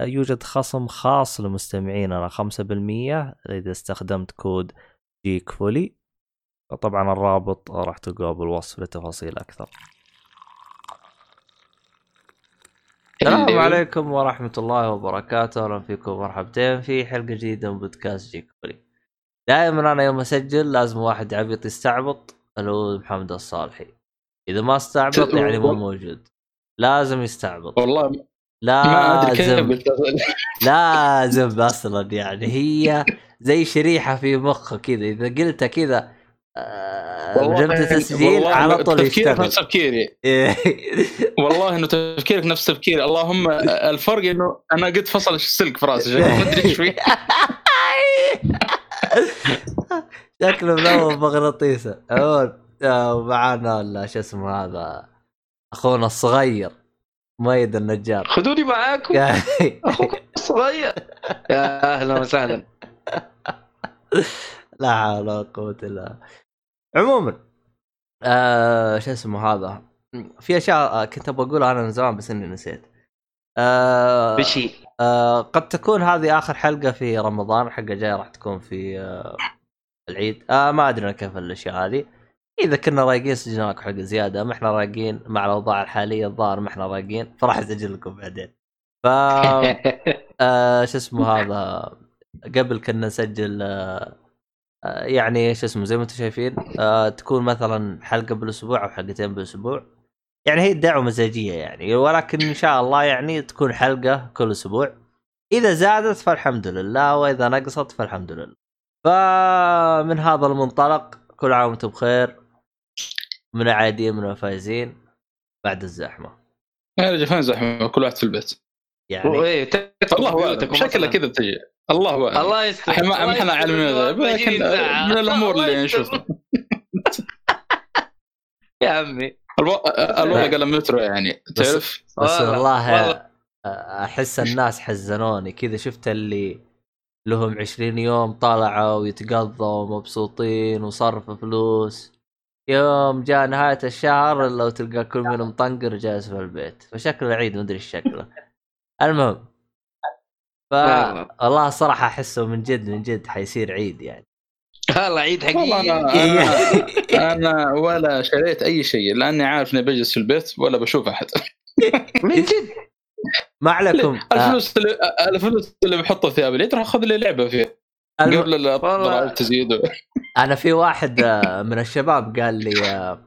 يوجد خصم خاص لمستمعيننا 5% إذا استخدمت كود Geek Fully طبعا الرابط راح تلقاه بالوصف لتفاصيل أكثر السلام عليكم ورحمة الله وبركاته، أهلا فيكم مرحبتين في حلقة جديدة من بودكاست Geek Fully. دائما أنا يوم أسجل لازم واحد عبيط يستعبط اللي هو محمد الصالحي. إذا ما استعبط يعني مو موجود. لازم يستعبط. والله لازم لازم أصلا يعني هي زي شريحة في مخه كذا. إذا قلتها كذا آه، جبت تسجيل والله على طول تفكيرك نفس تفكيري. والله إنه تفكيرك نفس تفكيري. اللهم الفرق إنه أنا قد فصل السلك في راسي ما أدري إيش فيه. شكله منور مغناطيسة. عموما آه، ومعانا ال- شو اسمه هذا أخونا الصغير. مؤيد النجار. خذوني معاكم؟ أخوك صغير يا أهلا وسهلا. لا حول ولا قوة إلا. عموما آه شو اسمه هذا؟ في أشياء كنت أبغى أقولها أنا من زمان بس إني نسيت. آه بشي. آه قد تكون هذه آخر حلقة في رمضان الحلقة الجايه راح تكون في آه العيد. آه ما أدري كيف الأشياء هذه. إذا كنا رايقين سجلنا لكم حلقة زيادة ما إحنا رايقين مع الأوضاع الحالية الظاهر ما إحنا رايقين فراح أسجل لكم بعدين. ف آه شو اسمه هذا قبل كنا نسجل آه آه، يعني شو اسمه زي ما أنتم شايفين آه تكون مثلا حلقة بالأسبوع أو حلقتين بالأسبوع. يعني هي الدعوة مزاجية يعني ولكن إن شاء الله يعني تكون حلقة كل أسبوع. إذا زادت فالحمد لله وإذا نقصت فالحمد لله. فمن هذا المنطلق كل عام وأنتم بخير. من العاديين من الفايزين بعد الزحمة. يا رجال فين زحمة كل واحد في البيت. يعني تدخل الله مثلاً. كذا بتجي الله أعلم. الله يستر إحنا ما إحنا عالمين من هذا، لكن 24 ساعة. من الأمور اللي. نشوفها. يا عمي. الو- الوضع قال مترو يعني تعرف؟ بس والله- والله والله. أحس الناس حزنوني. كذا شفت اللي لهم 20 يوم طلعوا ويتقضوا ومبسوطين وصرفوا فلوس. يوم جاء نهاية الشهر لو تلقى كل منهم مطنقر جالس في البيت. فشكله العيد مدري إيش شكله. المهم. ف والله. الصراحة أحسه من جد من جد حيصير عيد يعني. والله عيد حقيقي. أنا أنا أنا ولا شريت أي شيء لأني عارف إني بجلس في البيت ولا بشوف أحد. من جد. ما عليكم. الفلوس اللي الفلوس اللي بحطها في ثياب العيد راح اخذ لي لعبة فيها. قبل الضرائب تزيد أنا في واحد آه، من الشباب قال لي آه،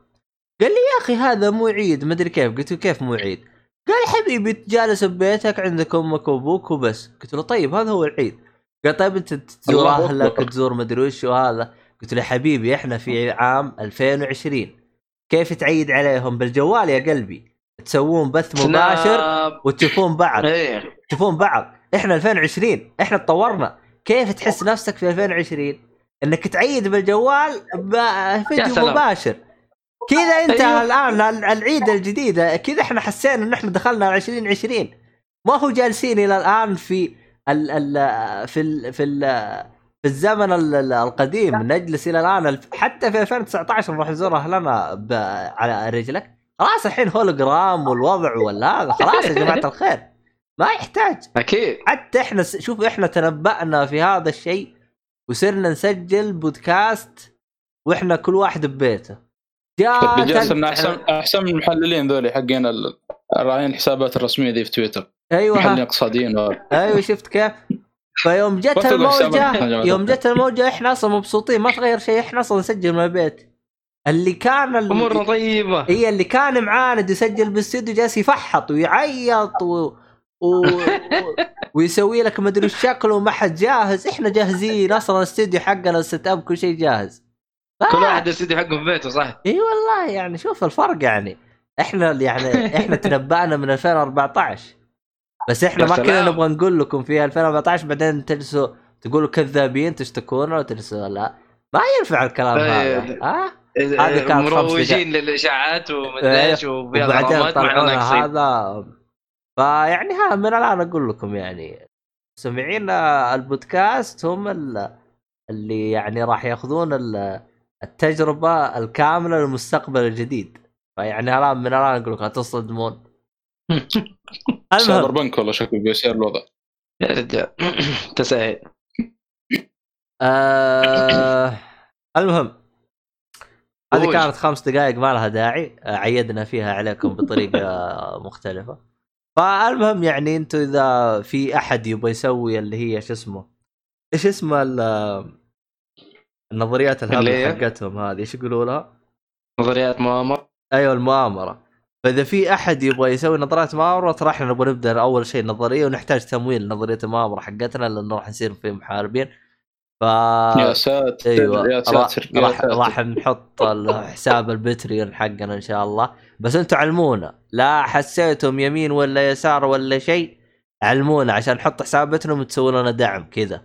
قال لي يا أخي هذا مو عيد مدري كيف. قلت له كيف مو عيد؟ قال حبيبي جالس ببيتك عندك أمك وأبوك وبس. قلت له طيب هذا هو العيد. قال طيب أنت تزور اهلك. تزور مدري وش وهذا. قلت له حبيبي إحنا في عام 2020 كيف تعيد عليهم؟ بالجوال يا قلبي. تسوون بث مباشر. وتشوفون بعض. إيه. تشوفون بعض. إحنا 2020 إحنا تطورنا. كيف تحس نفسك في 2020 إنك تعيد بالجوال بفيديو سلام. مباشر. كذا أنت أيوه. الآن ال- العيد الجديده كذا إحنا حسينا إن إحنا دخلنا على 2020 ما هو جالسين إلى الآن في ال ال في ال في ال في الزمن ال- ال- القديم. نجلس إلى الآن حتى في 2019 نروح نزور اهلنا ب- على رجلك. خلاص الحين هولوجرام والوضع ولا هذا خلاص يا جماعة الخير. ما يحتاج أكيد حتى إحنا شوف إحنا تنبأنا في هذا الشيء وصرنا نسجل بودكاست وإحنا كل واحد ببيته جاء تل- صرنا احسن أحسن من المحللين ذولي حقين ال- راعين الحسابات الرسمية ذي في تويتر أيوه محللين. اقتصاديين. أيوه شفت كيف؟ فيوم جت الموجه يوم. جت الموجة إحنا أصلا مبسوطين ما تغير شيء إحنا أصلا نسجل من البيت اللي كان أمورنا طيبة هي اللي كان معاند يسجل بالاستوديو جالس يفحط ويعيط و... و... ويسوي لك مدري وش شكله وما حد جاهز. إحنا جاهزين. أصلا الاستوديو حقنا ال setup كل شيء جاهز. كل آه. واحد الاستديو حقه في بيته صح؟ إي والله يعني شوف الفرق يعني. إحنا يعني إحنا تنبأنا من 2014 بس إحنا ما كنا. نبغى نقول لكم في 2014 بعدين تجلسوا تقولوا كذابين تشتكون ولا ترسلوا لا. ما ينفع الكلام هذا. إيه. ها؟ هذه كانت خمس مروجين للإشاعات ومدري إيش وبعدين طلعونا هذا. فيعني ها من الآن أقول لكم يعني سمعين البودكاست هم ال- اللي يعني راح ياخذون ال- التجربة الكاملة للمستقبل الجديد. فيعني الان من الآن أقول لكم لا تصدمون. سايبر المهم بنك والله شكله بيصير الوضع. يا رجال. تسهل آه المهم. هذه. كانت خمس دقائق ما لها داعي. عيدنا فيها عليكم بطريقة مختلفة. فالمهم يعني أنتم اذا في احد يبغى يسوي اللي هي شو اسمه إيش اسمه ال- النظريات الهبله؟ حقتهم هذه إيش يقولوا لها؟ نظريات مؤامرة أيوه المؤامرة فإذا في أحد يبغى يسوي نظريات مؤامرة ترى إحنا نبغى نبدأ أول شيء نظرية ونحتاج تمويل نظرية المؤامرة حقتنا لأنه راح نصير في محاربين ف يا ساتر أيوه يا ساتر راح. راح نحط الحساب البتريون حقنا إن شاء الله. بس أنتم علمونا. لا حسيتم يمين ولا يسار ولا شيء علمونا عشان نحط حساب بتريون وتسوون لنا دعم كذا.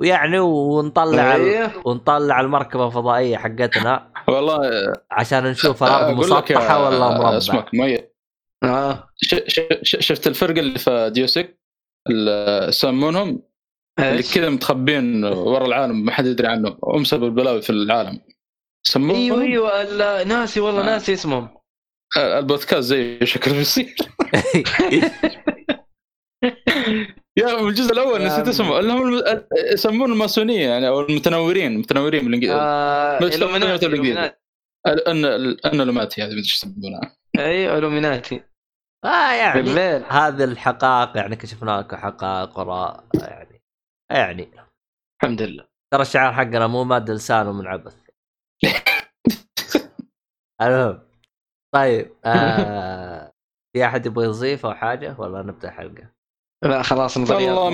ويعني ونطلع ال... إيه. ونطلع المركبة الفضائية حقتنا. والله عشان نشوف الأرض مسطحه ولا مربع. اسمك ش- ش- شفت الفرقه اللي في ديوسك؟ اللي يسمونهم اللي؟ كذا متخبين ورا العالم ما حد يدري عنهم. هم سبب البلاوي في العالم. يسمونهم أيوه أيوه ناسي والله آه. ناسي اسمهم. آه، البودكاست زي شكل بيصير يا الجزء الأول نسيت. اسمه. اللي هم يسمون الماسونية يعني أو المتنورين المتنورين بالإنجليزي. آه،. إلوميناتي. ان الانولوماتي هذه أدري إيش يسمونها أيوه إلوميناتي. آه يعني بالليل هذه الحقائق يعني كشفنا لكم حقائق وراء يعني. يعني. الحمد لله. ترى الشعار حقنا مو ماد لسانه من عبث. المهم. طيب آه في أحد يبغى يضيف أو حاجة؟ ولا نبدأ حلقة؟ لا خلاص نظريات والله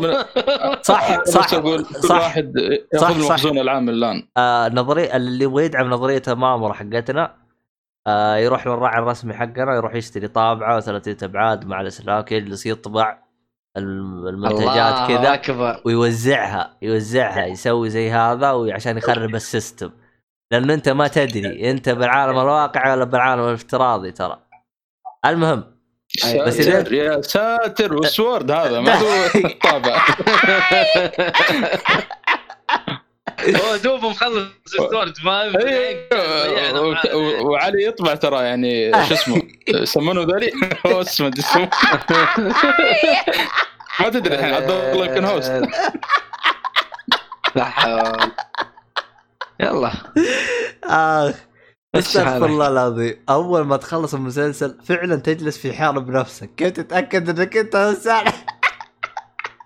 من-. من- صح صح أقول كل صح واحد صح، ياخذ صح. المخزون العام الآن. آه نظريه اللي يبغى يدعم نظرية المؤامره حقتنا آه يروح للراعي الرسمي حقنا يروح يشتري طابعة و30 ابعاد مع الاسلاك يجلس يطبع المنتجات كذا ويوزعها يوزعها يسوي زي هذا وعشان يخرب السيستم. لأنه أنت ما تدري أنت بالعالم الواقعي ولا بالعالم الافتراضي ترى. المهم بس ساتر يا ساتر والسورد هذا ما هو طابع هو دوب مخلص السورد فاهم أيوه و- و- وعلي يطبع ترى يعني شو اسمه يسمونه ذولي؟ هوست ما أدري اسمه ما تدري الحين عبد الله يمكن هوست لا حول. يلا. آخ استغفر. الله العظيم. أول ما تخلص المسلسل فعلا تجلس في حالة بنفسك كيف تتاكد إنك أنت إنسان.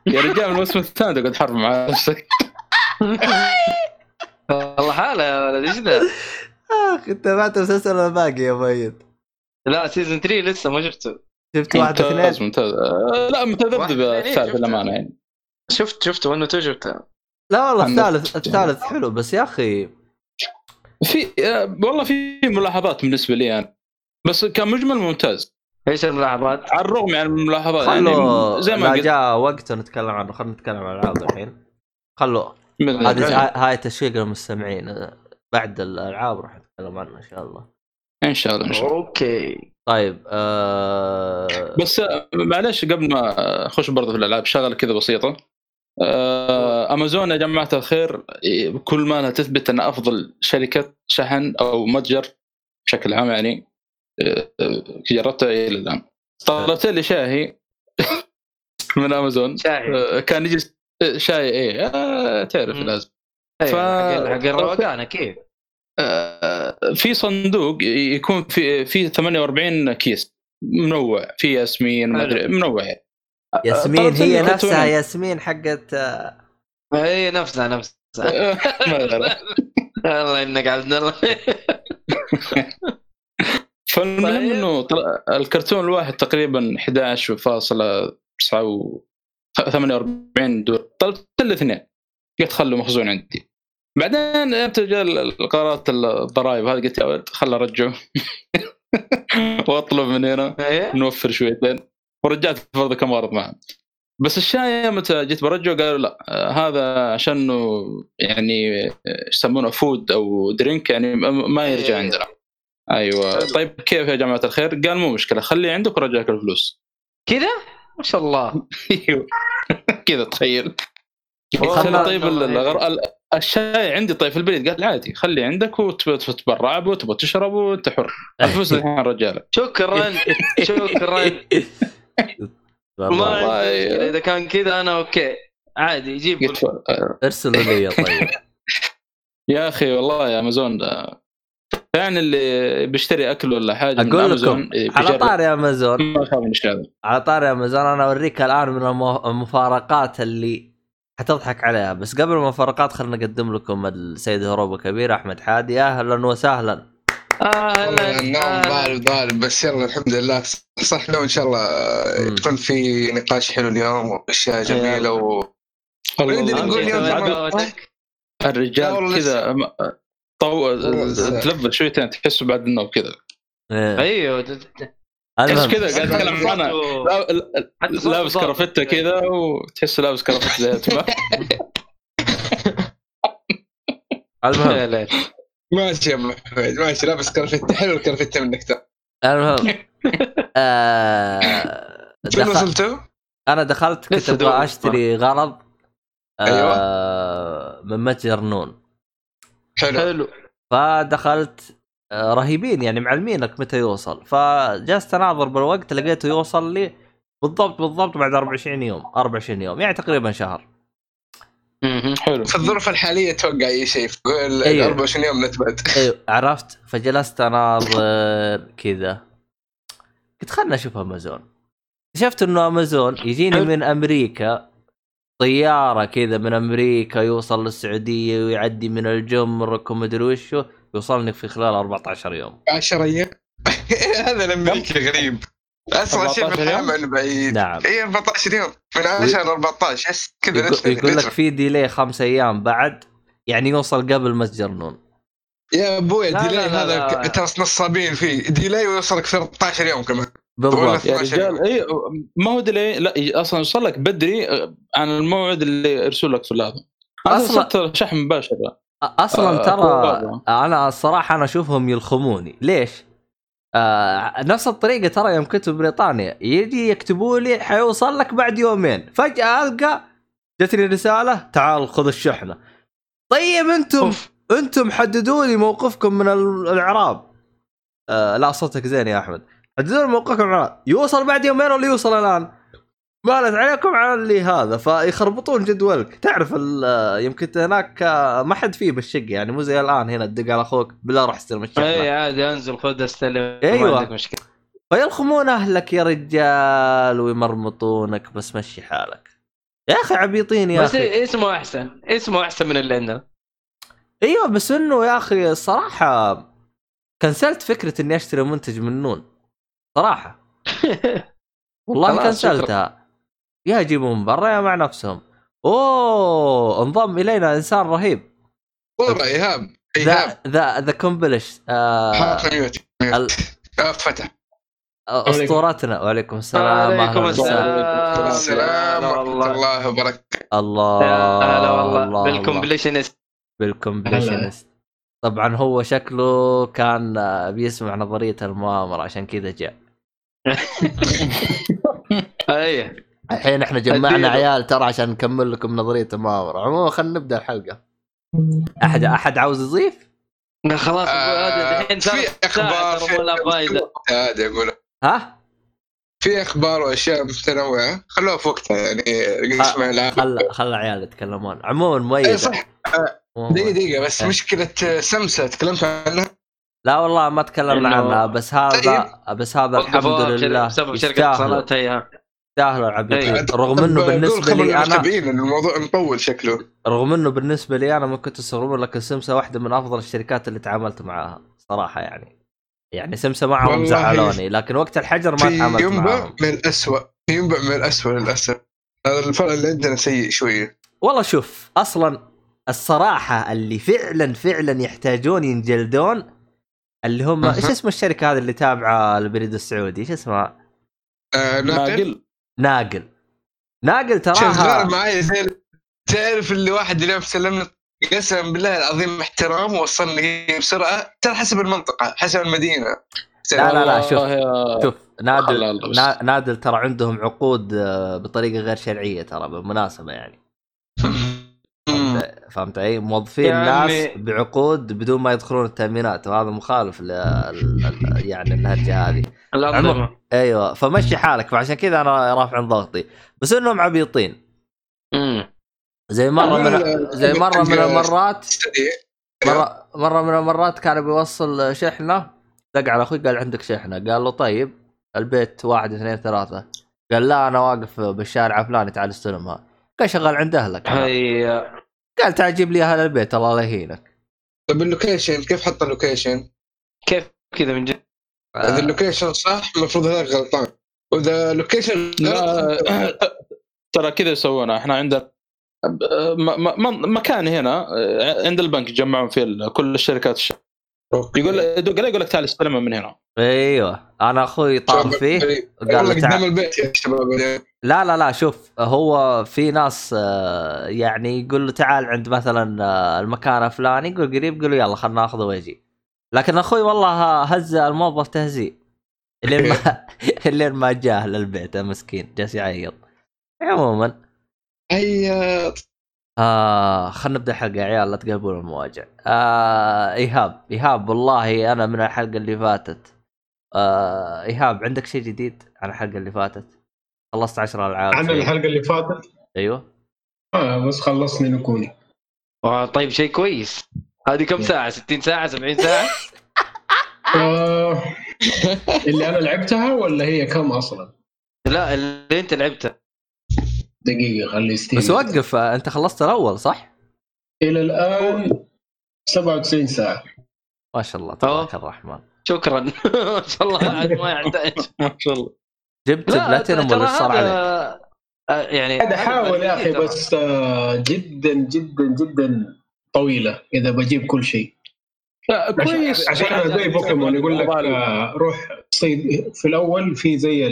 يا رجال من الموسم الثاني تقعد حرب مع نفسك. والله حاله يا ولد إيش ذا؟ اخ انت بعد المسلسل ولا باقي يا ميت لا season 3 لسه ما شفته. شفت واحد ممتاز اثنين ممتاز. آه، لا واحد متذبذب الثالث. للأمانة يعني. شفت شفته 1 و 2 شفته. لا والله الثالث الثالث حلو بس يا أخي. في آه، والله في ملاحظات بالنسبة لي أنا. بس كان مجمل ممتاز. إيش الملاحظات؟ على الرغم من الملاحظات خلوا يعني زي ما لا قلت. جاء وقته نتكلم عنه خلينا نتكلم عن الالعاب الحين. خلوا من- هذه هاي تشويق للمستمعين بعد الألعاب راح نتكلم عنها إن شاء الله. إن شاء الله إن شاء الله. أوكي. طيب آه... بس آه، معلش قبل ما أخش برضه في الألعاب شغلة كذا بسيطة. آه، أمازون يا جماعة الخير كل ما لها تثبت أن أفضل شركة شحن أو متجر بشكل عام يعني آه، جربتها إلى الآن. طلبت لي شاهي من أمازون. شاهي. آه، كان يجي شاي إيه. آه، تعرف مم. لازم. أيوة، ف- حق حق الروقان أكيد. آه، في صندوق يكون في في 48 كيس. منوع. في ياسمين ما أدري منوع يعني. ياسمين طلبت هي نفسها. ياسمين حقت آه، هي نفسها نفسها. الله انك عبد الله. فالمهم طيب. إنه طل- الكرتون الواحد تقريبا 11.48 دولار طلبت الاثنين. قلت خلوا مخزون عندي. بعدين جاء القرارات الضرائب هذه قلت يا ولد خل أرجعه. وأطلب من هنا إيه؟ نوفر شويتين. ورجعت برضه كم ورد معهم. بس الشاي متى جيت برجعه قالوا لا هذا عشانه يعني يسمونه food أو drink يعني ما- يرجع إيه. عندنا. أيوه. طيب كيف يا جماعة الخير؟ قال مو مشكلة خليه عندك ورجع لك الفلوس. كذا؟ ما شاء الله. أيوه. كذا تخيل. خلي طيب الشاي عندي طيب في البريد قال عادي خليه عندك وتبغى تتبرع به وتبغى تشرب وانت حر الفلوس الحين رجالك شكرا. شكرا. والله. إذا كان كذا أنا أوكي. عادي جيب آه، ارسلوا لي طيب. يا أخي والله يا أمازون ده يعني اللي بيشتري أكل ولا حاجة من أقول لكم امازون على. طاري امازون على طاري امازون أنا أوريك الآن من المفارقات اللي حتضحك عليها بس قبل المفارقات خلينا نقدم لكم السيد هروب كبير أحمد حادي أهلا وسهلا أهلا والله النوم أهلاً. ضارب ضارب بس يلا الحمد لله صح لو إن شاء الله مم. تكون في نقاش حلو اليوم وأشياء جميلة و... نقدر نقول أوكي، يوم تمام، جمعة. دعوتك. لا الرجال كذا طو. تلفل شويتين تحسه بعد النوم كذا إيه. أيوه تحس كذا قاعد حتى صوته لابس. كرافته كذا وتحسه لابس كرافته زي. المهم ماشي يا أم حميد ماشي لابس كرفتة حلو الكرفتة منك ترى المهم آه شنو دخل... وصلتوا؟ أنا دخلت كنت أبغى. أشتري غرض. آه من متجر نون حلو. حلو. فدخلت آه، رهيبين يعني معلمينك متى يوصل. فجلست أناظر بالوقت لقيته يوصل لي بالضبط بالضبط بعد 24 يوم 24 يوم يعني تقريبا شهر. حلو. في الظروف الحالية توقع أي شيء في أيوة. 24 يوم نتبعد أيوه عرفت؟ فجلست أناظر كذا. قلت خلنا أشوف أمازون. شفت إنه أمازون يجيني. من أمريكا طيارة كذا من أمريكا يوصل للسعودية ويعدي من الجمرك ومدري وشو يوصلني في خلال 14 يوم. 10 أيام؟ هذا الأمريكي. غريب. أسرع شيء 14 في الحياة يوم؟ من بعيد. نعم. اي 14 يوم. من 10 ل 14 يس كذا يقول, نتفق- يقول لك. في delay خمس أيام بعد يعني يوصل قبل متجر نون. يا أبوي لا، هذا ترى نصابين فيه. delay ويوصلك 13 يوم كمان. بالضبط. يا رجال اي ما هو delay لا أصلا يوصل لك بدري آه، عن الموعد اللي يرسل لك في هذا أصلاً- أصلا شحن مباشر. أصلا آه، ترى أخبار. أنا الصراحة أنا أشوفهم يلخموني. ليش؟ آه نفس الطريقة ترى يوم كنت بريطانيا. يجي يكتبوا لي حيوصل لك بعد يومين. فجأة ألقى جتني رسالة تعال خذ الشحنة. طيب أنتم أوف. أنتم حددوا لي موقفكم من ال- الإعراب. آه لا صوتك زين يا أحمد. من الاعراب يوصل بعد يومين ولا يوصل الآن؟ مالت عليكم على اللي هذا فيخربطون جدولك. تعرف يمكن هناك ما حد فيه بالشقة يعني مو زي الآن هنا تدق على أخوك بالله روح استلم الشحنه إي عادي أنزل خذ استلم. أيوة. ما عندك مشكلة. فيلخمون أهلك يا رجال ويمرمطونك بس مشي حالك. يا أخي عبيطين يا بس أخي. اسمه أحسن اسمه أحسن من اللي عندنا. أيوه بس إنه يا أخي الصراحه كنسلت فكرة إني أشتري منتج من نون. صراحة. والله كنسلتها يا يجيبوا من برا يا مع نفسهم. أوه انضم إلينا إنسان رهيب. والله إيهاب ذا ذا ذا completion. آه آه، فتح. أسطورتنا. وعليكم السلام. عليكم أهلاً وسهلاً. السلام. السلام. ورحمة. الله وبركاته. الله هلا والله. الله. بال completionist. بال completionist. طبعا هو شكله كان آه، بيسمع نظرية المؤامرة عشان كذا جاء. أي. الحين إحنا جمعنا. عيال ترى عشان نكمل لكم نظريه المؤامره عموما خلينا نبدأ الحلقة. أحد أحد عاوز يضيف؟ خلاص آه، الحين في أخبار هذا أقول ها؟ في أخبار وأشياء متنوعه خلوها في وقتها يعني اسمع العاب خل خل عيال يتكلمون. عموما أي مؤيد صح عموماً. دقيقة دقيقة بس إيه. مشكلة سمسة تكلمت عنها؟ لا والله ما تكلمنا إنه- عنها بس هذا بس هذا الحمد لله بسبب شركه اتصالات هي. يستاهلوا العبيطين إيه. رغم إنه بالنسبة لي أنا الموضوع مطول شكله. رغم إنه بالنسبة لي أنا ممكن تستغربون لكن سمسة واحدة من أفضل الشركات اللي تعاملت معاها صراحة يعني. يعني سمسة معهم زعلوني لكن وقت الحجر ما تعاملت ينبع معاهم. من الأسوأ في ينبع من الأسوأ للأسف. هذا الفرق اللي عندنا سيء شوية. والله شوف أصلا الصراحة اللي فعلا فعلا يحتاجون ينجلدون اللي هم. إيش اسم الشركة هذه اللي تابعة البريد السعودي؟ إيش اسمها؟ آه ناقل. ناقل. ناقل. ناقل شغال تراها معي زي تعرف اللي واحد اليوم سلمنا قسم بالله العظيم احترام وصلني بسرعة ترى حسب المنطقة حسب المدينة. لا، لا، لا، شوف. شوف نادل نادل ترى عندهم عقود آه، بطريقة غير شرعية ترى بالمناسبة يعني. فهمت علي؟ موظفين يا ناس. بعقود بدون ما يدخلون التأمينات وهذا مخالف ل... يعني الهرجه هذه. الانظمه أيوه فمشي حالك فعشان كذا أنا رافع ضغطي. بس إنهم عبيطين. امم زي مرة من زي مرة من المرات. مره مرة من المرات كان بيوصل شحنة دق على أخوي قال عندك شحنة؟ قال له طيب البيت واحد اثنين ثلاثة. قال لا أنا واقف بالشارع فلاني تعال استلمها قال شغال عند أهلك أنا. هي قال تعال جيب لي أهل البيت الله لا يهينك. طيب ال location كيف حط ال location؟ كيف كذا من جد؟ إذا ال location صح المفروض هذاك غلطان. وإذا ال location غلط لا ترى كذا يسوونها إحنا عندنا م- م- مكان هنا عند البنك يجمعون فيه ال- كل الشركات الش- أوكي. يقول يقول يقول لك تعال استلمها من هنا. أيوه. أنا أخوي طار فيه قال تعال. قدام البيت يا شباب لا لا لا شوف هو في ناس آه، يعني يقول له تعال عند مثلا آه، المكان الفلاني يقول قريب يقول له يلا خلنا ناخذه ويجي. لكن أخوي والله هز الموظف تهزيء. اللين ما اللين ما جاه للبيت المسكين جالس يعيط. عموما. هيا آه خلينا نبدأ الحلقة يا عيال لا تقلبون المواجع. آه إيهاب إيهاب والله أنا من الحلقة اللي فاتت. آه إيهاب عندك شيء جديد عن الحلقة اللي فاتت؟ خلصت 10 ألعاب عن. الحلقة اللي فاتت؟ أيوه. آه بس خلصني نكوني آه، طيب شيء كويس. هذه كم ساعة؟ 60 ساعة؟ 70 ساعة؟ آه اللي أنا لعبتها ولا هي كم أصلا؟ لا اللي أنت لعبته. دقيقة خلي Steam بس وقف أنت خلصت الأول صح؟ إلى الآن 97 ساعة. ما شاء الله تبارك الرحمن. شكرا. ما شاء الله عاد ما يحتاج. ما شاء الله. جبت بلاتينوم ولا إيش صار عليك؟ آه، يعني قاعد احاول يا أخي. بس آه جدا جدا جدا طويلة إذا بجيب كل شيء لا كويس عشان أنا زي بوكيمون يقول لك آه روح صيد في الأول في زي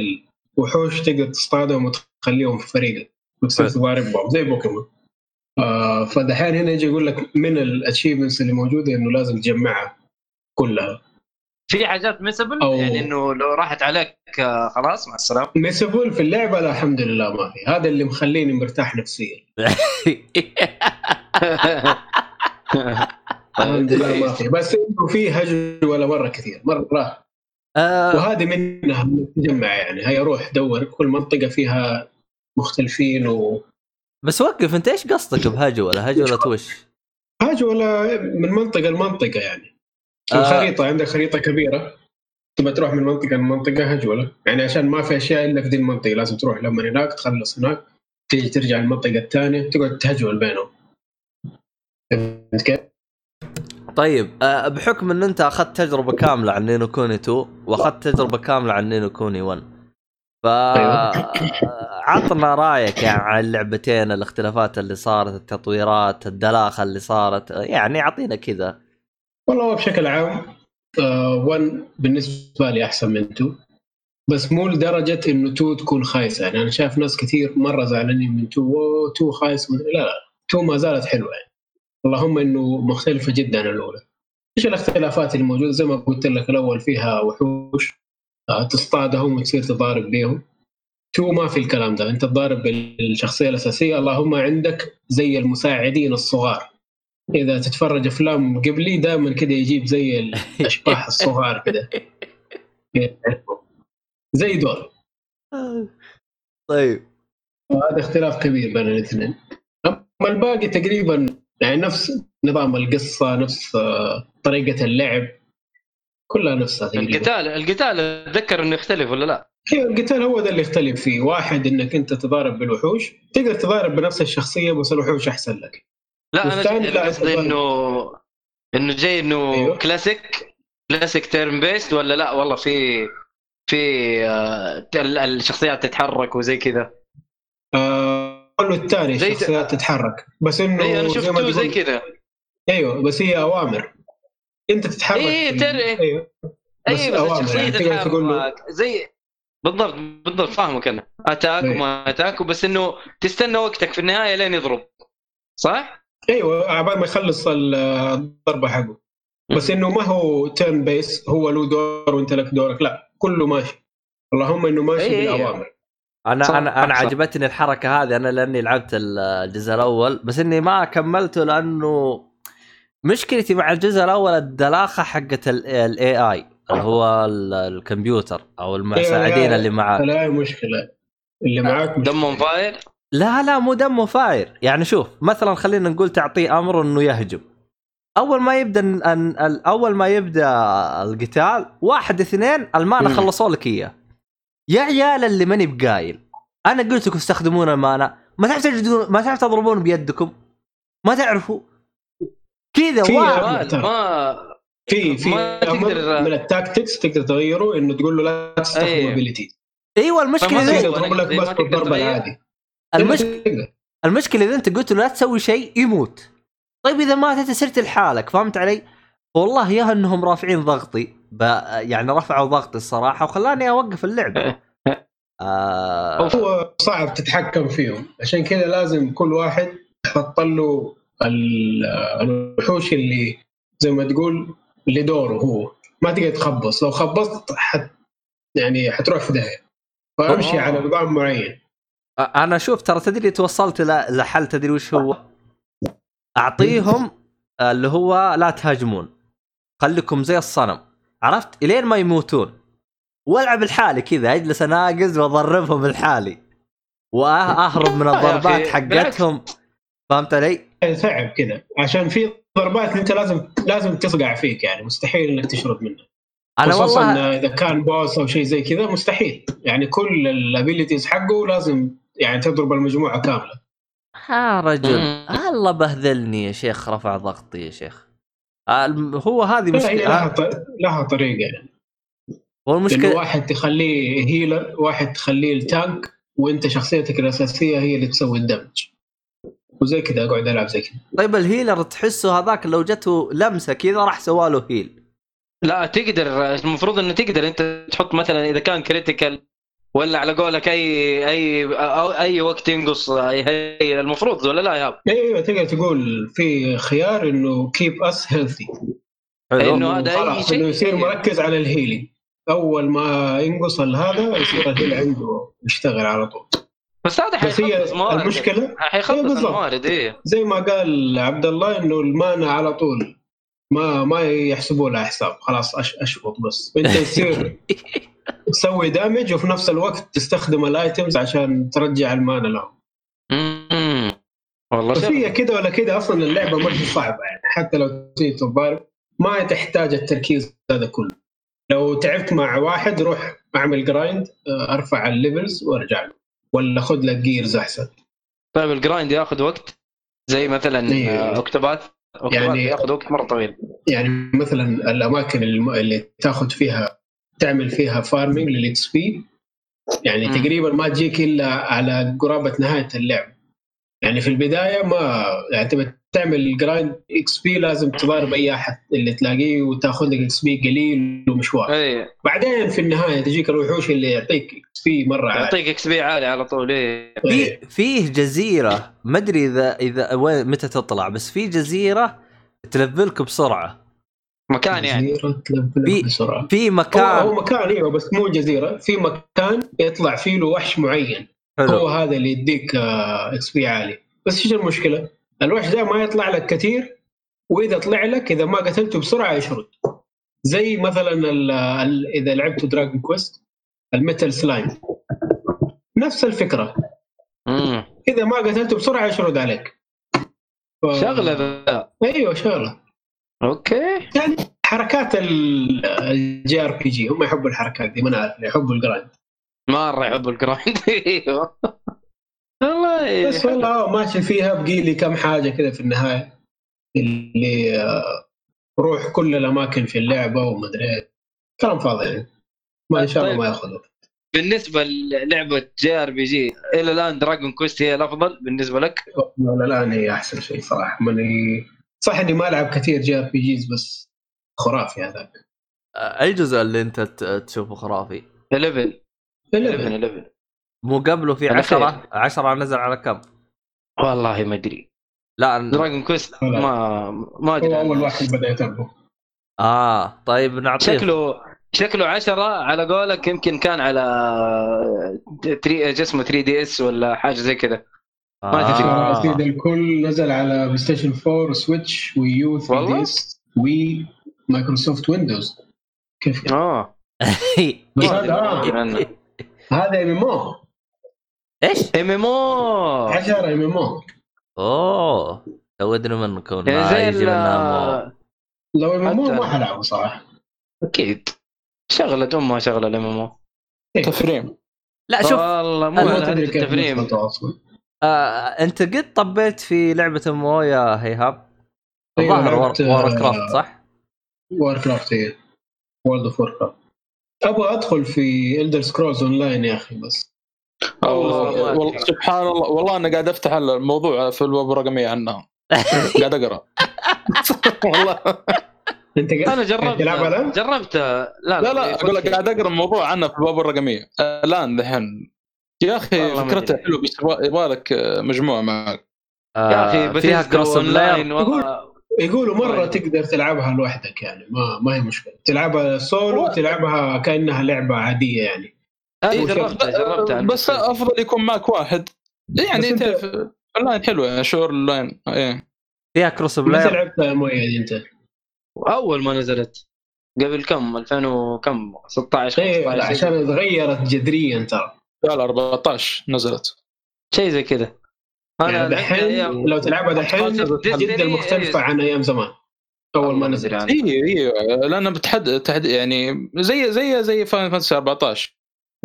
الوحوش تقدر تصطادهم وتخليهم في فريقك وتصير. تضاربهم زي بوكيمون آه فدحين هنا يجي يقول لك من ال achievements اللي موجودة إنه لازم تجمعها كلها في حاجات missable أو- يعني إنه لو راحت عليك آه، خلاص مع السلامة. ميسبل في اللعبة؟ لا الحمد لله ما في. هذا اللي مخليني مرتاح نفسيا. الحمد لله ما في. بس إنه في هجر ولا مرة كثير مرة آه، وهذه منها إنك تجمع يعني. هي روح دور كل منطقة فيها مختلفين و بس وقف أنت إيش قصدك بهجوله؟ هجوله وش؟ ولا من منطقة لمنطقة يعني. آه. الخريطة عندك خريطة كبيرة. تبى تروح من منطقة لمنطقة هجوله يعني عشان ما في أشياء إلا في ذي المنطقة لازم تروح. لما هناك تخلص هناك تيجي ترجع المنطقة الثانية تقعد تهجول بينهم؟ طيب آه، بحكم إن أنت أخذت تجربة كاملة عن نينو كوني 2 وأخذت تجربة كاملة عن نينو كوني 1 ف آه، عطنا رأيك يعني عن اللعبتين الاختلافات اللي صارت التطويرات الدلاخة اللي صارت. يعني أعطينا كذا. والله هو بشكل عام 1 بالنسبة لي أحسن من 2 بس مو لدرجة إنه 2 تكون خايسة. يعني أنا شايف ناس كثير مرة زعلانين من 2 اوه 2 خايس. لا لا. 2 ما زالت حلوة. يعني اللهم إنه مختلفة جدا عن الأولى. إيش الاختلافات اللي موجوده زي ما قلت لك الأول فيها وحوش آه، تصطادهم وتصير تضارب بيهم. 2 ما في الكلام ده. أنت تضارب بالشخصية الأساسية. اللهم عندك زي المساعدين الصغار. إذا تتفرج أفلام قبلي دائما كده يجيب زي الأشباح الصغار كده. زي دول. طيب. هذا اختلاف كبير بين الاثنين. أما الباقي تقريبا يعني نفس نظام القصة نفس آه، طريقة اللعب. كلها نفسها تقريبا. القتال القتال أتذكر إنه يختلف ولا لا؟ هي القتال هو ده اللي يختلف فيه. واحد إنك أنت تضارب بالوحوش تقدر تضارب بنفس الشخصية بس الوحوش أحسن لك. لا أنا قصدي أنت- انه إنه جاي إنه أيوه. classic classic turn based ولا لا؟ والله في في آه، ال- الشخصيات تتحرك وزي كذا. آه قالوا الثاني زي- الشخصيات تتحرك. بس إنه اي أنا زي شفته زي تقول- كذا. أيوه بس هي أوامر. أنت تتحرك إيه، في- ترى- أيوه. بس اي بس الشخصيه يعني تقدر تقول له- زي بالضبط بالضبط فاهمك أنا. attack إيه. وما attack بس إنه تستنى وقتك في النهاية لين يضرب. صح؟ أيوه عبال ما يخلص ال- الضربة حقه. بس إنه ما هو turn based هو له دور وأنت لك دورك. لا كله ماشي. اللهم إنه ماشي إيه، إيه. بالأوامر. أنا صح، أنا أنا صح. عجبتني الحركة هذه. أنا لأني لعبت ال- الجزء الأول بس إني ما كملته لأنه مشكلتي مع الجزء الأول الدلاخة حقت ال AI اللي هو ال- الكمبيوتر أو المساعدين اللي معاه لا مشكلة. اللي معاك مشكلة. دمهم فاير؟ لا لا مو دمه فاير. يعني شوف مثلا خلينا نقول تعطيه أمر إنه يهجم. أول ما يبدأ أن ال- أول ما يبدأ القتال واحد اثنين ال mana. خلصوا لك إياه. يا عيال اللي ماني بقايل أنا قلت لكم استخدمون المانا ما تعرف تجدون ما تعرف تضربون بيدكم؟ ما تعرفوا؟ كذا واحد. ما في في من ال tactics تقدر تغيره إنه تقول له لا تستخدم أيوة. ability إيوه المشكلة تقدر يضرب لك بس بالضربة. العادي. المشكلة. المشكلة إذا أنت قلت له لا تسوي شيء يموت. طيب إذا ماتت صرت لحالك فهمت علي؟ والله يا إنهم رافعين ضغطي ب... يعني رفعوا ضغطي الصراحة وخلاني أوقف اللعبة. آه... هو صعب تتحكم فيهم. عشان كذا لازم كل واحد يحط له ال- الوحوش اللي زي ما تقول اللي دوره هو. ما تقدر تخبص. لو خبصت حت يعني حتروح في داهية. فأمشي آه. على نظام معين. أنا شوف ترى تدري توصلت لحل تدري وش هو؟ أعطيهم اللي هو لا تهاجمون. خليكم زي الصنم. عرفت؟ إلين ما يموتون. والعب لحالي كذا أجلس أناقز وأضربهم لحالي وأهرب من الضربات حقتهم. فهمت علي؟ صعب كذا. عشان في ضربات أنت لازم لازم تصقع فيك يعني. مستحيل إنك تشرد منها. أنا خصوصا والله إذا كان boss أو شيء زي كذا مستحيل. يعني كل ال abilities حقه لازم يعني تضرب المجموعة كاملة. ها رجل. الله بهذلني يا شيخ رفع ضغطي يا شيخ. الم- هو هذه لها مشكلة. ط- لها طريقة يعني. هو المشكلة واحد تخليه healer واحد تخليه ال tank وأنت شخصيتك الأساسية هي اللي تسوي ال damage. وزي كذا أقعد ألعب زي كذا. طيب ال healer تحسه هذاك لو جته لمسة كذا راح سواله هيل لا تقدر المفروض إنه تقدر. أنت تحط مثلا إذا كان critical ولا على قولك AI أو أي وقت ينقص هي المفروض ولا لا يا أيوه تقدر تقول في خيار إنه keep us healthy إنه هذا خلاص شيء؟ انه يصير. مركز على ال healing أول ما ينقص هذا يصير ال heal عنده يشتغل على طول. بس هذا حيخلص موارد المشكلة؟ إيه حيخلص بالضبط. الموارد إيه. زي ما قال عبد الله إنه ال mana على طول. ما ما يحسبوا لها حساب. خلاص أش أشفط بس. إنت يصير تسوي damage وفي نفس الوقت تستخدم ال items عشان ترجع ال mana لهم. والله هي كده ولا كده أصلا اللعبة ما هي صعبة يعني حتى لو تيجي تضارب ما تحتاج التركيز هذا كله. لو تعبت مع واحد روح أعمل grind أرفع ال levels وأرجع له ولا خذ لك gears أحسن. طيب ال grind ياخذ وقت؟ زي مثلا إيه. آه، اكتوبات يعني- ياخذ وقت مرة طويل. يعني مثلا الأماكن اللي تاخذ فيها تعمل فيها farming لل XP يعني مم. تقريبا ما تجيك إلا على قرابة نهاية اللعب. يعني في البداية ما يعني تبى تعمل grind XP لازم تضارب أي أحد اللي تلاقيه وتأخذ لك XP قليل ومشوار. اي بعدين في النهاية تجيك الوحوش اللي يعطيك XP مرة عالي. يعطيك XP عالي على طول إيه. في فيه جزيرة ما أدري إذا إذا وين متى تطلع بس في جزيرة تلفلك بسرعة. مكان يعني. بسرعة في هو, مكان هو مكان إيوه بس مو جزيرة. في مكان يطلع فيه له وحش معين. هو حلو هذا اللي يديك آه، XP عالي. بس إيش المشكلة؟ الوحش ده ما يطلع لك كثير وإذا طلع لك إذا ما قتلته بسرعة يشرد. زي مثلا ال ال إذا لعبت Dragon Quest ال metal slime نفس الفكرة. مم. إذا ما قتلته بسرعة يشرد عليك. ف... شغلة ذا. إيوه شغلة. أوكي. يعني حركات ال JRPG هم يحبوا الحركات دي ما أنا عارف يحبوا ال grind مرة يحب ال grind أيوه. والله بس والله ماشي فيها بقي لي كم حاجة كذا في النهاية اللي آه، روح كل الأماكن في اللعبة وما أدري. كلام فاضي يعني. ما إن شاء الله طيب. ما ياخذوا بالنسبة للعبة JRPG إلى الآن Dragon Quest هي الأفضل بالنسبة لك؟ ولا الآن هي أحسن شيء صراحة ماني صح إني ما ألعب كثير JRPGs بس خرافي هذاك أي جزء اللي أنت ت- تشوفه خرافي؟ 11 11 11 11 مو قبله في على 10 10 نزل على كم؟ والله ما أدري. لا دراجون كويست. ما ما أدري. هو أول. واحد بدأ يتابعه آه طيب نعطيه. شكله شكله 10 على قولك يمكن كان على 3 جسمه 3 دي اس ولا حاجة زي كذا. آه. سيد الكل نزل على بلاي ستيشن 4 سويتش ويو 3 والله؟ دي اس وي مايكروسوفت ويندوز كيف كده؟ آه. هذا آه. هذا ام ام أو إيش؟ ام ام أو 10 ام ام أو أوه. تودنا منكم يعني ما زي ال- لو ام ام أو ما حلعبه صراحة. أكيد. شغلت امها شغلة الام ام أو. تفريم. لا شوف. والله مو كيف التفريم. آه، انت قد طبيت في لعبة ام يا هيهاب؟ أيوة، الظاهر War آه، craft صح؟ Warcraft هي World of Warcraft أبغى أدخل في Elder Scrolls Online يا أخي بس. والله. سبحان الله. والله أنا قاعد أفتح الموضوع في الويب الرقميه عنها. قاعد أقرأ. والله. أنت قاعد أنا جربت تلعب الان؟ جربت لا لا لا أقول لك قاعد أقرأ الموضوع عنها في الويب الرقميه الآن دحين يا أخي فكرتها. حلوة بس يبغى- لك مجموعة معك. يا أخي آه، فيها cross player online والله. يقولوا مرة طيب. تقدر تلعبها لوحدك يعني ما ما هي مشكلة. تلعبها سولو تلعبها كأنها لعبة عادية يعني. إيه، جربتها جربتها بس أفضل يكون معك واحد. يعني تعرف اللاين حلوة يعني شعور اللاين إيه. فيها cross متى player لعبتها مؤيد أنت؟ أول ما نزلت. قبل كم؟ 2000 وكم؟ 16 إيه 15 عشان تغيرت جذريا ترى. لا لا 14 نزلت شيء زي كذا أنا يعني دحين لو تلعبها دحين جدا مختلفة إيه. عن أيام زمان أول ما ما نزلت أدري عنها. اي اي لأن بتحد تحد يعني زي زي زي Final Fantasy 14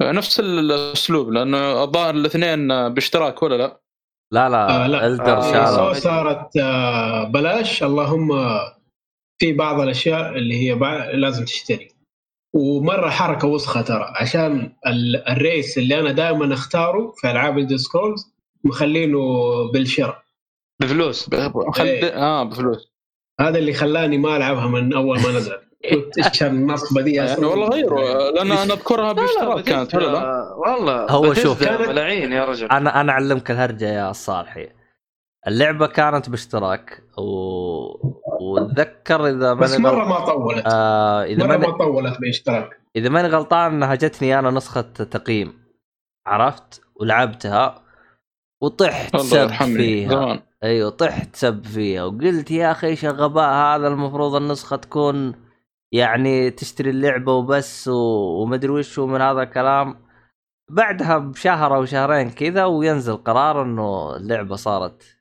نفس الأسلوب لأنه الظاهر الاثنين باشتراك ولا لا؟ لا لا آه، لا. Elder آه، سو صارت آه، بلاش اللهم في بعض الأشياء اللي هي بع- لازم تشتري ومرة حركة وسخة ترى عشان ال- ال race اللي أنا دائما أختاره في ألعاب Elder Scrolls مخلينه بالشراء بفلوس. خل... إيه. آه بفلوس. هذا اللي خلاني ما ألعبها من أول ما نزلت قلت إيش النصبة دي يعني والله غيروا لأن أنا أذكرها بإشتراك كانت ولا لا؟ والله. هو شوف. ملاعين يا رجل. أنا أنا أعلمك الهرجة يا صالحي. اللعبة كانت باشتراك و... وأتذكر إذا بس ماني مرة غلط... ما طولت. آه إذا مرة ماني ما طولت باشتراك. إذا ماني غلطان انها جتني أنا نسخة تقييم. عرفت؟ ولعبتها وطحت سب فيها. زمان. أيوه طحت سب فيها وقلت يا أخي إيش الغباء هذا؟ المفروض النسخة تكون يعني تشتري اللعبة وبس و... ومدري وش من هذا الكلام. بعدها بشهر أو شهرين كذا وينزل قرار إنه اللعبة صارت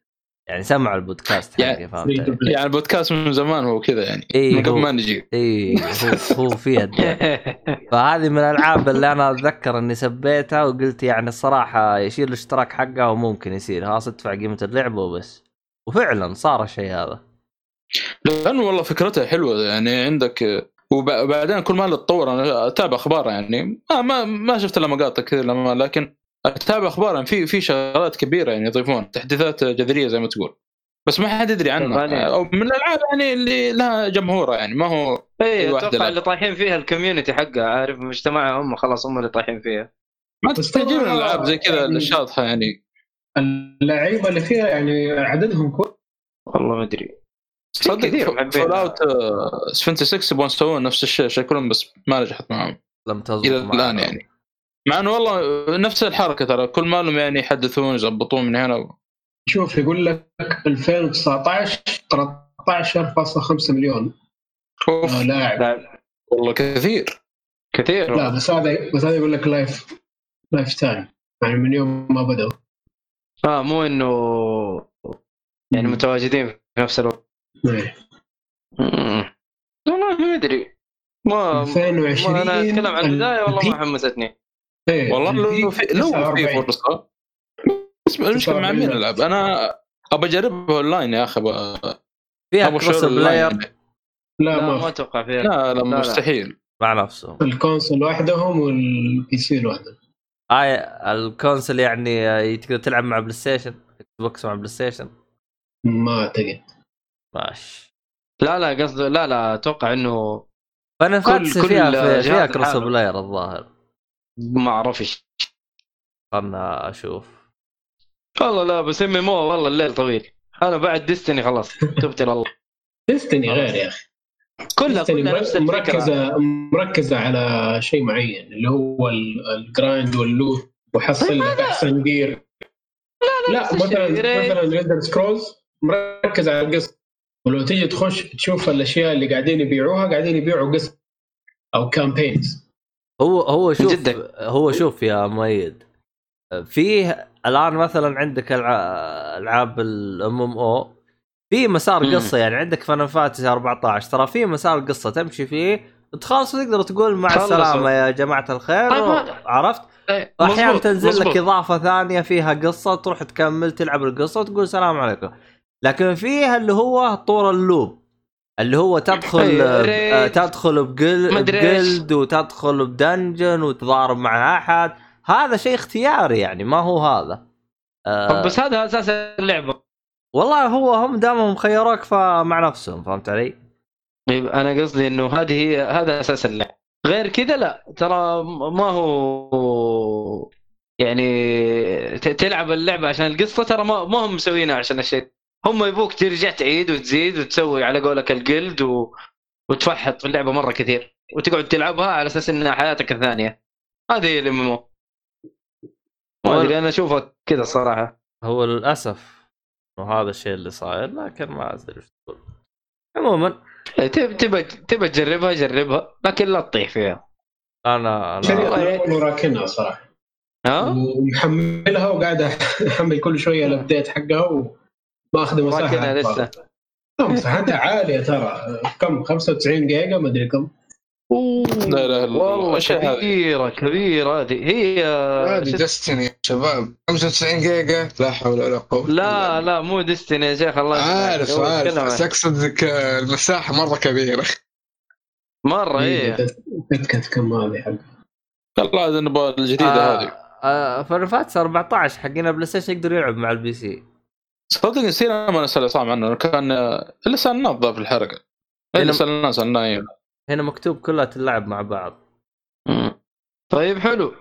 يعني سمعوا البودكاست يعني- حقي فهمت؟ يعني البودكاست من زمان هو كذا يعني. إيه، من قبل ما نجي. اي هو, هو فيها الدين. فهذه من الألعاب اللي أنا أتذكر إني سبيتها وقلت يعني الصراحة يشيل الاشتراك حقها وممكن يصير. خلاص ادفع قيمة اللعبة وبس. وفعلا صار الشيء هذا. لأنه والله فكرتها حلوة يعني عندك وب- وبعدين كل ما تتطور أنا أتابع أخبار يعني. ما ما, ما شفت الا مقاطع كذا لما لكن أتابع أخبار يعني في في شغلات كبيرة يعني يضيفون تحديثات جذرية زي ما تقول بس ما حد يدري عنها. أو من الألعاب يعني اللي لها جمهورها يعني ما هو أي واحد أتوقع. اللي طايحين فيها ال community حقها عارف مجتمعها هم خلاص هم اللي طايحين فيها ما تستجيب الالعاب زي كذا يعني- الشاطحة يعني اللعيبة اللي فيها يعني عددهم كويس والله ما أدري صدق كثير Fallout 76 يبغون يسوون نفس الشيء شكلهم بس ما نجحت معهم لم تزبط إلى. الآن يعني مع إنه والله نفس الحركة ترى كل ما لهم يعني يحدثون يظبطون من هنا شوف يقول لك 2019 13.5 مليون. أوف. آه، لاعب. لا والله كثير. كثير. لا بس هذا بس هذا يقول لك life lifetime يعني من يوم ما بدأوا آه مو إنه يعني متواجدين في نفس الوقت. إيه. والله ما أدري. ما 2020 ما أنا أتكلم عن البداية والله ما حمستني. إيه، والله لو في لو في 49. فرصة. بس المشكلة مع مين ألعب؟ أنا أبى أجربها أونلاين يا أخي فيها cross player. لا لا ما. أتوقع فيها. لا لا لا. مستحيل. مع نفسه. ال console وحدهم وال PC لوحدهم. إيه ال console يعني آه، تقدر تلعب مع PlayStation Xbox مع PlayStation. ما أعتقد. ماشي. لا لا قصده لا لا أتوقع إنه Final كل- Fantasy كل فيها فيها, cross. player الظاهر. ما أعرفش خلنا أشوف. والله لا بس MM والله الليل طويل. أنا بعد Destiny خلاص تبت إلى الله Destiny غير يا أخي. كلها كلها نفس مركزه مركزة على شيء معين اللي هو ال- ال grind وال loot وحصل لك أحسن gear لا نفس مثلا الشيء. Elder. مثلا Elder Scrolls مركز على القصة. ولو تيجي تخش تشوف الأشياء اللي قاعدين يبيعوها قاعدين يبيعوا قصة أو campaigns هو هو شوف جدك. هو شوف يا مؤيد فيه الآن مثلا عندك الع- ألعاب ال MMO في مسار. قصة يعني عندك Final Fantasy 14 ترى في مسار قصة تمشي فيه تخلص وتقدر تقول مع. السلامة يا جماعة الخير طيب عرفت؟ إيه، واحيانا مظبوط، تنزل لك مظبوط. إضافة ثانية فيها قصة تروح تكمل تلعب القصة وتقول سلام عليكم لكن فيها اللي هو طور اللوب اللي هو تدخل ب- ريد. آه، تدخل بجل. بجلد وتدخل بدنجن وتضارب مع أحد هذا شيء اختياري يعني ما هو هذا آه طب بس هذا أساس اللعبة والله هو هم دامهم خيروك فمع نفسهم فهمت علي؟ طيب أنا قصدي إنه هذه هي هذا أساس اللعبة غير كذا لا ترى ما هو يعني تلعب اللعبة عشان القصة ترى ما ما هم مسوينها عشان الشيء هم يبوك ترجع تعيد وتزيد وتسوي على قولك الجلد و... وتفحط في اللعبة مرة كثير. وتقعد تلعبها على أساس إنها حياتك الثانية. هذه هي الإم ما أدري أنا أشوفها كذا الصراحه هو للأسف وهذا الشيء اللي صاير لكن ما أدري إيش تقول. عموما. تبى تبى تبى تجربها جربها لكن لا تطيح فيها. أنا أنا وراكنها صراحة. ها؟ ومحملها وقاعد أحمل كل شوية ال update حقها وماخذ مساحة. أكبر. لسه. لا، مساحتها عالية ترى. كم؟ 95 جيجا ما أدري كم. لا إله إلا الله. والله هذه؟ كبيرة كبيرة هذه. هي هذه Destiny يا شباب. 95 جيجا؟ لا حول ولا قوة لا لا مو Destiny يا شيخ الله يسلمك. عارف عارف. بس أقصد لك المساحة مرة كبيرة. مرة هي تذكرت كم هذه حق. والله إذا نبغى الجديدة هذه. آه Final Fantasy 14 حقين ال PlayStation يقدر يلعب مع ال PC صدق نسينا ما نسأل عصام عنه كان إلا سألناه الظاهر في الحلقة الا سألناه سألناه أيوه. هنا مكتوب كلها تلعب مع بعض. مم. طيب حلو.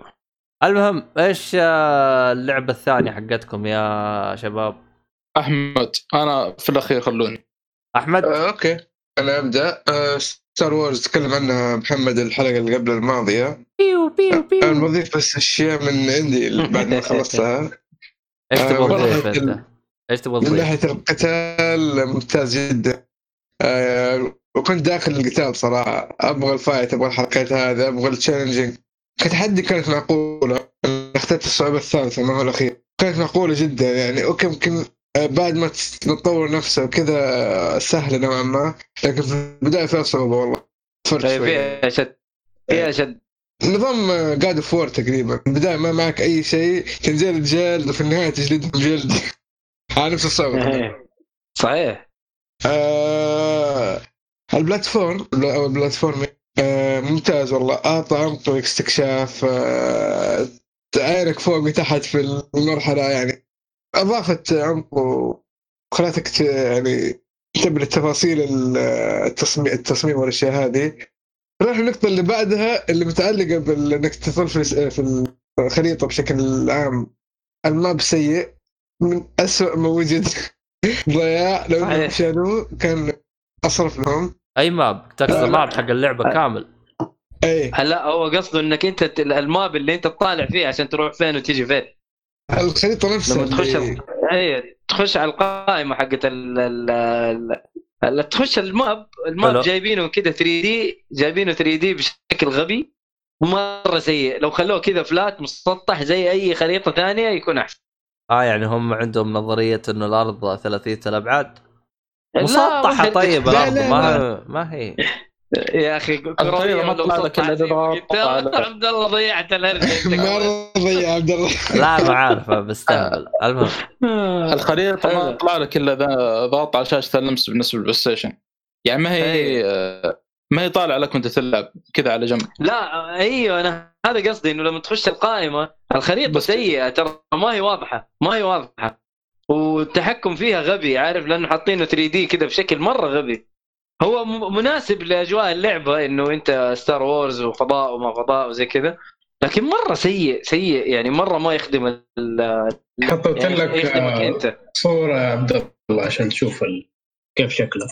المهم إيش آه، اللعبة الثانية حقتكم يا شباب؟ أحمد أنا في الأخير خلوني. أحمد؟ آه، أوكي. أنا أبدأ. آه، Star Wars تكلم عنها محمد الحلقة اللي قبل الماضية. بيو بيو بيو. أنا بضيف بس اشياء من عندي اللي بعد ما خلصتها. إيش آه، تبغى تضيف أنت؟ إيش تبغى من؟ ناحيه القتال ممتاز جدا. آه، وكنت داخل القتال صراحة أبغى ال fight أبغى الحركات هذه أبغى ال challenging. كتحدي كانت معقولة. اخترت الصعوبة الثالثة ما هو الأخير. كانت معقولة جدا يعني. okay يمكن آه، بعد ما تطور نفسه وكذا آه، سهله نوعا ما. لكن في البداية فيها صعوبة والله. طيب. فيها شد فيها شد نظام God of War تقريبا. في البداية ما معك أي شيء. تنزل جلد وفي النهاية تجلدهم جلد. على نفس الصعوبه صحيح. آه ال platform أو ال platform آه ممتاز والله. أعطى عمق واستكشاف آه فوق وتحت في المرحلة يعني أضافت عمق وخلتك ت- يعني تنتبه للتفاصيل ال- التصميم التصميم والأشياء هذه. نروح النقطة اللي بعدها اللي متعلقة بانك تظل في في الخريطة بشكل عام. ال map سيء. من أسوأ ما وجد ضياع. لو انهم. شالوه كان أصرف لهم. أي map؟ تقصد ال map حق اللعبة كامل. أي. لا هو قصده إنك أنت ال map اللي أنت تطالع فيه عشان تروح فين وتيجي فين. الخريطة نفسها لما تخش اللي- أي تخش على القائمة حقت ال تخش ال map ال map حلو. جايبينه كذا 3D جايبينه 3D بشكل غبي مره سيء. لو خلوه كذا flat مسطح زي أي خريطة ثانية يكون أحسن. آه يعني هم عندهم نظرية إنه الأرض ثلاثية الأبعاد. لا، مسطحة طيب لا، الأرض لا، ما لا. ما هي. يا أخي كرويه ما ولا طلع لك. على- عبد الله ضيعت. مرة ضيع عبد الله. لا ما عارف بستهبل المهم. الخريطة ما. طلع لك إلا ذا- ضغط على شاشة اللمس بالنسبة لل PlayStation يعني ما هي ما هي طالع لك وانت تلعب كذا على جنب. لا أيوه أنا هذا قصدي إنه لما تخش القائمة الخريطة بس- سيئة ترى ما هي واضحة ما هي واضحة. والتحكم فيها غبي عارف لأنه حاطينه 3D كذا بشكل مرة غبي. هو م- مناسب لأجواء اللعبة إنه أنت Star Wars وفضاء وما فضاء وزي كذا لكن مرة سيء سيء يعني مرة ما يخدم ال حطيت يعني لك أنت. صورة يا عبد الله عشان تشوف ال... كيف شكله.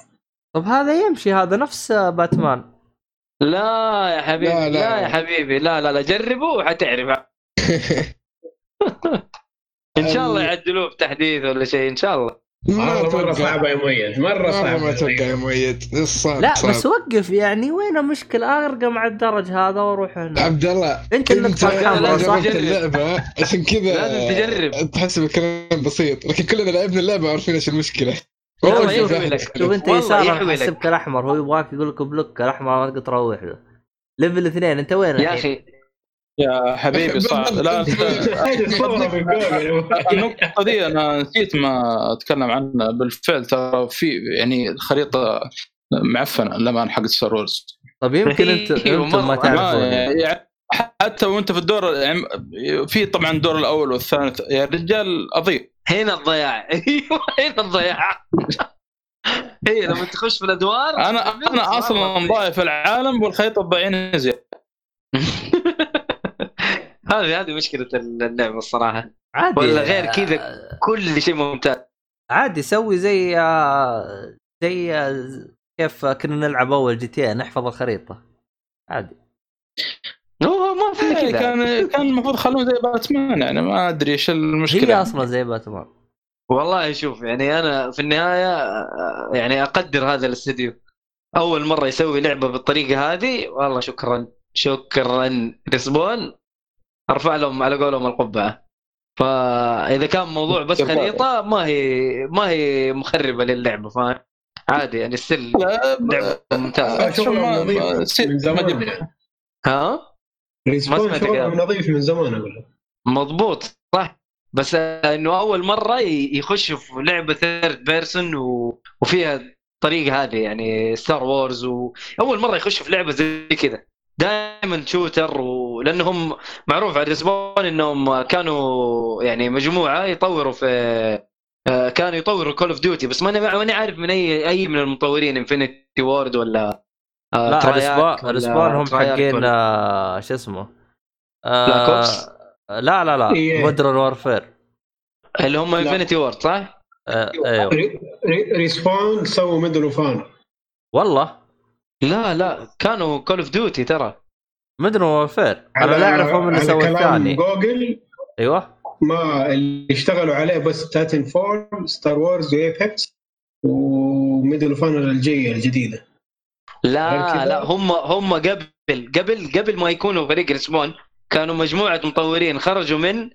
طب هذا يمشي هذا نفس باتمان. لا يا حبيبي لا، لا, لا. يا حبيبي لا لا لا جربه وحتعرف. إن شاء الله يعدلوه بتحديث ولا شيء إن شاء الله. مرة صعبة يا مؤيد مرة صعبة. ما أتوقع يا مؤيد صعب لا صعب. بس وقف يعني وين المشكلة؟ أرقى مع الدرج هذا وأروح هنا. عبد الله أنت الحمراء لازم صح؟ اللعبة عشان كذا لازم تجرب. تحسب الكلام بسيط لكن كلنا لعبنا اللعبة عارفين إيش المشكلة. هو شوف يحوي لك. شوف انت يسار. يحسبك الاحمر هو يبغاك يقول لك بلوك الاحمر ما تقدر تروح له ليفل اثنين انت وين يا؟ أخي يا حبيبي صعب لا النقطة دي أنا نسيت ما أتكلم عنها بالفعل ترى في يعني خريطة معفنة لما حق ستار وورز طب يمكن انت أنتم ما تعرفون يعني حتى وانت في الدور يعني في طبعا الدور الأول والثاني يا رجال اضيء هنا الضياع. أيوه هنا الضياع. هي لما تخش في الأدوار أنا أنا أصلا ضايف العالم والخريطه تضيعني زياده هذه هذه مشكلة اللعبة الصراحة. عادي. ولا غير كذا. كل شيء ممتاز. عادي سوي زي آه، زي آه، كيف كنا نلعب أول GTA نحفظ الخريطة. عادي. يعني كذا. كان كان المفروض يخلون زي باتمان يعني ما أدري إيش المشكلة. هي أصلا زي باتمان. والله شوف يعني أنا في النهاية يعني أقدر هذا الاستديو. أول مرة يسوي لعبة بالطريقة هذه والله شكرا شكرا Respawn أرفع لهم على قولهم القبعة. فإذا كان موضوع بس. خريطه ما هي ما هي مخربة للعبة فاهم؟ عادي يعني still لا، لعبة ممتازة. نظيف من زمان. ها؟ Respawn يا شغلهم. نظيف من زمان أقول لك. مضبوط صح. بس إنه أول مرة يخش في لعبة third person و... وفيها الطريقة هذه يعني Star Wars واول مرة يخش في لعبة زي كذا. دائما shooter ولانهم معروف على Respawn إنهم كانوا يعني مجموعة يطوروا في آه، كانوا يطوروا Call of Duty بس ماني ماني عارف من اي أي من المطورين Infinity Ward ولا آه، لا ولا الاسبان هم حقين آه، شو اسمه؟ آه،؟ لا لا لا إيه. مودرن وورفير اللي هم انفنتي وورد صح؟ آه، أيوه. ري- ري- ريسبون سووا ميدل اوف والله؟ لا لا كانوا كول اوف ديوتي ترى. مودرن وورفير أنا لا أعرفهم اللي كلام الثاني. جوجل أيوه. ما اللي اشتغلوا عليه بس تاتن فور ستار وورز وايبكس و Medal of الجايه الجديدة. لا؟ لا هم هم قبل قبل قبل ما يكونوا فريق Respawn كانوا مجموعة مطورين خرجوا من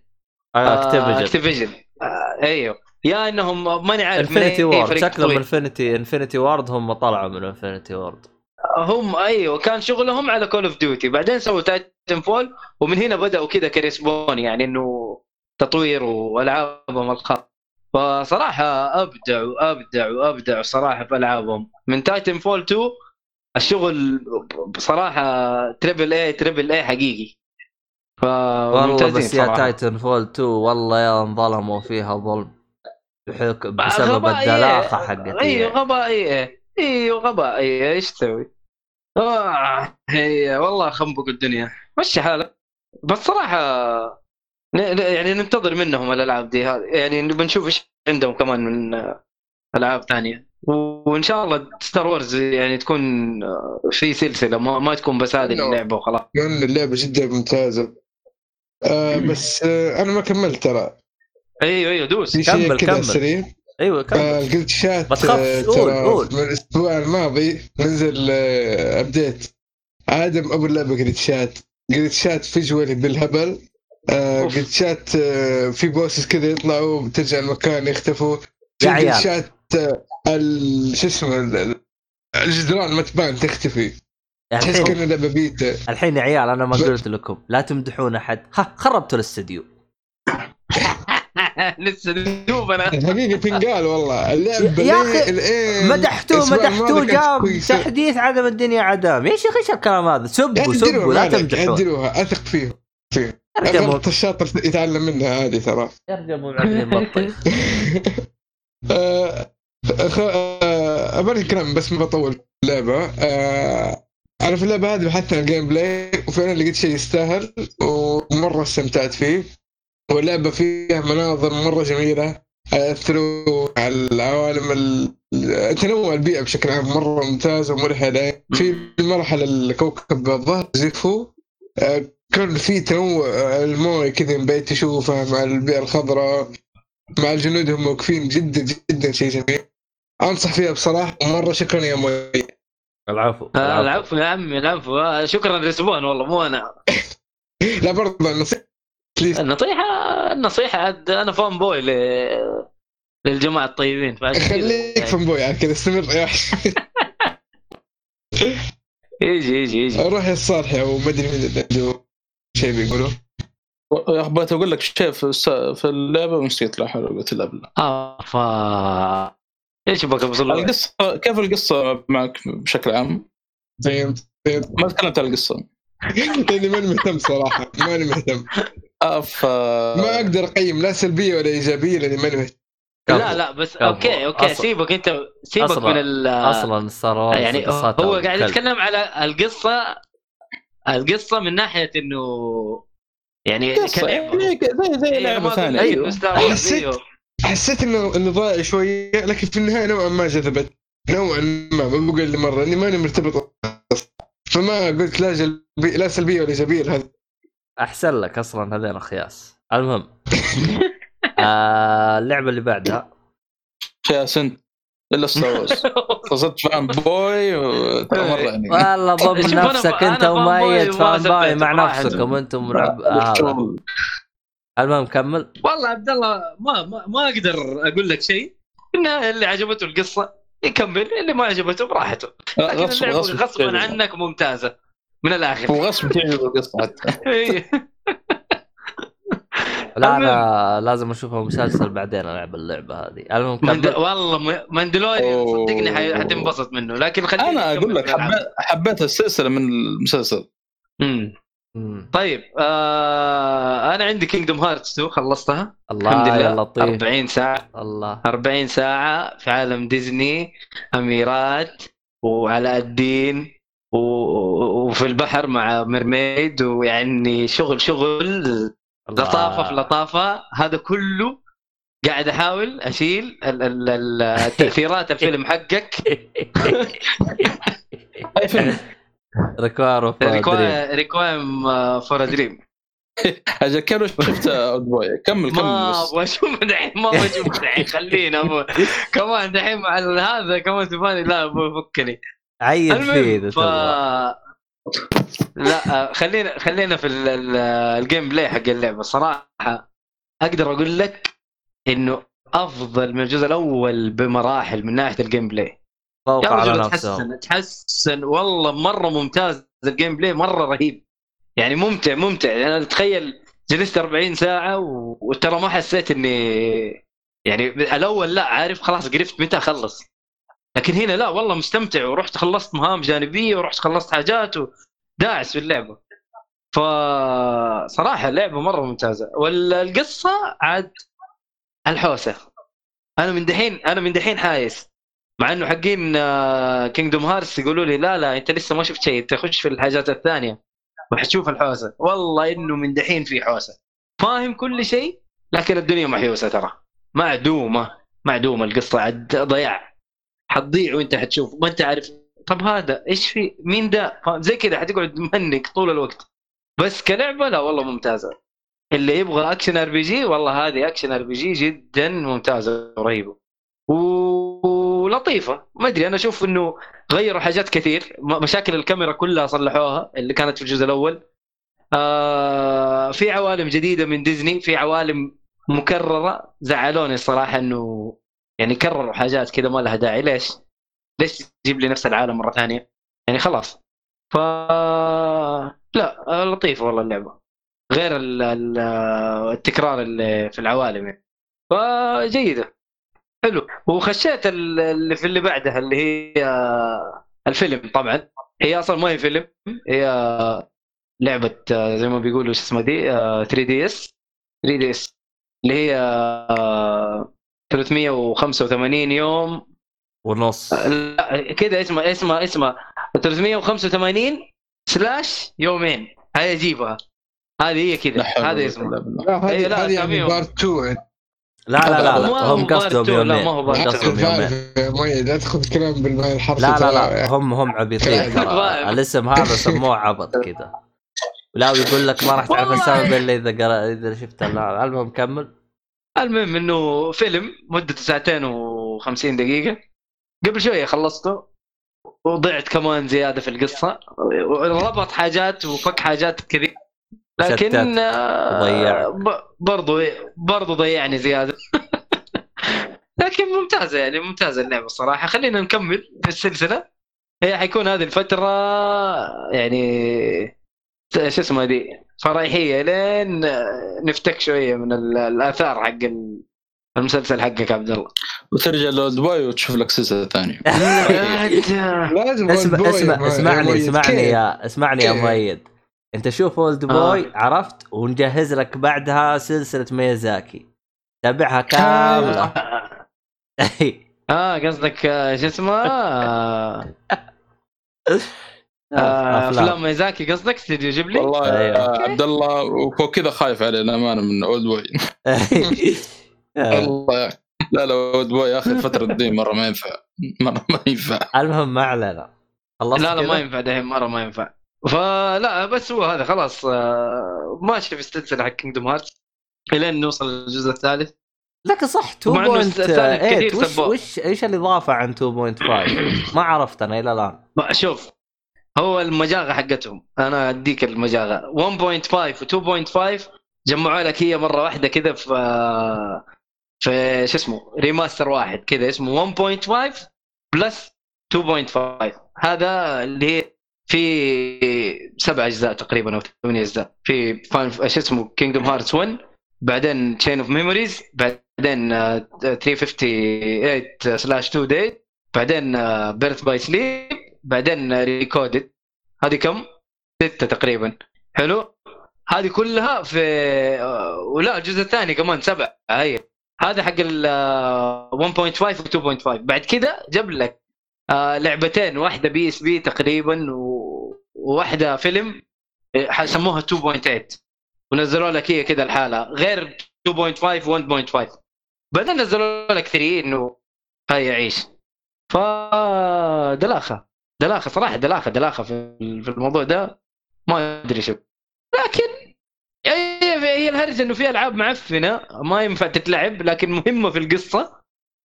Activision Activision آه أيوه. يا إنهم ماني عارف Infinity أي Ward شكلهم. Infinity Infinity Ward هم طلعوا من انفنتي وورد هم أيوه كان شغلهم على Call of Duty بعدين سووا Titanfall ومن هنا بدأوا كذا ك Respawn يعني إنه تطوير وألعابهم الخاصة. فصراحة أبدعوا أبدعوا أبدعوا صراحة في ألعابهم. من Titanfall 2 الشغل بصراحة triple A triple A حقيقي. والله فممتازين بس يا. Titanfall 2 والله يا انظلموا فيها ظلم. بحك... بسبب. الدلاخه حقت أيوه غباء إيه أيوه غباء إيه إيش تسوي؟ آه هي والله خنبق الدنيا. مشي حالك. بس صراحة يعني ننتظر منهم الألعاب دي هذه. يعني بنشوف إيش عندهم كمان من آه، ألعاب ثانية. وإن شاء الله Star Wars يعني تكون في سلسلة ما, ما تكون بس هذه اللعبة وخلاص. لأن اللعبة جدا ممتازة. آه بس آه أنا ما كملت ترى. أيوه أيوه دوس كمل، كذا كمل. سريع؟ أيوه كمل. آه الجلتشات ما تخافش، آه، قول، ترى قول. من الأسبوع الماضي نزل آه update عدم أبو اللعبة جلتشات جلتشات visually بالهبل. آه. جلتشات آه في bosses كذا يطلعوا بترجع المكان يختفوا. يا عيال. جلتشات شو اسمه ال- ال- الجدران ما تبان تختفي. تحس لعبه بيتا الحين يا عيال أنا ما قلت لكم لا تمدحون أحد. ها خربتوا الاستديو. لسه دوب أنا حبيبي فنقال والله. اللعبه يا ليه- الإيه مدحتوه مدحتوه جاب. تحديث عدم الدنيا عدام. يا شيخ إيش الكلام هذا؟ سبوا سبوا لا تمدحون. يعدلوها أثق فيهم الغلط الشاطر يتعلم منها هذه ترى. ارجموا معلمين بطيخ آه، خ- آه، أبغى كلام بس ما بطول اللعبة. آه، أنا في اللعبة هذه بحثت عن الجيم بلاي وفعلا لقيت شيء يستاهل ومرة استمتعت فيه. واللعبة فيها مناظر مرة جميلة ياثروا على العوالم ال- تنوع البيئة بشكل عام مرة ممتاز ومريح للعين في مرحله الكوكب الظهر زيفو. آه، كان في تنوع آه، الموية كذا بعيد تشوفها مع البيئة الخضراء مع الجنود هم واقفين جدا جدا شيء جميل. أنصح فيها بصراحة ومرة شكرا يا العفو آه، العفو. يا عمي العفو. آه، شكرا رسبون والله مو أنا. لا برضه النصيحه النصيحة النصيحة عاد أنا فان بوي ل... للجماعة الطيبين خليك فنبوي على كذا استمر. يا وحش يجي يجي يجي. روح يا الصالحي أو ما أدري مين اللي عنده شيء بيقولوا يا أخي بغيت أقول لك شيء في, الس- في اللعبة ونسيت لا حول ولا قوه الا بالله فا إيش بك ابو سلطان؟ القصة كيف القصة معك بشكل عام؟ طيب طيب ما تكلمت عن القصة. لاني ماني مهتم صراحة ماني مهتم. آه ف ما أقدر أقيم لا سلبية ولا إيجابية لأني ماني مهتم. لا لا بس كفو. okay okay. أصل- سيبك أنت سيبك أصلاً- من ال أصلا Wars يعني هو قاعد. يتكلم على القصة القصة من ناحية إنه يعني كلعبة. يعني زي زي إيه، لعبة ثانية. لك حسيت- انه إنه ضايع شوية لكن في النهاية نوعا ما جذبت. نوعا ما ما بقول لي مرة إني ماني مرتبط. فما قلت لا جلبي لا سلبية ولا ايجابيه لهذا أحسن لك أصلا هذين اخياس المهم. آه اللعبة اللي بعدها. فيها سنت إلا ستار وورز صرت fanboy و- ترى مرة يعني. والله ضم نفسك أنت fanboy وميت فان باي سبيت مع. نفسكم أنتم شغل. المهم كمل والله عبد الله ما ما, ما أقدر أقول لك شيء في النهايه اللي عجبته القصة يكمل اللي ما عجبته براحته لكن غصب غصب غصبا عنك ممتازة من الآخر وغصب تعجب القصة حتى. لا. أنا لازم أشوفها مسلسل بعدين ألعب اللعبة هذه المهم مند... كمل والله م- Mandalorian. صدقني حي- حتنبسط منه لكن خليني أنا أقول لك. حبيت حبيت السلسلة من المسلسل مم. مم. طيب آه أنا عندي Kingdom Hearts 2 خلصتها؟ الله الحمد لله. لطيف 40 ساعة. الله. 40 ساعة في عالم ديزني أميرات وعلاء الدين و... وفي البحر مع mermaid ويعني شغل شغل الله. لطافة في لطافة. هذا كله قاعد أحاول أشيل ال- ال- ال- التأثيرات الفيلم حقك. Dream. Requiem for Dream أجل كيف شفت Oldboy كمل كمل ما أبغى أشوف دحين ما أبغى أشوف دحين خلينا. كمان دحين مع ال- هذا كمان تباني لا أبو فكني. عيد فيه ف لا خلينا خلينا في ال- ال- ال gameplay حق اللعبة. الصراحه أقدر أقول لك إنه أفضل من الجزء الأول بمراحل من ناحية ال gameplay فوق يا على تحسن تحسن. والله مرة ممتاز الجيم بلاي مرة رهيب. يعني ممتع ممتع. يعني أنا تخيل جلست 40 ساعة. وترى ما حسيت اني يعني الأول لا عارف خلاص قرفت متى أخلص. لكن هنا لا والله مستمتع. ورحت خلصت مهام جانبية ورحت خلصت حاجات وداعس في اللعبة. فصراحه اللعبة مرة ممتازة. والقصة عاد الحوسة. أنا من دحين أنا من دحين حايس. مع إنه حقين Kingdom Hearts يقولوا لي لا لا أنت لسه ما شفت شيء تخش في الحاجات الثانية. وحتشوف الحوسة. والله إنه من دحين في حوسة. فاهم كل شيء لكن الدنيا محيوسة ترى. معدومة معدومة القصة ضياع. حتضيع وأنت حتشوف. ما أنت عارف. طب هذا إيش في؟ مين ده؟ زي كذا حتقعد مهنق طول الوقت. بس كلعبة لا والله ممتازة. اللي يبغى action RPG والله هذه action RPG جدا ممتازة ورهيبه ولطيفة. ما أدري أنا أشوف إنه غيروا حاجات كثير. مشاكل الكاميرا كلها صلحوها اللي كانت في الجزء الأول. آه في عوالم جديدة من ديزني في عوالم مكررة. زعلوني الصراحة إنه يعني كرروا حاجات كذا ما لها داعي. ليش؟ ليش تجيب لي نفس العالم مرة ثانية؟ يعني خلاص. ف لا لطيفة والله اللعبة. غير ال- ال- التكرار اللي في العوالم يعني. فجيدة. حلو. وخشيت ال- اللي في اللي بعدها اللي هي الفيلم طبعا. هي أصلا ما هي فيلم هي لعبة آه، زي ما بيقولوا شو اسمها دي 3 DS. 3 DS. اللي هي آه، 385 يوم. ونص. لا كذا اسمها اسمها اسمها 385 slash يومين. هاي أجيبها. هذه هي كذا هذا ولا اسمه قوة إلا بالله. لا إيه، هذه هذه. part 2 لا لا لا, لا هم قصدهم يومين. ما هو. قصدهم يومين. لا تاخذ كلام بالمعنى الحرفي لا لا. لا هم هم عبيطين. فاهم. الاسم هذا سموه عبط كذا. لا ويقول لك ما راح تعرف. السبب الا إذا قرأ إذا شفت. لا المهم كمل. المهم إنه فيلم مدته ساعتين و50 دقيقة. قبل شوية خلصته. وضعت كمان زيادة في القصة. ربط حاجات وفك حاجات كثير لكن. آه، ضيع. برضو برضو ضيعني زيادة لكن ممتازة يعني ممتازة اللعبة الصراحة خلينا نكمل في السلسلة هي حيكون هذه الفترة يعني شو اسمها دي فرايحية لين نفتك شوية من ال- الآثار حق ال- المسلسل حقك عبد الله وترجع ل Old Boy وتشوف لك سلسلة ثانية لازم اسمع اسمع اسمعني. اسمعني؟ يا اسمعني يا؟ مؤيد انت شوف Old آه. Boy عرفت؟ ونجهز لك بعدها سلسلة ميازاكي تابعها كاملة. آه. قصدك آه، شو اسمه؟ آه، آه، أفلام. ميازاكي قصدك Studio Ghibli؟ والله أيوة. يا عبد الله وفوق كذا خايف عليه الامانه من Old Boy. آه. الله لا لا Old Boy اخر فتره دي مرة ما ينفع. مرة ما ينفع. المهم ما علينا. خلصت لا لا؟ ما ينفع دحين مرة ما ينفع. فلا بس هو هذا خلاص آه، ماشي في السلسله حق Kingdom Hearts إلين نوصل للجزء الثالث. لكن صح ومع إنه الثالث 2.8 كثير وش. وش إيش الاضافه عن 2.5 ما عرفت أنا إلى الآن. شوف هو المجاغة حقتهم. أنا أديك المجاغة. 1.5 و 2.5 جمعوا لك هي مرة واحدة كذا في في شو اسمه remaster واحد كذا اسمه 1.5 plus 2.5 هذا اللي هي في سبع أجزاء تقريبا أو ثمانية أجزاء. في فاين شو اسمه؟ Kingdom Hearts 1 بعدين Chain of Memories بعدين آه، 358 slash 2 Days بعدين Birth by Sleep بعدين Re:coded هذه كم؟ ستة تقريبا. حلو؟ هذه كلها في آه، ولا الجزء الثاني كمان سبع. هي. هذا حق ال آه، 1.5 و 2.5 بعد كذا جاب لك آه، لعبتين واحدة PSP تقريبا وواحدة فيلم آه، سموها 2.8 ونزلوا لك هي كذا الحالة. غير 2.5 1.5 بعدين نزلوا لك 3 إنه هاي يعيش. فدلاخه دلاخة. صراحة دلاخة دلاخة في الموضوع ده. ما أدري شو. لكن هي الهرجة إنه في ألعاب معفنة ما ينفع تتلعب لكن مهمة في القصة.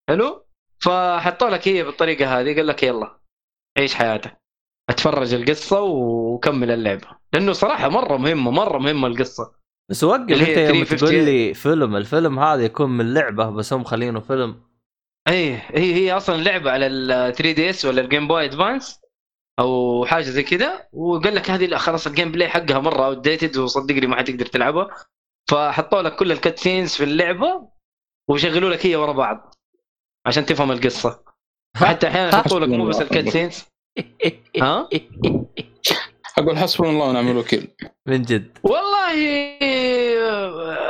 حلو؟ فحطوا لك هي بالطريقة هذه قال لك يلا عيش حياتك. أتفرج القصة وكمل اللعبة. لأنه صراحة مرة مهمة مرة مهمة القصة. بس وقف أنت يوم 358. تقول لي فيلم الفيلم هذا يكون من لعبة بس هم خلينه فيلم. اي هي هي أصلا لعبة على ال 3 DS ولا ال Game Boy Advance أو حاجة زي كذا وقال لك هذه لا خلاص ال gameplay حقها مرة outdated وصدقني ما حتقدر تلعبها. فحطوا لك كل ال cut scenes في اللعبة وشغلوا لك هي ورا بعض عشان تفهم القصة. حتى أحيانا يحطوا لك مو بس الكت سينز ها؟ أقول حسبنا الله ونعم الوكيل. من جد. والله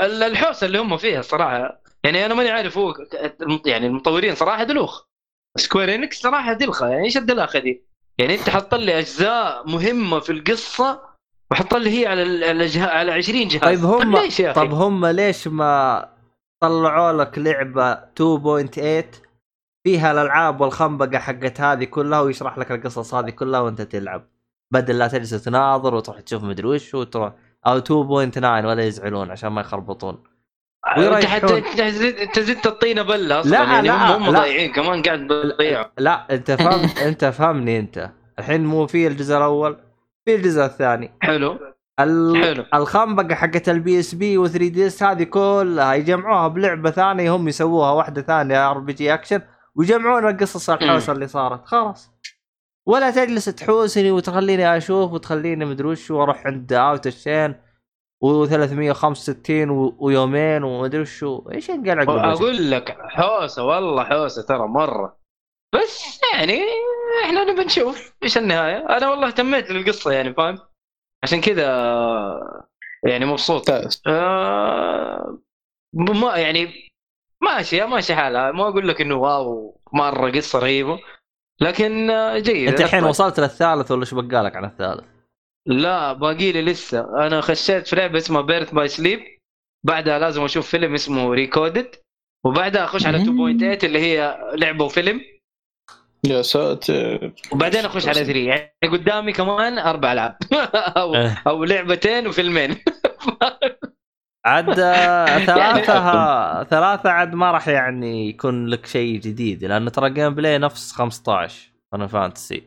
ال- الحوسة اللي هم فيها الصراحه يعني أنا ماني عارف هو يعني المطورين صراحة دلوخ. Square Enix صراحة دلخة يعني إيش الدلاخه دي؟ يعني أنت حط لي أجزاء مهمة في القصة وحط لي هي على ال- على جه... على 20 جهاز. طيب هم ليش يا أخي؟ طب هم ليش ما طلعوا لك لعبة 2.8 فيها الألعاب والخنبقة حقت هذه كلها ويشرح لك القصص هذه كلها وأنت تلعب. بدل لا تجلس تناظر وتروح تشوف مدري وش وتروح أو 2.9 ولا يزعلون عشان ما يخربطون. أنت. حتى أنت زدت- الطينه بله أصلا لا، يعني لا، هم. ضايعين كمان قاعد بيضيعوا لا أنت فهم أنت فهمني أنت. الحين مو في الجزء الأول في الجزء الثاني. حلو. ال... حلو. الخنبقة حقت ال PSP و 3 DS هذه كلها يجمعوها بلعبة ثانية هم يسووها واحدة ثانية RPG action ويجمعون القصص الحوسه اللي صارت. خلاص. ولا تجلس تحوسني وتخليني أشوف وتخليني مدري وش وأروح عند اوت الشين و365 ويومين ومدري وشو إيش انقلع أقول لك حوسة والله حوسة ترى مرة. بس يعني إحنا نبي نشوف إيش النهاية. أنا والله اهتميت للقصه يعني فاهم؟ عشان كذا يعني مبسوط. آه ما يعني ماشي ماشي حالها. ما أقول لك إنه واو مرة قصة رهيبة. لكن آه، جيد. أنت الحين. وصلت للثالث ولا إيش بقالك عن الثالث؟ لا باقي لي لسه. أنا خشيت في لعبة اسمها Birth by Sleep بعدها لازم أشوف فيلم اسمه Re:coded وبعدها أخش على 2.8 اللي هي لعبة وفيلم. يا ساتر. وبعدين أخش على 3 يعني قدامي كمان أربع ألعاب. أو إيه. أو لعبتين وفيلمين. عاد ثلاثة ثلاثة عاد ما راح يعني يكون لك شيء جديد لأن ترى gameplay نفس 15 فانا Fantasy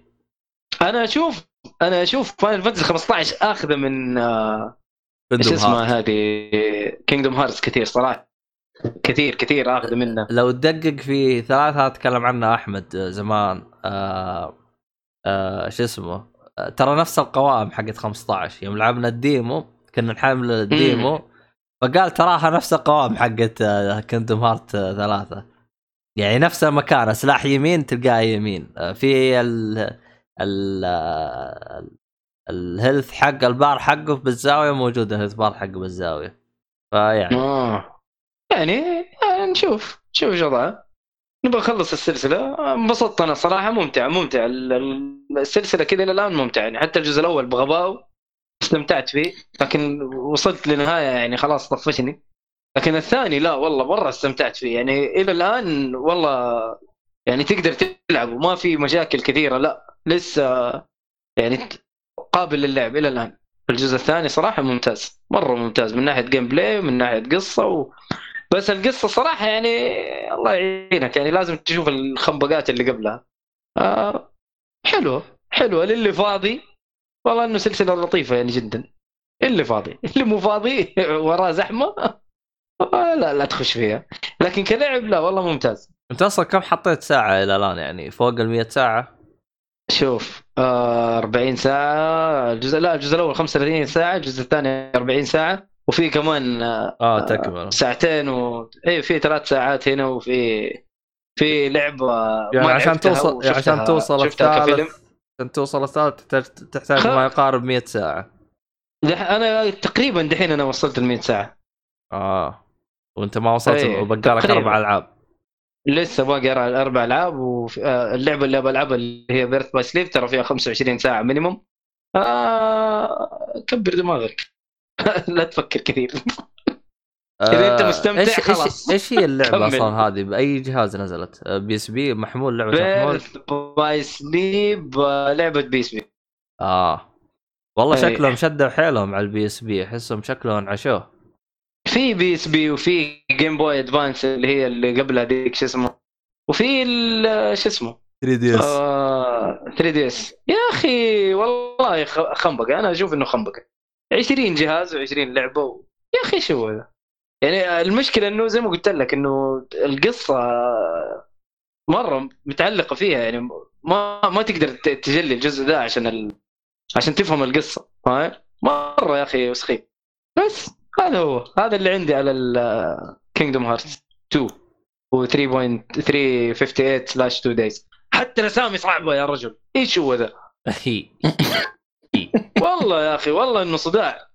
أنا أشوف أنا أشوف Final Fantasy 15 أخذه من آه، إيش اسمها. هذه؟ Kingdom Hearts كثير صراحة. كثير كثير أخذه منه. لو تدقق في ثلاثة تكلم عنها أحمد زمان. آه آه شو اسمه؟ آه ترى نفس القوائم حقت 15 يوم لعبنا ال demo كنا نحمل ال demo. فقال تراها نفس القوائم حقت Kingdom Hearts آه، ثلاثة. يعني نفس المكان سلاح يمين تلقاه يمين. آه، في ال ال آه، ال health حق البار حقه بالزاوية موجود ال health bar حقه بالزاوية. فيعني آه. يعني آه، نشوف نشوف إيش وضعها نبغى نخلص السلسلة. انبسطت أنا صراحة ممتع ممتع. ال- ال- السلسلة كذا إلى الآن ممتع يعني حتى الجزء الأول بغباء استمتعت فيه لكن وصلت لنهايه يعني خلاص طفشني. لكن الثاني لا والله مرة استمتعت فيه. يعني إلى الآن والله يعني تقدر تلعب وما في مشاكل كثيرة لا لسه يعني قابل للعب إلى الآن. الجزء الثاني صراحة ممتاز مرة ممتاز من ناحية gameplay ومن ناحية قصة و... بس القصة صراحة يعني الله يعينك يعني لازم تشوف الخنبقات اللي قبلها. آه حلوة حلوة للي فاضي والله إنه سلسلة لطيفة يعني جدا. اللي فاضي. اللي مو فاضي وراه زحمة. آه لا لا تخش فيها. لكن كلعب لا والله ممتاز. أنت أصلا كم حطيت ساعة إلى الآن؟ يعني فوق ال 100 ساعة؟ شوف آه 40 ساعة. الجزء لا الجزء الأول 35 ساعة الجزء الثاني 40 ساعة. وفي كمان آه آه تكمل ساعتين و اي في ثلاث ساعات هنا وفي في لعبة يعني ما عشان توصل يعني عشان توصل الثالث عشان توصل الثالث تحتاج تحتاج ما يقارب 100 ساعة. دح- أنا تقريبا دحين أنا وصلت ال 100 ساعة. آه. وأنت ما وصلت إيه، وبقى لك. أربع ألعاب. لسه باقي أربع ألعاب واللعبة اللي بلعبها اللي هي Birth by Sleep ترى فيها 25 ساعة minimum آه كبر دماغك. لا تفكر كثير. إذا أنت مستمتع إيش خلاص. إيش هي اللعبة. أصلا هذه؟ بأي جهاز نزلت؟ آه، PSP محمول لعبة محمول؟ by Sleep آه، لعبة PSP. آه. والله أي. شكلهم شدوا حيلهم على ال P SP. أحسهم شكلهم عشوه. في PSP وفي Game Boy Advance اللي هي اللي قبلها ديك شو اسمه؟ وفي ال- شو اسمه؟ 3D آه 3DS. يا أخي والله خ- خنبقة. أنا أشوف إنه خنبقة. 20 جهاز و20 لعبة و... يا أخي شو هذا؟ يعني المشكلة إنه زي ما قلت لك إنه القصة مرة متعلقة فيها يعني ما ما تقدر تجلي الجزء ده عشان ال... عشان تفهم القصة فاهم؟ مرة يا أخي وسخيف بس هذا هو هذا اللي عندي على ال Kingdom Hearts 2 و 3.358 slash 2 Days حتى الأسامي صعبة يا رجل. إيش هو ذا؟ والله يا أخي والله إنه صداع.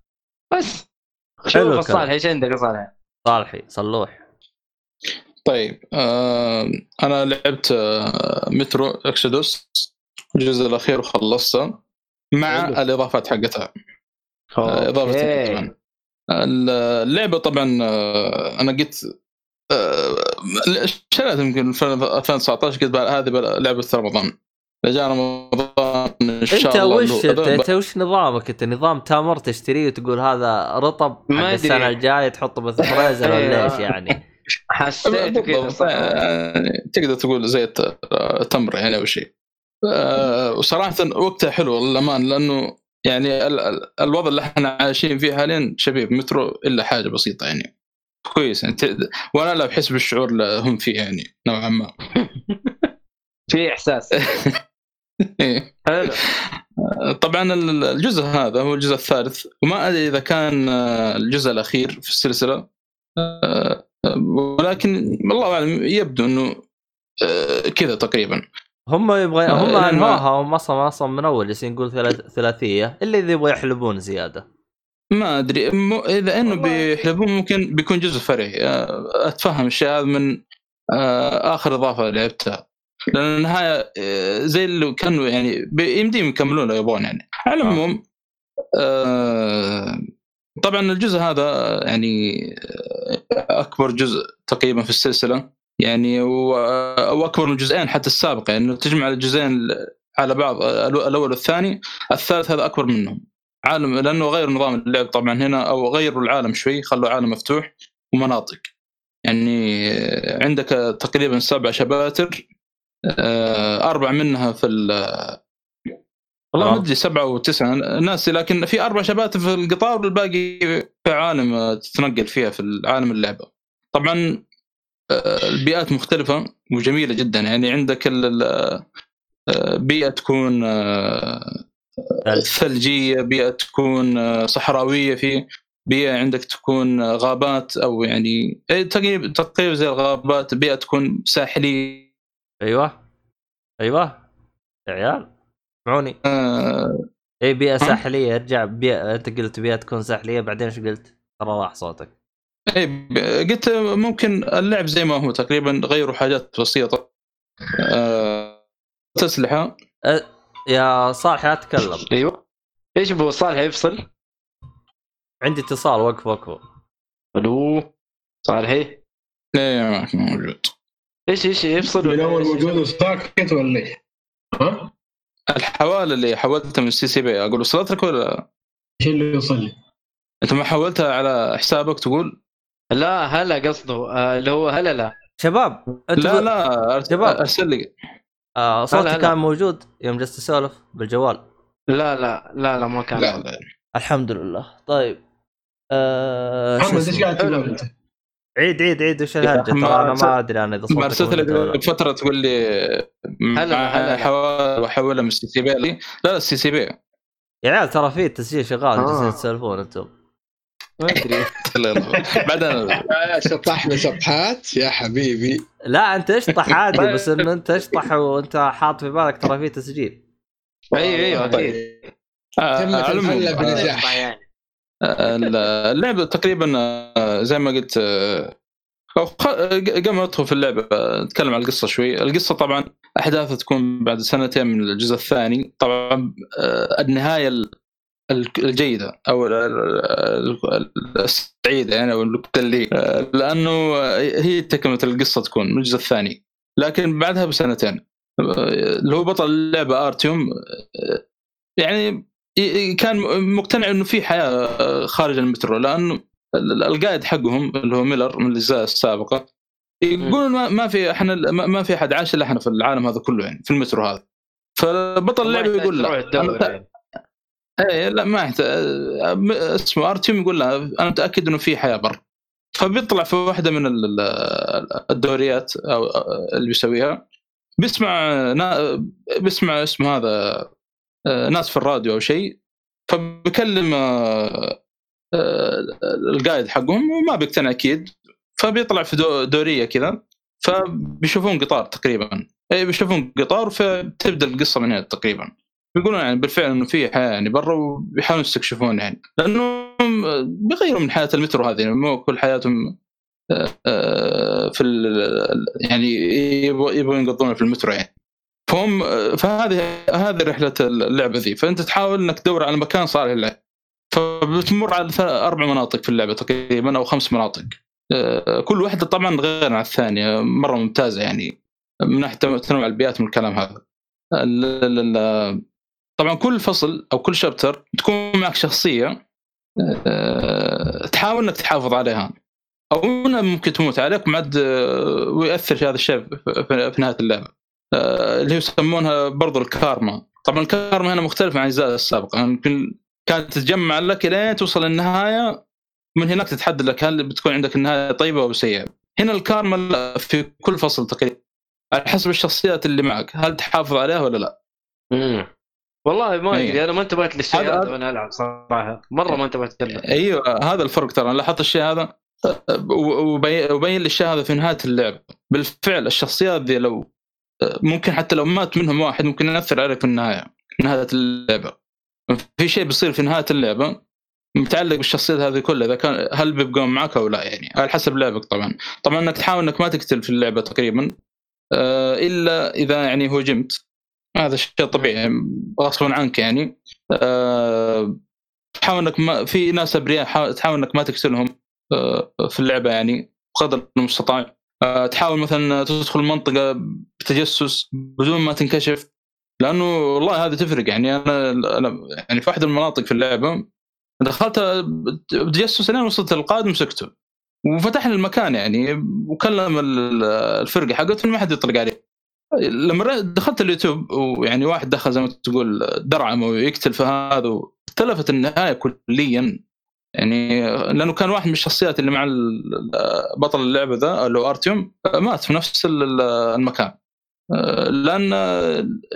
بس. شوف. الصالح إيش عندك يا صالح؟ صالحي صلوح طيب آه أنا لعبت آه مترو إكسودوس الجزء الأخير وخلصته مع حلو. الاضافات حقتها آه، إضافة اللعبة طبعا آه، أنا قلت آه، شريت يمكن في 2019 قلت بقى هذه لعبه رمضان جاء رمضان إن شاء أنت الله وش أنت, أنت وش نظامك أنت نظام تمر تشتريه وتقول هذا رطب ما. السنة الجاية تحطه بالفريزر ولا. إيش يعني حسيت كذا. يعني تقدر تقول زي الت- التمر يعني أو شيء آه، وصراحة وقتها حلو للامان لأنه يعني ال- ال- الوضع اللي إحنا عايشين فيه حاليا شبيب مترو إلا حاجة بسيطة يعني كويس يعني وأنا لا بحس بالشعور اللي هم فيه يعني نوعا ما في إحساس طبعا ال- الجزء هذا هو الجزء الثالث وما أدري إذا كان آه، الجزء الأخير في السلسلة آه، آه، ولكن الله أعلم يبدو إنه كذا تقريبا. هم يبغى هم انهوها هم أصلا أصلا من أول جالسين نقول ثلاث- ثلاثية اللي إذا يبغوا يحلبون زيادة. ما أدري م... إذا إنه. بيحلبون ممكن بيكون جزء فرعي. أتفهم الشيء هذا من آخر إضافة لعبتها. لأن النهايه آه، زي اللي كانوا يعني يمديهم يكملون لو يبغون يعني. على العموم آه، طبعا الجزء هذا يعني آه، أكبر جزء تقريبا في السلسلة يعني و- أو أكبر من الجزئين حتى السابقه يعني. تجمع الجزئين على بعض آه، الأول والثاني الثالث هذا أكبر منهم. عالم لأنه غير نظام اللعب طبعا هنا أو غيروا العالم شوي خلوا عالم مفتوح ومناطق. يعني آه، عندك تقريبا سبع شباتر آه، أربع منها في ال- والله آه. ما أدري سبعة وتسعه ناسي لكن في أربع شباتر في القطار والباقي في عالم آه، تتنقل فيها في عالم اللعبة. طبعا آه، البيئات مختلفة وجميلة جدا يعني عندك آه، بيئة تكون آه، ثلج. ثلجية، بيئة تكون آه، صحراوية في بيئة عندك تكون آه، غابات أو يعني إيه، تقريبا زي الغابات، بيئة تكون ساحلية أيوه. أيوه. يا عيال. اسمعوني آه، اي بيئة ساحلية. ارجع بيئة أنت قلت بيئة تكون ساحلية بعدين إيش قلت؟ ترى راح صوتك. اي قلت ممكن اللعب زي ما هو تقريبا غيروا حاجات بسيطة. آه، اسلحه أه يا صالح لا تتكلم. أيوه. إيش ابو صالح؟ يفصل؟ عندي اتصال وقف وقف. ألو. صالحي لا معك موجود. إيش إيش يفصل من اول إيش؟ موجود وساكت ولا إيش؟ ها؟ الحواله اللي حولتها من ال CCP أقول وصلت لك ولا إيش اللي يوصل لي؟ أنت ما حولتها على حسابك تقول لا هلا قصده آه، اللي هو هلا لا شباب لا لا أرس- شباب. أرسل لي آه صوتي هلا، هلا. كان موجود يوم جلست أسولف بالجوال لا لا لا لا ما كان لا لا الحمد لله طيب آه محمد إيش؟ قاعد تقول أنت؟ عيد عيد عيد وش الهرجه ما ترى أنا ما أدري أنا إذا صوتك ارسلت لك موجود ولا لا. فترة تقول لي هلا، هلا. واحولها من ال CCP. لا لا ال CCP. يا عيال ترى في تسجيل شغال آه. جالسين تسولفون أنتم. ما أدري. بعدين شطحنا شطحات يا حبيبي. لا أنت اشطح عادي بس إنه أنت اشطح وأنت حاط في بالك ترى في تسجيل. أيوه أيوه أكيد. تمت آه، بنجاح. اللعبه تقريبا آه، زي ما قلت آه، خ- قبل ما ندخل في اللعبه آه، نتكلم عن القصة شوي، القصة طبعا أحداثها تكون بعد سنتين من الجزء الثاني، طبعا آه، النهاية ال- ال- الجيدة أو ال- ال- ال- السعيدة يعني أو اللي آه، لأنه هي تكملة القصة تكون من الجزء الثاني، لكن بعدها بسنتين آه، اللي هو بطل اللعبة أرتيوم آه، يعني كان مقتنع إنه في حياة آه، خارج المترو لأنه ال- القائد حقهم اللي هو ميلر من الأجزاء السابقة يقولون ما في إحنا ما في أحد عاش إلا إحنا في العالم هذا كله يعني في المترو هذا. فبطل اللعبة يقول لا. إيه لا ما يحتاج آه، اسمه آرتيوم يقول لا أنا متأكد إنه في حياة برا. فبيطلع في واحدة من ال- ال- الدوريات أو اللي بيسويها. بيسمع نا- بيسمع اسمه هذا آه، ناس في الراديو أو شيء فبكلم آه، آه، القائد حقهم وما بيقتنع أكيد فبيطلع في دو- دورية كذا فبيشوفون قطار تقريبا. إي بيشوفون قطار فتبدأ القصة من هنا تقريبا. بيقولون يعني بالفعل إنه في حياة يعني برا وبيحاولون يستكشفون يعني. لأنهم بيغيروا من حياة المترو هذه يعني مو كل حياتهم آه، آه، في يعني يبغوا ينقضون في المترو يعني. فهم فهذه هذه رحلة اللعبة ذي. فأنت تحاول إنك تدور على مكان صالح للعب. فبتمر على أربع مناطق في اللعبة تقريبا أو خمس مناطق. آه، كل واحدة طبعا غير عن الثانية. مرة ممتازة يعني. من ناحية تنوع البيئات من الكلام هذا. طبعا كل فصل أو كل شابتر تكون معك شخصية آه، تحاول إنك تحافظ عليها. أو ممكن تموت عليك ومعد آه، وياثر في هذا الشيء في- نهاية اللعبة. آه، اللي هو يسمونها برضو الكارما. طبعا الكارما هنا مختلفة عن الاجزاء السابقة. يعني يمكن كانت تتجمع لك لين توصل النهايه من هناك تتحدد لك هل بتكون عندك النهايه طيبة أو سيئة. هنا الكارما في كل فصل تقريبا. على حسب الشخصيات اللي معك هل تحافظ عليها ولا لا؟ مم. والله ما إيه. أدري أنا ما انتبهت للشيء هذا- وأنا ألعب صراحة. مرة ما انتبهت له أيوه هذا الفرق ترى. أنا لاحظت الشيء هذا وبين وبين لي الشيء هذا في نهاية اللعب بالفعل الشخصيات ذي لو ممكن حتى لو مات منهم واحد ممكن ياثر عليك في النهاية نهاية اللعبة. في شيء بيصير في نهاية اللعبة متعلق بالشخصيات هذه كلها إذا كان هل بيبقون معك أو لا يعني على حسب لعبك طبعا. طبعا إنك تحاول إنك ما تقتل في اللعبة تقريبا آه، إلا إذا يعني هجمت. هذا شيء طبيعي غصبا عنك يعني. آه، تحاول إنك ما في ناس أبرياء حا- تحاول إنك ما تقتلهم آه، في اللعبة يعني بقدر المستطاع. تحاول مثلا تدخل المنطقة بتجسس بدون ما تنكشف. لأنه والله هذه تفرق. يعني أنا يعني في من المناطق في اللعبة دخلت بتجسس لين وصلت القائد مسكته. وفتحنا المكان يعني وكلم ال- الفرقة حقته ما حد يطلق عليه. لما دخلت اليوتيوب ويعني واحد دخل زي ما تقول درعم ويقتل في هذا اختلفت النهاية كليا. يعني لأنه كان واحد من الشخصيات اللي مع بطل اللعبة ذا اللي هو أرتيوم مات في نفس ال- المكان. لأن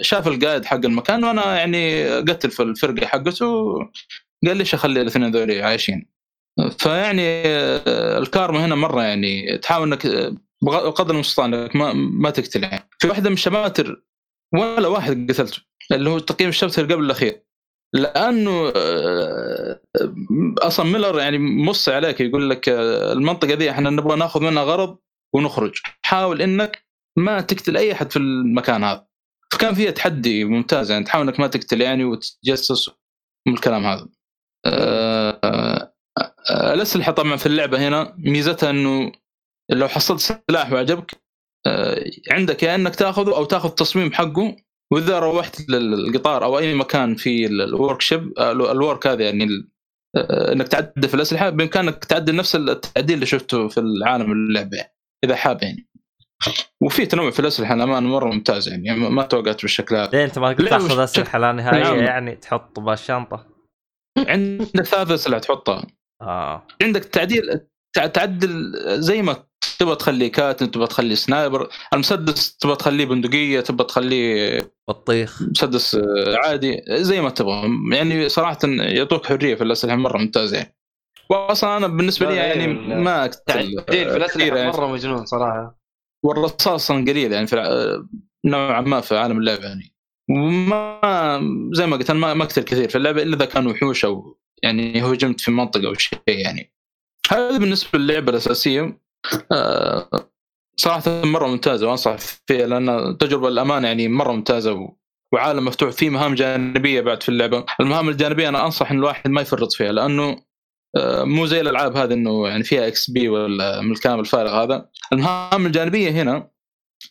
شاف القائد حق المكان وأنا يعني قتل في الفرقة حقته قال ليش أخلي الاثنين ذولي عايشين؟ فيعني الكارما هنا مرة يعني تحاول إنك بقدر المستطاع انك ما ما تقتل يعني. في واحدة من الشماتر ولا واحد قتلته اللي هو تقييم الشابتر قبل الأخير. لأنه آه، أصلا ميلر يعني مص عليك يقول لك آه، المنطقة دي إحنا نبغى ناخذ منها غرض ونخرج. حاول إنك ما تقتل أي أحد في المكان هذا. فكان فيها تحدي ممتاز يعني تحاول إنك ما تقتل يعني وتتجسس من الكلام هذا. آه، الأسلحة طبعا في اللعبة هنا ميزتها إنه لو حصلت سلاح وعجبك عندك يا إنك تاخذه أو تاخذ التصميم حقه وإذا روحت للقطار أو أي مكان في ال workshop ال work هذا يعني آه، إنك تعدل في الأسلحة بإمكانك تعدل نفس التعديل اللي شفته في العالم اللعبة يعني، إذا حاب يعني. وفي تنوع في الأسلحة الامانه مرة ممتاز يعني ما ما توقعت بالشكل هذا ليه أنت ما تاخذ أسلحة لا نهائية نعم. يعني تحط بالشنطه عندك ثلاث أسلحة تحطها. آه. عندك تعديل تع- تعدل زي ما تبغى تخليه كاتن تبغى تخليه سنايبر المسدس تبغى تخليه بندقية تبغى تخليه بطيخ. مسدس آه، عادي زي ما تبغى. يعني صراحة يعطوك حرية في الاسلحه مرة ممتازة يعني. واصلا أنا بالنسبة لي يعني. ما تعديل في كثير الاسلحه يعني. مرة مجنون صراحة. والرصاص أصلا قليل يعني في الع- نوعا ما في عالم اللعبه يعني. وما زي ما قلت أنا ما اقتل كثير في اللعبه إلا إذا كانوا وحوش أو يعني هجمت في منطقة أو شيء يعني. هذا بالنسبة للعبة الأساسية. آه، صراحة مرة ممتازة وانصح فيها لأن التجربه الأمانة يعني مرة ممتازة. وعالم مفتوح فيه مهام جانبية بعد في اللعبة، المهام الجانبية أنا أنصح إن الواحد ما يفرط فيها لأنه آه، مو زي الألعاب هذه إنه يعني فيها XP ولا من الكلام الفارغ هذا، المهام الجانبية هنا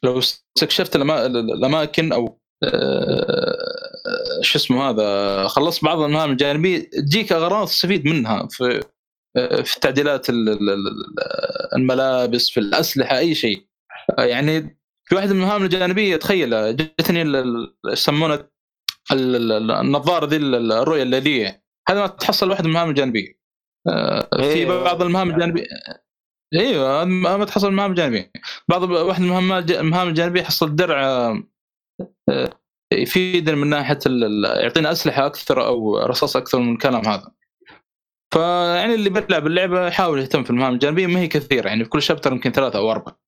لو استكشفت الأماكن أو آه، شو اسمه هذا خلصت بعض المهام الجانبية تجيك أغراض تستفيد منها في آه، في تعديلات ال- ال- ال- الملابس في الأسلحة أي شيء. يعني في واحدة من المهام الجانبية تخيل جتني يسمونه ال- ال- النظارة ذي ال- الرؤية الليلية. هذا ما تحصل واحدة من المهام الجانبية. آه، في إيه. بعض المهام الجانبية أيوه ما تحصل المهام الجانبية. بعض واحدة من المهام الج- المهام الجانبية حصل درع آه، آه، يفيدنا من ناحية يعطينا أسلحة أكثر أو رصاص أكثر من الكلام هذا. فيعني اللي بيلعب اللعبة يحاول يهتم في المهام الجانبية ما هي كثيرة يعني في كل شابتر يمكن ثلاثة أو أربعة.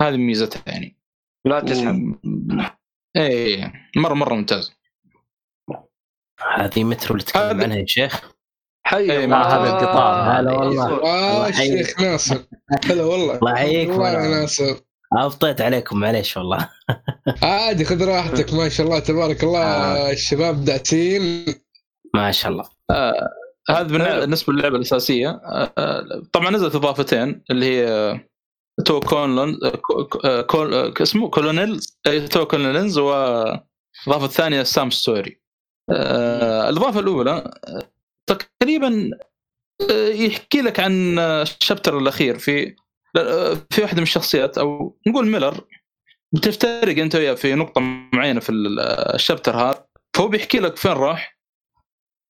هذه ميزتها يعني. لا تسحب. و... إيه مرة مرة ممتاز. هذه مترو اللي تتكلم عنها يا شيخ؟ حي إيه، الله. ما هذا القطار. هلا والله. آه الله يحييك. الشيخ ناصر. هلا والله. الله يحييك. والله. ناصر. افطيت عليكم معليش والله. عادي خذ راحتك. ما شاء الله تبارك الله آه. الشباب داعسين. ما شاء الله. هذا بالن- بالنسبة للعبة الأساسية آه، طبعا نزلت إضافتين اللي هي Two Colonel كو- كول اسمه Colonels آه، Two Colonels والإضافة الثانية Sam's Story آه، الإضافة الأولى آه، تقريبا آه، يحكي لك عن آه، ال chapter الأخير في آه، في واحدة من الشخصيات أو نقول ميلر بتفترق أنت وياه في نقطة معينة في ال- آه، ال chapter هذا فهو بيحكي لك فين راح.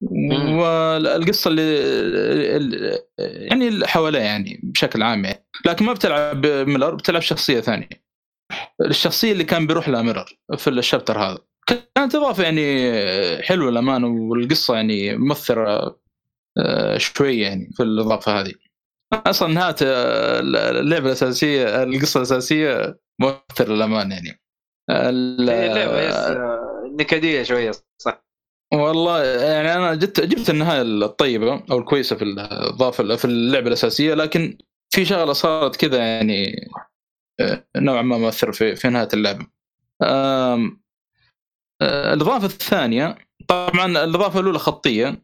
والقصة اللي يعني اللي حواليه يعني بشكل عام يعني. لكن ما بتلعب ميلر بتلعب شخصية ثانية. الشخصية اللي كان بيروح لها ميلر في الشابتر هذا. كانت إضافة يعني حلوة للامانه والقصة يعني مؤثرة آه، شوية يعني في الإضافة هذه. أصلا نهاية اللعبة الأساسية القصة الأساسية مؤثرة للامانه يعني. اللعبه نكدية شوية صح. والله يعني أنا جبت جبت النهاية الطيبة أو الكويسة في الاضافه في اللعبة الأساسية لكن في شغلة صارت كذا يعني آه، نوعا ما مؤثر في في نهاية اللعبة. آه، الإضافة الثانية طبعا الإضافة الأولى خطية.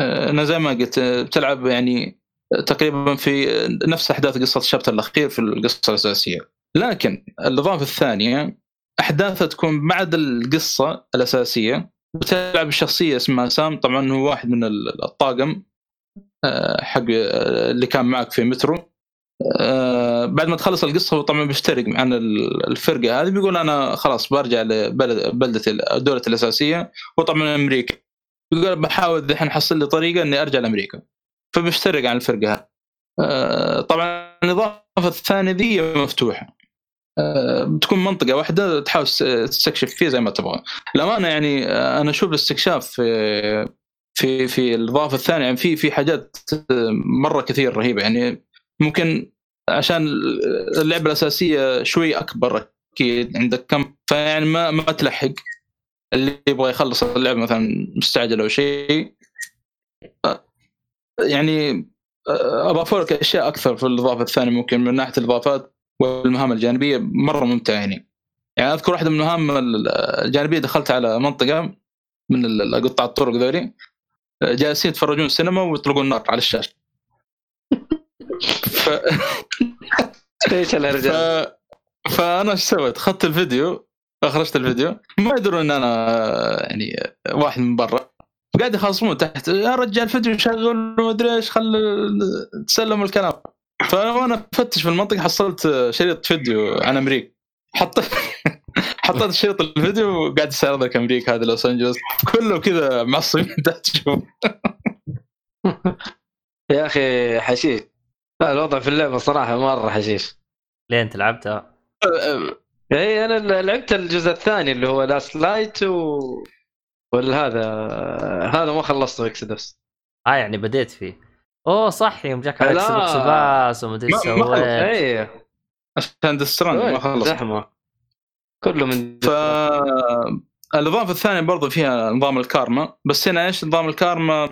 آه، أنا زي ما قلت بتلعب يعني تقريبا في نفس أحداث قصة الشابتر الأخير في القصة الأساسية. لكن الإضافة الثانية أحداثها تكون بعد القصة الأساسية. وتلعب الشخصيه اسمها سام. طبعا هو واحد من الطاقم آه، حق آه، اللي كان معك في مترو. آه، بعد ما تخلص القصة هو طبعا بيفترق عن ال- الفرقة هذه بيقول أنا خلاص برجع لبلد بلدتي دولتي الأساسية. وطبعا أمريكا بيقول بحاول الحين احصل لي طريقة إني أرجع لأمريكا. فبيفترق عن الفرقة هذه. طبعا الإضافة الثانية ذي مفتوحة. بتكون منطقة واحدة تحاول تس- تستكشف فيها زي ما تبغى. الامانه يعني آه، أنا أشوف الاستكشاف في في في الاضافه الثانية يعني في في حاجات آه، مرة كثير رهيبة. يعني ممكن عشان اللعبة الأساسية شوي أكبر أكيد عندك كم فيعني ما ما تلحق. اللي يبغى يخلص اللعبة مثلا مستعجل أو شيء آه، يعني آه، أضافوا لك أشياء أكثر في الاضافه الثانية ممكن من ناحية الإضافات. والمهام الجانبية مرة ممتعة يعني. يعني أذكر واحدة من المهام الجانبية دخلت على منطقة من قطاع الطرق ذولي. جالسين يتفرجون سينما ويطلقون نار على الشاشه ف... إيش ف... فأنا إيش سويت؟ أخذت الفيديو أخرجت الفيديو. ما يدرون إن أنا يعني واحد من برا. قاعد يخاصمون تحت. يا رجال الفيديو شغل وما ادري إيش خل تسلم الكلام. فأنا افتش في المنطقة حصلت شريط فيديو عن أمريكا. حطيت حطيت شريط الفيديو وقاعد يستعرض لك أمريكا هذا لوس أنجلوس. كله كذا معصبين تحت شوف. يا أخي حشيش. لا الوضع في اللعبة صراحة مرة حشيش. ليه أنت لعبتها؟ اي أنا لعبت الجزء الثاني اللي هو Last Light و والهذا هذا ما خلصته Exodus آه يعني بديت فيه. أوه صح يوم جاك على لا. Xbox Pass وما أدري إيش ما- ما خلص. سويت. اي عشان ما خلص. زحمة. كله من فالاضافه الثانية برضو فيها نظام الكارما بس هنا إيش نظام الكارما؟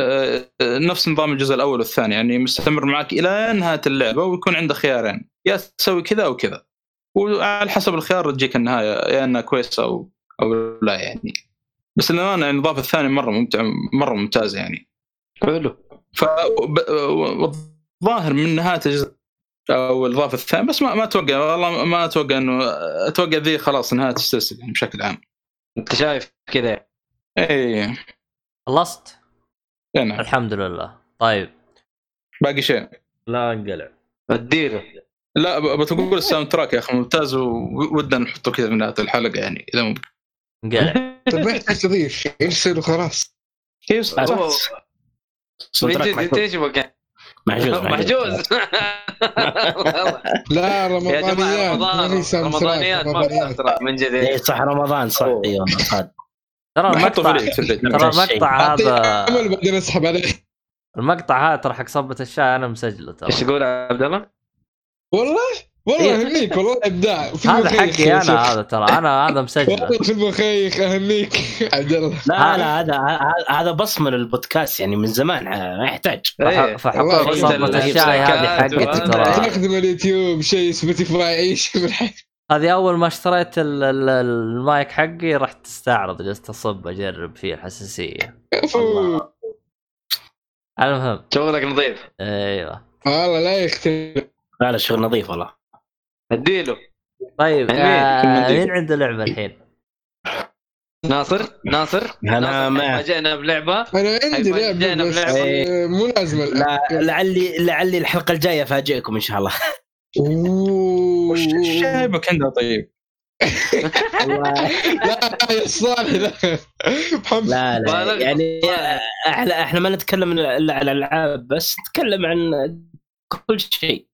آه، آه، نفس نظام الجزء الأول والثاني يعني مستمر معك إلى نهاية اللعبة ويكون عندك خيارين يا تسوي كذا أو كذا. وعلى حسب الخيار تجيك النهاية يا إنها كويسة أو أو لا يعني. بس للأمانة يعني الإضافة الثانية مرة ممتع مرة ممتازة يعني. حلو. ف والظاهر من نهاية الجزء أو الإضافة الثانية بس ما ما أتوقع والله ما أتوقع إنه أتوقع ذي خلاص نهاية السلسلة يعني بشكل عام. أنت شايف كذا؟ اي خلصت؟ إي نعم. الحمد لله طيب. باقي شيء؟ لا انقلع. اديله. لا ب- بتقول ال soundtrack يا أخي ممتاز وودنا نحطه كذا في نهاية الحلقة يعني إذا ممكن. انقلع. طيب ما يحتاج تضيف يرسل وخلاص محجوز. محجوز محجوز لا يا رمضانيات رمضان رمضانيات ما من جد اي صح رمضان صح. أيوه ترى المقطع ترى. المقطع هذا عمل بعدين أسحب عليه. المقطع هذا ترى حق صبة الشاي أنا مسجله ترى. إيش تقول يا عبد الله؟ والله؟ والله إيه. أهنيك والله إبداع. هذا حقي أنا. هذا ترى. أنا هذا مسجله والله في المخيخ أهنيك عبد الله. لا لا هذا هذا- هذا بصمة للبودكاست يعني من زمان ما يحتاج. إيه. فح- والله فحطيت أنت صبة اللي الشاي هذه حقتي ترى. تخدم اليوتيوب شيء سبوتيفاي عيش في الحياة هذه أول ما اشتريت ال- ال- المايك حقي رحت استعرض جلست أصب أجرب فيه الحساسية. المهم. شغلك نظيف. أيوه. والله لا يختلف. لا لا شغل نظيف والله. اديله طيب. آه مين عنده لعبة الحين؟ ناصر؟ ناصر؟ ناصر ما- جئنا بلعبة. أنا عندي لعبة بس بلعبة. آه، مو لازم لا لعلي لعلي الحلقة الجاية أفاجئكم إن شاء الله. وش إيش جايبك عندها طيب؟ والله لا يا صالح لا. لا لا. يعني إحنا إحنا ما نتكلم الا عن الألعاب بس نتكلم عن كل شيء.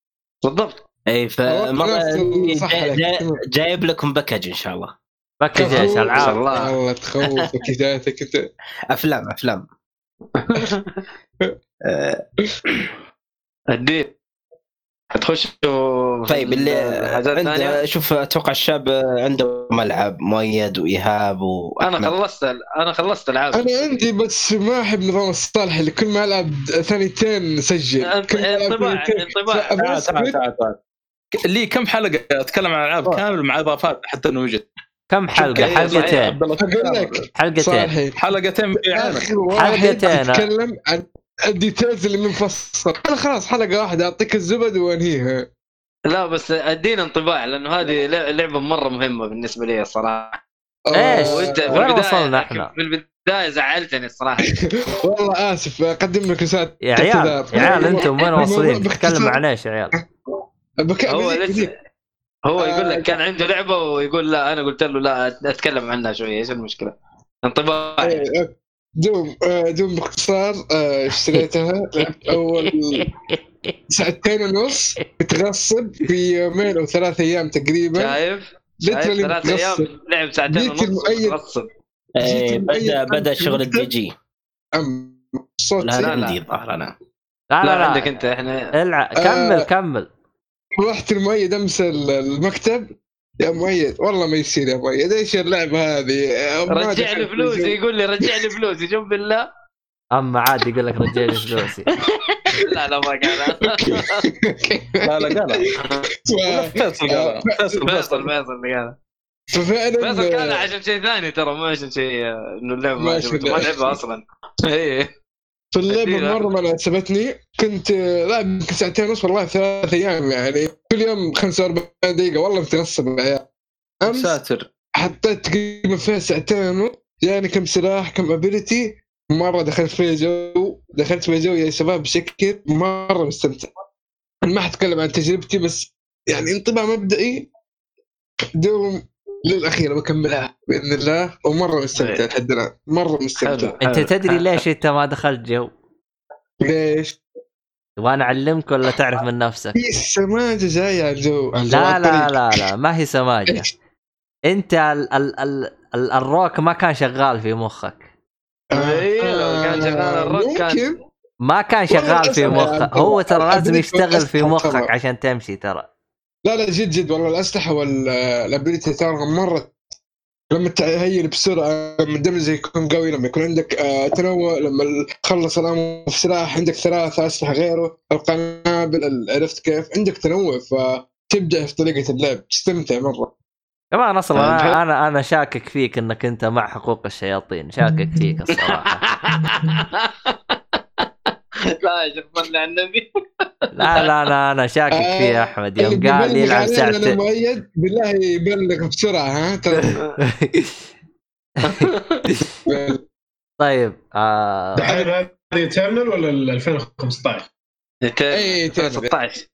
بالضبط. اي فمره جايب لكم package إن شاء الله. package إيش العاب شاء الله. والله تخوفك ذاتك انت أفلام أفلام. اديله حتخش طيب اللي شوف أتوقع الشاب عنده ملعب مؤيد وإيهاب أنا واحمد خلصت أنا خلصت العاب. أنا عندي بس ما أحب نظام الصالح اللي كل ما العب ثانيتين سجل. انطباع. انطباع. تعال. تعال تعال. لي كم حلقة أتكلم عن العاب كامل مع إضافات حتى إنه وجد. كم حلقة؟ حلقتين. حلقتين. حلقتين. حلقتين، ها. يتكلم عن الديتيلز اللي منفصل. أنا خلاص حلقة واحدة. أعطيك الزبد وانهيها لا بس أدينا انطباع لأنه هذه لع- لعبة مرة مهمة بالنسبة لي الصراحه في وين البداية- وصلنا إحنا؟ في البداية زعلتني الصراحه والله آسف. أقدم لك رساله يا عيال. يا عيال أنتم وين واصلين؟ تتكلم عن إيش يا عيال؟ بك... هو لسه. هو آه، يقول لك كان عنده لعبة ويقول لا أنا قلت له لا أتكلم عنها شوية إيش المشكلة؟ انطباع إيه، دوم آه، دوم باختصار آه، اشتريتها لعبت أول ساعتين ونص متغصب في يومين أو ثلاث أيام تقريبا شايف؟ ثلاث. أيام لعب ساعتين جيت ونص المؤيد. متغصب إيه، بدا بدا شغل. الدي جي أم صوت لا. لا لا. عندي الظاهر أنا لا لا, لا عندك لا أنت إحنا الع... كمل آه. كمل رحت المؤيد أمس ال- المكتب. يا مؤيد والله ما يصير يا مؤيد. إيش اللعبة هذه؟ رجع لي فلوسي. يقول لي رجع لي فلوسي شوف بالله. أما عادي يقول لك رجع لي فلوسي. لا لا ما قال. لا لا قال. ف- فيصل قال. فيصل فيصل اللي قال. ففعلا فيصل قال عشان شيء ثاني ترى مو عشان شيء آه، إنه اللعبة ما لعبها أصلا. إيه. في اللعبه مرة ما عجبتني كنت لاعب يمكن ساعتين ونص والله ثلاث أيام يعني. كل يوم 45 دقيقة. والله متنصب يا عيال أمس ساتر. حطيت تقريبا فيها ساعتين ونص. يعني كم سلاح كم ability مرة دخلت فيها جو. دخلت فيها جو يا شباب بشكل مرة مستمتع. ما حتكلم عن تجربتي بس يعني انطباع مبدئي. Doom للأخير بكملها بإذن الله ومرة مستمتع لحد الان مرة مستمتع حلو. أنت تدري ليش أنت ما دخلت جو؟ ليش؟ وأنا أعلمك ولا تعرف من نفسك؟ في سماجه جاية على الجو لا لا. لا لا ما هي سماجة أنت ال ال ال ال الروك ما كان شغال في مخك إيه، لو كان شغال الروك كان- ما كان شغال في مخك هو ترى لازم يشتغل في مخك. عشان تمشي ترى لا لا جد جد والله الاسلحه وال ability ترى مرة لما تهيل بسرعة لما ال damage يكون قوي لما يكون عندك آه تنوع لما تخلص الأمر في سلاح عندك ثلاثة أسلحة غيره القنابل ال- عرفت كيف؟ عندك تنوع فتبدع في طريقة اللعب تستمتع مرة. كمان أصلا أنا أنا أنا شاكك فيك إنك أنت مع حقوق الشياطين شاكك فيك الصراحة. لا يا على النبي. لا لا لا أنا شاكك فيه يا أحمد. يوم قال يلعب ساعتين مؤيد بالله يبلغ بسرعة ها ترى. طيب آه دحين هذه ايترنال ولا ال 2015؟ اي ترى 16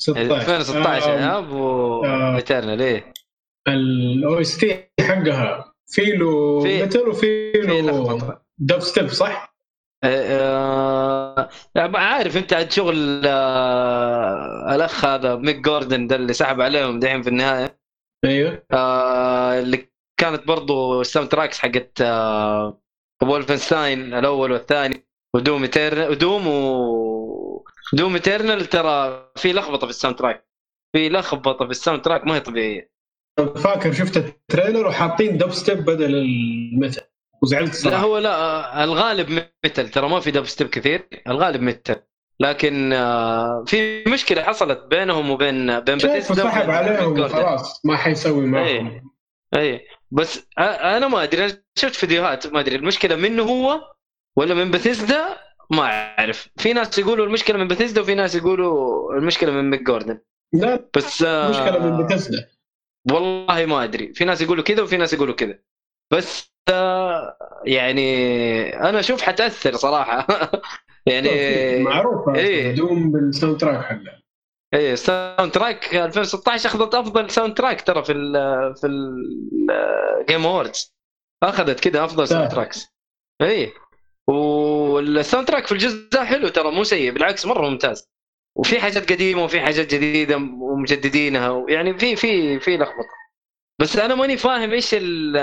16 2016 آم، yep و آه. Eternal إيه. ال OST حقها. في له metal وفي في له دب ستيب صح؟ آه، يعني عارف انت عاد شغل آه، الأخ هذا Mick Gordon ده اللي سحب عليهم دحين في النهاية. أيوه. آه، اللي كانت برضو ال soundtracks حقت آه، Wolfenstein الأول والثاني و Doom Eternal و Doom و Doom Eternal ترى في لخبطة في ال soundtrack. في لخبطة في ال soundtrack ما هي طبيعية. فاكر شفت ال trailer وحاطين دب ستيب بدل ال metal وزعلت لا صراحة. هو لا آه، الغالب metal ترى ما في دب ستيب كثير الغالب metal لكن آه، في مشكلة حصلت بينهم وبين بين باتيستا سحب عليهم. وخلاص ما حيسوي معهم. إيه. اي بس أنا ما أدري أنا شفت فيديوهات ما أدري المشكلة منه هو ولا من بثيسدا ما أعرف. في ناس يقولوا المشكلة من بثيسدا وفي ناس يقولوا المشكلة من Mick Gordon لا بس آه، مشكلة من بتسدا والله ما أدري. في ناس يقولوا كذا وفي ناس يقولوا كذا. بس آه، يعني أنا أشوف حتأثر صراحة. يعني معروفه إيه. Doom بال soundtrack حقها إيه ال soundtrack 2016 أخذت أفضل soundtrack ترى في ال في ال Game Awards أخذت كذا أفضل soundtracks. إيه. وال soundtrack في الجزء ده حلو ترى مو سيء بالعكس مرة ممتاز. وفي حاجات قديمة وفي حاجات جديدة ومجددينها يعني في في في لخبطة. بس أنا ماني فاهم إيش ال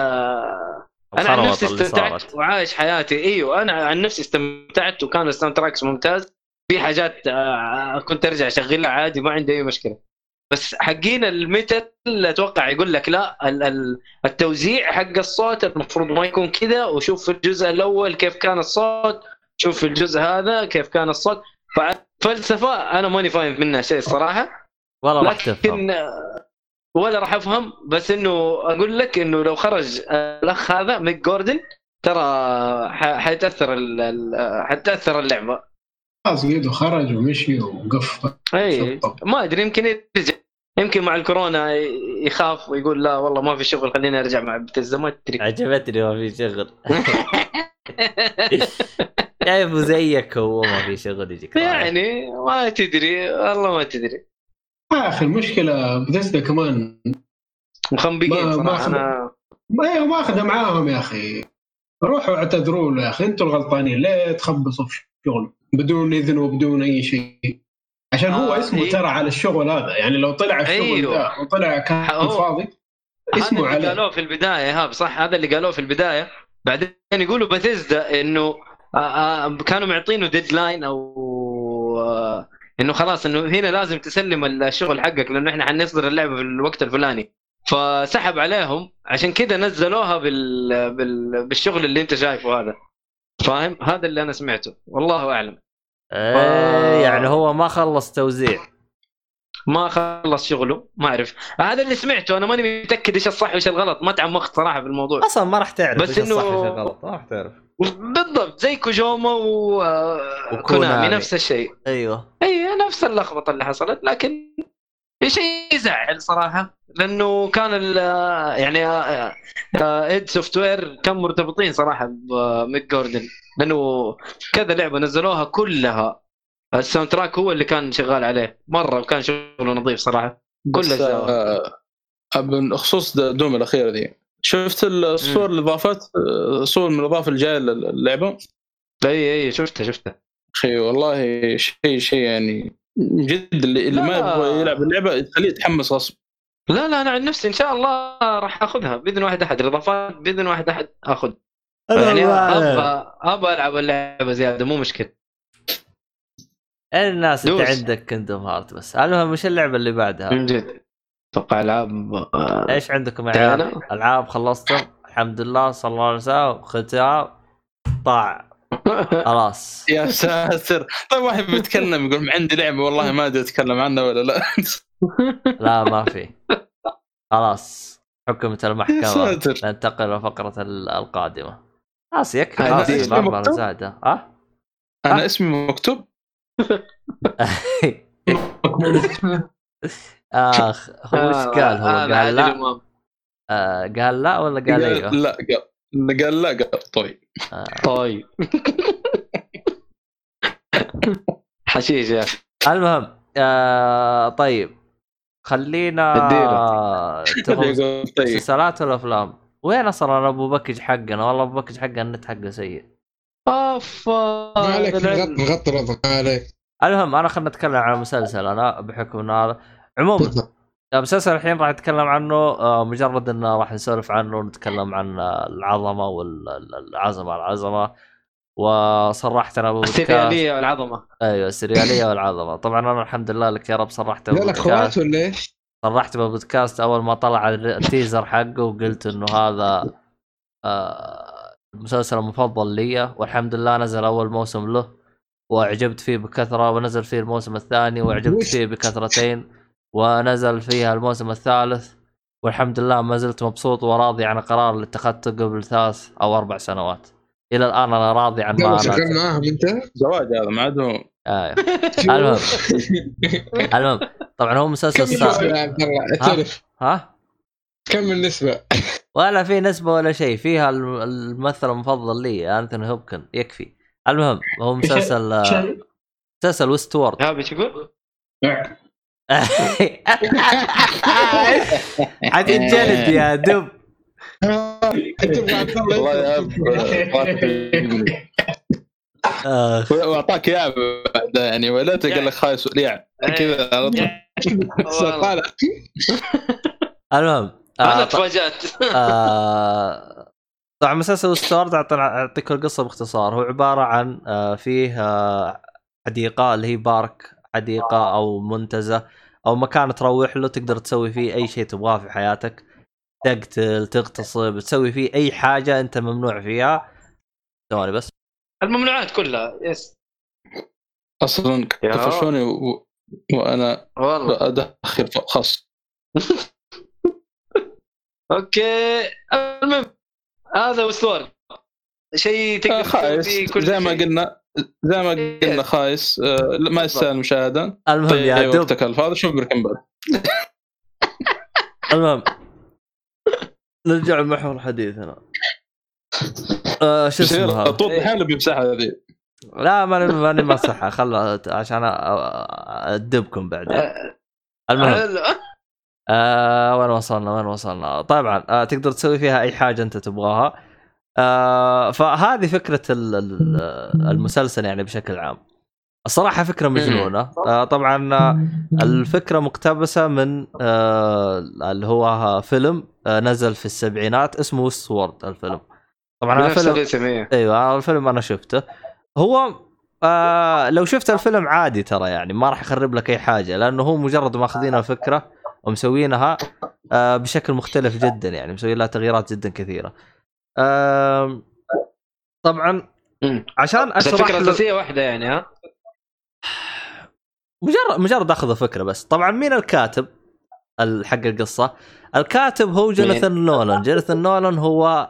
أنا عن نفسي استمتعت. وعايش حياتي. إيوه أنا عن نفسي استمتعت وكان ال soundtracks ممتاز. في حاجات آه، كنت أرجع أشغلها عادي ما عندي أي مشكلة. بس حقين ال metal أتوقع يقول لك لا ال- ال- التوزيع حق الصوت المفروض ما يكون كذا وشوف في الجزء الأول كيف كان الصوت شوف في الجزء هذا كيف كان الصوت. فلسفه أنا ماني فاهم منها شيء الصراحة. والله لكن آه، ولا راح أفهم بس إنه أقول لك إنه لو خرج الأخ هذا ميك جوردن ترى حيتأثر حتأثر اللعبة. خلاص قيدو خرج ومشي وقف. اي. ما أدري يمكن يرجع يمكن مع الكورونا يخاف ويقول لا والله ما في شغل خليني أرجع مع بتزا ما أدري. عجبتني ما في شغل. شايفه زيك هو ما في شغل يجيك. يعني ما تدري والله ما تدري. يا أخي المشكلة بتسدا كمان مخنبقين صراحة. أنا ما ما اخذها معاهم يا أخي. روحوا اعتذروا له يا أخي أنتوا الغلطانين ليه تخبصوا في شغل بدون إذن وبدون أي شيء. عشان هو آه، اسمه إيه. ترى على الشغل هذا يعني لو طلع الشغل أيوه. ده وطلع كان هو- فاضي اسمه هذا اللي قالوه في البداية ايهاب صح هذا اللي قالوه في البداية. بعدين يقولوا بثيزدا إنه آه، آه، كانوا معطينه ديدلاين أو آه، إنه خلاص إنه هنا لازم تسلم الشغل حقك لأنه إحنا حنصدر اللعبة في الوقت الفلاني. فسحب عليهم عشان كذا نزلوها بال... بال... بالشغل اللي أنت شايفه هذا. فاهم؟ هذا اللي أنا سمعته. والله أعلم. إيه يعني هو ما خلص توزيع. ما خلص شغله ما أعرف. هذا اللي سمعته أنا ماني متأكد إيش الصح وإيش الغلط. ما تعمقت صراحة في الموضوع. أصلا ما راح تعرف بس إيش الصح وإيش الغلط ما راح تعرف. بالضبط زي كوجوما وكونامي. وكونامي. نفس الشيء. أيوه. أي نفس اللخبطة اللي حصلت لكن شيء يزعل صراحة لأنه كان ال يعني id Software كانوا مرتبطين صراحة ب Mick Gordon لأنه كذا لعبة نزلوها كلها. ال soundtrack هو اللي كان شغال عليه مرة وكان شغله نظيف صراحة. كل بس. آه، بخصوص Doom الأخيرة دي. شفت الصور الإضافات؟ آه، صور من الاضافه الجايه للعبه إي إي شفتها شفتها. أخي والله شيء شيء يعني جد اللي, اللي ما لا. يبغى يلعب اللعبة تخليه يتحمس غصب لا لا أنا عن نفسي إن شاء الله راح آخذها بإذن واحد أحد. الإضافات بإذن واحد أحد آخذ. يعني أبغى أبغى ألعب اللعبة زيادة مو مشكلة. الناس انت دوس. عندك كندوم هارت بس. المهم مش اللعبة اللي بعدها؟ من جد. أتوقع العاب آه، إيش عندكم يا عيال؟ تعالى. ألعاب خلصتم؟ الحمد لله صلى الله عليه وسلم. ختام. طاع. خلاص. يا ساتر. طيب واحد بيتكلم يقول عندي لعبة والله ما أدري أتكلم عنها ولا لا. لا ما في. خلاص. حكمت يا المحكمة. ساتر. ننتقل للفقرة ال- القادمة. خلاص يكفي. خلاص مكتوب؟ زادة ها؟ أنا اسمي مكتوب؟ اخ هو إيش قال هو؟ هذا قال لا. آه قال لا ولا قال إيوه؟ لا قال قال لا قال طيب آه. طيب حشيش يا أخي المهم آه طيب خلينا طيب مسلسلات ولا أفلام؟ وين أصلا أبو بكج حقنا؟ والله أبو بكج حقنا النت حقه سيء. اوف عليك. نغطي ما عليك المهم أنا خلينا نتكلم عن مسلسل أنا بحكم ان هذا عموما المسلسل الحين راح نتكلم عنه آه، مجرد إنه راح نسولف عنه ونتكلم عن آه، العظمة والعظمه العظمه وصرحت أنا بودكاست السريالية والعظمة. أيوه السريالية والعظمة. طبعا أنا الحمد لله لك يا رب صرحت لا أخوات ولا إيش؟ صرحت بالبودكاست. أول ما طلع التيزر حقه وقلت إنه هذا آه، المسلسل المفضل لي. والحمد لله نزل أول موسم له وأعجبت فيه بكثرة ونزل فيه الموسم الثاني وأعجبت؟ فيه بكثرتين. ونزل فيها الموسم الثالث والحمد لله ما زلت مبسوط وراضي عن القرار اللي اتخذته قبل ثلاث أو أربع سنوات. إلى الآن أنا راضي عن ما شغال أنا معاهم أنت؟ زواج هذا ما عاد آه. المهم. المهم. طبعا هو مسلسل اعترف. ها؟ كم النسبة؟ ولا في نسبة ولا شيء فيها الم- الممثل المفضل لي انثوني هوبكن يكفي. المهم هو مسلسل آه، مسلسل ويست وورد. ها بتقول؟ حتنجلد يا دب. واعطاك إياه بعد يعني ولا قال لك خايس وليع كذا على طول. طالع المهم أنا آه، تفاجأت آه، طبعا مسلسل أعطي- أعطيك القصة باختصار هو عبارة عن آه، فيه حديقه اللي هي بارك حديقة أو منتزه أو مكان تروح له تقدر تسوي فيه أي شيء تبغاه في حياتك. تقتل تغتصب تسوي فيه أي حاجة أنت ممنوع فيها. ثواني بس. الممنوعات كلها yes. أصلا. طفشوني و- وأنا والله. أدخل خاص okay المهم هذا Westworld شيء آه، تقدر تسوي خايس. فيه كل زي ما شيء. قلنا زي ما قلنا خايس. آه، ما يستاهل المشاهده المهم طيب يا دب وقتك الفاضي شوف بريكن باد المهم. نرجع لمحور حديثنا آه شو اسمه هذا طول الحين بيمسحها ذي لا ماني ماني مسحها خل عشان أدبكم بعدين المهم. آه وين وصلنا؟ وين وصلنا؟ طبعا آه تقدر تسوي فيها أي حاجة أنت تبغاها. آه فهذه فكرة ال- ال- المسلسل يعني بشكل عام. الصراحة فكرة مجنونة. آه طبعا آه، الفكرة مقتبسة من آه اللي هو فيلم آه نزل في السبعينات اسمه ويست وورد الفيلم. طبعا هذا بنفس فيلم الاسم إيه. أيوه الفيلم أنا شفته. هو آه لو شفت الفيلم عادي ترى يعني ما راح يخرب لك أي حاجة لأنه هو مجرد ماخذين الفكرة ومسوينها آه بشكل مختلف جدا يعني مسويين لها تغييرات جدا كثيرة. آه طبعا. عشان أشرح الفكرة الأساسية واحدة يعني ها؟ مجرد مجرد أخذ فكره بس. طبعا مين الكاتب؟ ال- حق القصة. الكاتب هو جوناثان نولان. جوناثان نولان هو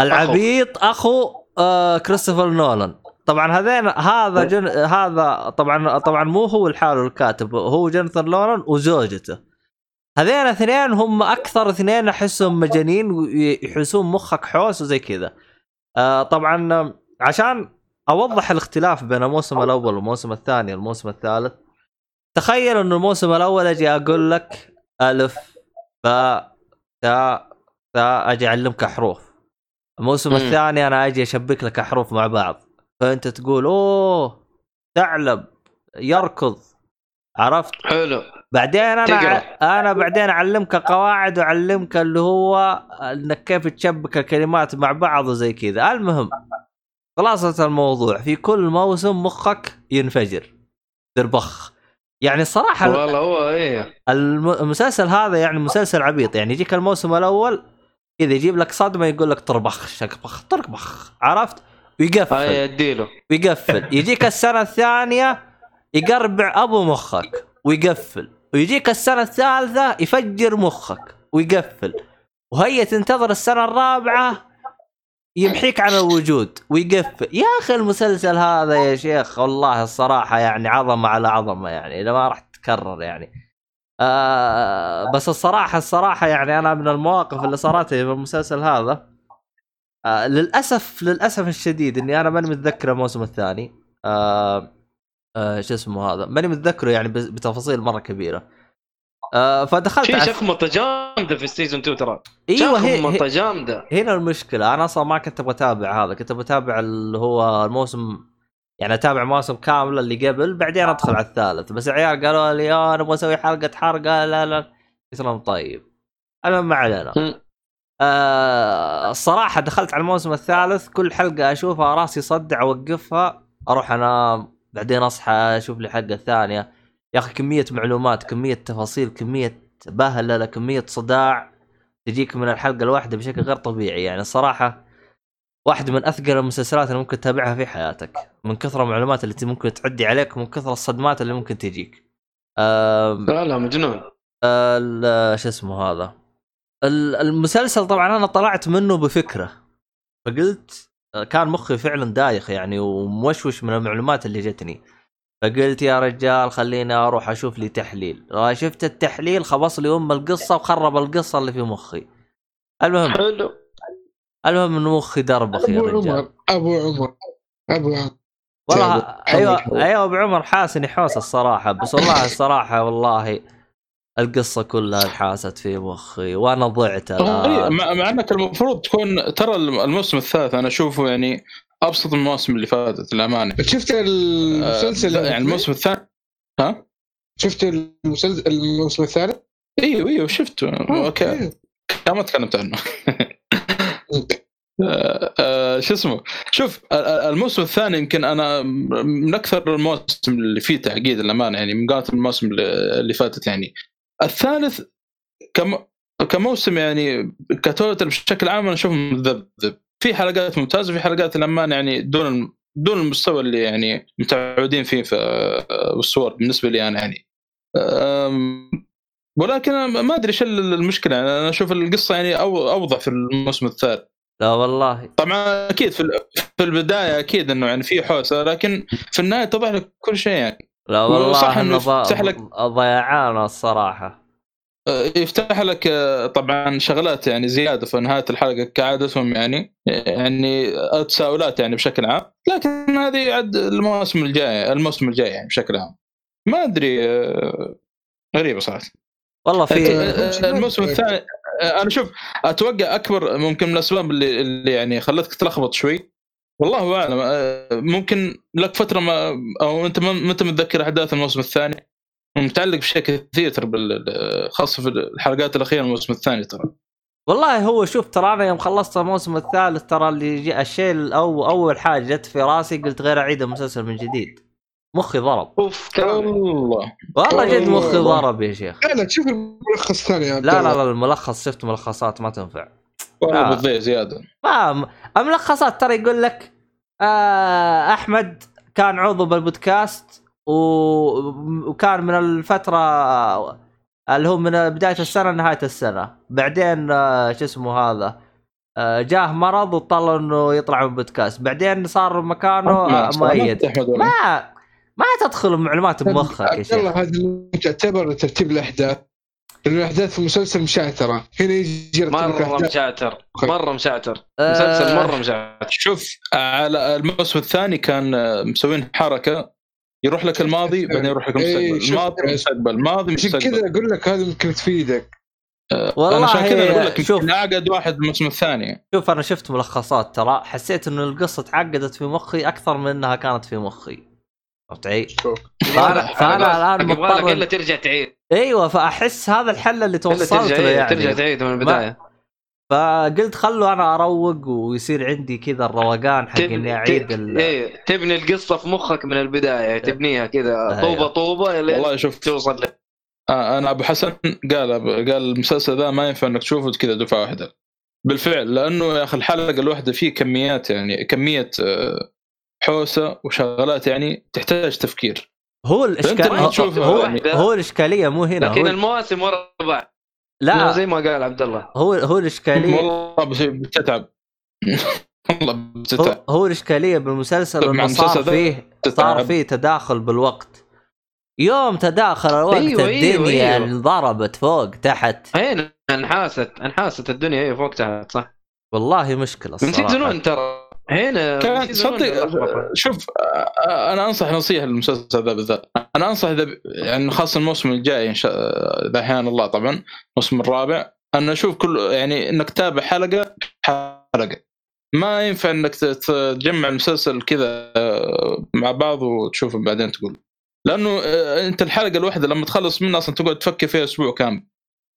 العبيط أخو آه كريستوفر نولان. طبعا هذين هذا جن... هذا طبعا طبعا مو هو لحاله الكاتب. هو جوناثان نولان وزوجته. هذين اثنين هم أكثر اثنين أحسهم مجانين ويحسون مخك حوس وزي كذا. آه طبعا عشان أوضح الاختلاف بين الموسم الأول والموسم الثاني والموسم الثالث تخيل إنه الموسم الأول أجي أقول لك ألف باء تاء تاء أجي أعلمك حروف. الموسم. الثاني أنا أجي أشبك لك حروف مع بعض. فأنت تقول أوه ثعلب يركض عرفت؟ حلو. بعدين أنا تقرأ. أنا بعدين أعلمك قواعد وأعلمك اللي هو إنك كيف تشبك الكلمات مع بعض وزي كذا. المهم خلاصة الموضوع. في كل موسم مخك ينفجر. دربخ. يعني الصراحة والله هو إيه. الم- المسلسل هذا يعني مسلسل عبيط. يعني يجيك الموسم الأول كذا يجيب لك صدمة يقول لك طربخ شكبخ طربخ. عرفت؟ ويقفل. اديله ويقفل. يجيك السنة الثانية يقربع أبو مخك. ويقفل. ويجيك السنة الثالثة يفجر مخك ويقفل. وهي تنتظر السنة الرابعة يمحيك عن الوجود ويقفل. يا أخي المسلسل هذا يا شيخ والله الصراحة يعني عظمة على عظمة يعني إذا ما راح تتكرر يعني. آه بس الصراحة الصراحة يعني أنا من المواقف اللي صارت لي في المسلسل هذا آه للأسف للأسف الشديد إني أنا ماني متذكر الموسم الثاني. آه آه شو اسمه هذا؟ ماني متذكره يعني بتفاصيل مرة كبيرة. آه فدخلت في شخمطه جامده في السيزون 2 ترى. أيوه شخمطه جامده هنا المشكلة أنا أصلا ما كنت أبغى أتابع هذا كنت بتابع اللي هو الموسم يعني أتابع موسم كامل اللي قبل بعدين أدخل على الثالث. بس العيال قالوا لي يا نبغى نسوي حلقة حرقه لا لا. قلت لهم طيب. المهم ما علينا. آه الصراحه دخلت على الموسم الثالث كل حلقة أشوفها راسي صدع أوقفها أروح أنام. بعدين أصحى أشوف لي حلقه ثانية يا أخي كمية معلومات كمية تفاصيل كمية بهللة كمية صداع تجيك من الحلقة الواحدة بشكل غير طبيعي. يعني الصراحة واحدة من أثقل المسلسلات اللي ممكن تتابعها في حياتك. من كثر المعلومات اللي ممكن تعدي عليك ومن كثر الصدمات اللي ممكن تجيك. لا لا مجنون. شو اسمه هذا؟ ال- المسلسل طبعا أنا طلعت منه بفكرة. فقلت كان مخي فعلا دايخ يعني وموشوش من المعلومات اللي جتني. فقلت يا رجال خليني أروح أشوف لي تحليل. شفت التحليل خبص لي أم القصة وخرب القصة اللي في مخي. المهم حلو. المهم انه مخي دربخ يا رجال. عمر أبو عمر أبو عمر. والله أيوه. أيوه أبو عمر حاسني حوس الصراحة بس والله الصراحة والله القصة كلها انحاست في مخي وأنا ضعت الآن. مع, مع إنك المفروض تكون ترى الموسم الثالث أنا أشوفه يعني أبسط من المواسم اللي فاتت للأمانة. شفت المسلسل آه، يعني الموسم الثاني ها؟ شفت المسلسل الموسم الثالث؟ أيوه أيوه شفته. أوكي. إيه. ما تكلمت عنه. آه، آه، شو اسمه؟ شوف ال- ال- الموسم الثاني يمكن أنا من أكثر المواسم اللي فيه تعقيد للأمانة يعني مقارنه بالمواسم اللي اللي فاتت يعني. الثالث كم كموسم يعني كتوتل بشكل عام أنا أشوفه مذبذب. في حلقات ممتازة وفي حلقات للامانه يعني دون دون المستوى اللي يعني متعودين فيه في آه، الصور بالنسبة لي أنا يعني. ولكن أنا ما أدري إيش المشكلة. يعني أنا أشوف القصة يعني أو- أوضح في الموسم الثالث. لا والله. طبعا أكيد في في البداية أكيد إنه يعني في حوسة لكن في النهاية اتضح لك كل شيء يعني. لا والله إنه انه يفتح لك- ضيعان الصراحة. آه، يفتح لك آه، طبعا شغلات يعني زيادة في نهاية الحلقة كعادتهم يعني يعني تساؤلات يعني بشكل عام لكن هذه عاد المواسم الجايه الموسم الجاي يعني بشكل عام. ما أدري آه، غريبة صراحة. والله في الموسم الثاني أنا شوف أتوقع أكبر ممكن من الأسباب اللي, اللي يعني خلتك تلخبط شوي والله أعلم. آه، ممكن لك فترة ما أو أنت ما أنت متذكر أحداث الموسم الثاني؟ متعلق بشيء كثير ترى بال- خاصة في الحلقات الأخيرة من الموسم الثاني ترى. والله هو شوف ترى أنا يوم خلصت الموسم الثالث ترى اللي الشيء الأو أول حاجة جت في راسي قلت غير أعيد المسلسل من جديد. مخي ضرب. أوف والله. والله جد. مخي ضرب يا شيخ. لا لا تشوف الملخص الثاني. لا لا. لا الملخص شفت ملخصات ما تنفع. والله آه. بتضيع زيادة. ما الملخصات ترى يقول لك آه أحمد كان عضو بالبودكاست و... وكان من الفترة اللي هو من بداية السنة لنهاية السنة. بعدين آه شو اسمه هذا آه جاه مرض واضطر إنه يطلع من البودكاست. بعدين صار مكانه آه مؤيد. ولا؟ ما ما تدخل معلومات بمخك يا شيخ. اللي تعتبر ترتيب الأحداث. لأن الأحداث في المسلسل مشعترة. هنا يجي مرة مشعتر. مرة مشعتر. آه. مسلسل مرة مشعتر. شوف على الموسم الثاني كان آه، مسوين حركة. يروح لك الماضي بعدين يروح لك إيه، المستقبل شفت. الماضي المستقبل. ماضي عشان مستقبل كذا أقول لك هذا ممكن تفيدك. والله أنا عشان كذا أقول لك شوف. أعقد واحد الموسم الثاني. شوف أنا شفت ملخصات ترى. حسيت إنه القصة تعقدت في مخي أكثر من إنها كانت في مخي. فهمت علي؟ فانا فانا الآن يبغى لك إلا مضطر ترجع تعيد. أيوه فأحس هذا الحل اللي توصلت ترجع له تعيد ترجع يعني تعيد من البداية. فقلت خلوا أنا أروق ويصير عندي كذا الروقان حق إني أعيد ال... إيه تبني القصة في مخك من البداية تبنيها كذا أيوه. طوبة طوبة والله شوف. توصل آه أنا أبو حسن قال قال المسلسل ذا ما ينفع إنك تشوفه كذا دفعة واحدة. بالفعل لأنه يا أخي الحلقة الواحدة فيه كميات يعني كمية آه، حوسة وشغلات يعني تحتاج تفكير. هو الاشكال فأنت لما هو, هو, يعني- هو الإشكالية مو هنا لكن هو... المواسم ورا بعض. لا. زي ما قال عبد الله. هو هو الاشكاليه والله بس- بتتعب. والله هو, بتتعب. هو الإشكالية بالمسلسل مع إنه صار فيه صار. فيه تداخل بالوقت. يوم تداخل الوقت أيوة، أيوة، الدنيا أيوة. انضربت فوق تحت. هين انحاست انحاست الدنيا هي فوق تحت صح. والله مشكلة من الصراحة. season 1 ترى. هنا كان من season 1 صدق. شوف أنا أنصح نصيحة للمسلسل ذا بالذات. أنا أنصح إذا ب- يعني خاصة الموسم الجاي إن شاء إذا أحيانا الله طبعا الموسم الرابع أن أشوف كل يعني إنك تتابع حلقة حلقة. ما ينفع إنك تجمع المسلسل كذا آه، مع بعض وتشوفه بعدين تقول. لأنه آه، أنت الحلقة الواحدة لما تخلص منها أصلا تقعد تفكر فيها أسبوع كامل.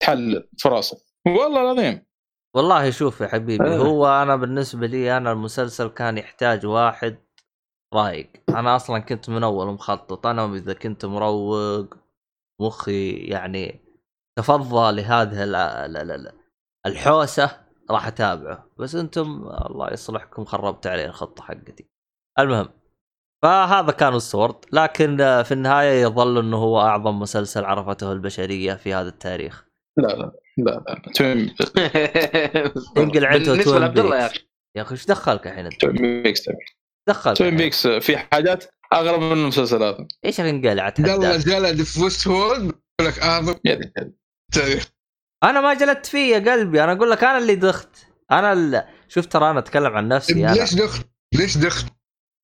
تحلل في راسك والله العظيم. والله شوف يا حبيبي آه. هو أنا بالنسبة لي أنا المسلسل كان يحتاج واحد رايق. أنا أصلا كنت من أول مخطط أنا إذا كنت مروق مخي يعني تفضى لهذه ال- ال- ال- الحوسة راح أتابعه. بس أنتم الله يصلحكم خربت علي الخطة حقتي. المهم فهذا كان السورد لكن في النهاية يظل إنه هو أعظم مسلسل عرفته البشرية في هذا التاريخ. لا لا. لا لا توين انقل عنده بالنسبة Twin لعبد الله يا. أخي يا أخي إيش دخلك الحين انت؟ Twin Peaks دخلك Twin. Peaks في حاجات أغرب من المسلسل هذا إيش انقلعت عبد الله؟ جلد في Westworld يقول لك اعظم. تاريخ أنا ما جلدت فيه يا قلبي أنا أقول لك أنا اللي دخت أنا اللي... شوف ترى أنا أتكلم عن نفسي أنا ليش دخت؟ ليش دخت؟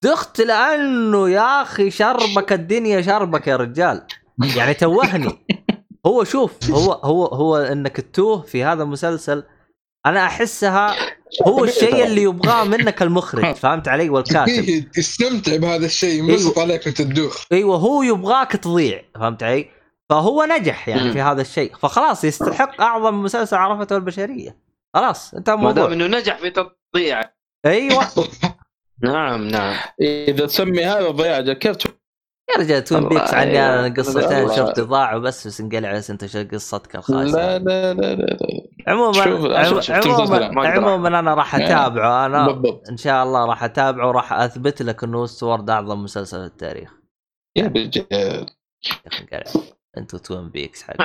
دخت لأنه يا أخي شربك الدنيا شربك يا رجال يعني توهني هو شوف هو هو هو إنك تتوه في هذا المسلسل أنا أحسها هو الشيء اللي يبغاه منك المخرج فهمت علي؟ والكاتب. إيه، استمتع بهذا الشيء ينبسط عليك وأنت تدوخ. أيوه هو يبغاك تضيع فهمت علي؟ فهو نجح يعني. في هذا الشيء. فخلاص يستحق أعظم مسلسل عرفته البشرية. خلاص انت ما دام إنه نجح في تضييع. أيوه. نعم نعم. إذا تسمي هذا ضياع كيف يا رجال Twin Peaks عني أنا. قصتين. شفت ضاعوا بس بس انقلع بس انت شو قصتك لا الخايسة لا لا لا لا عموما؟ عموما عموما أنا راح إيه. أتابعه أنا إن شاء الله راح أتابعه وراح أثبت لك إنه Westworld أعظم مسلسل في التاريخ يا رجال يا أخي قاعد أنتوا Twin Peaks حق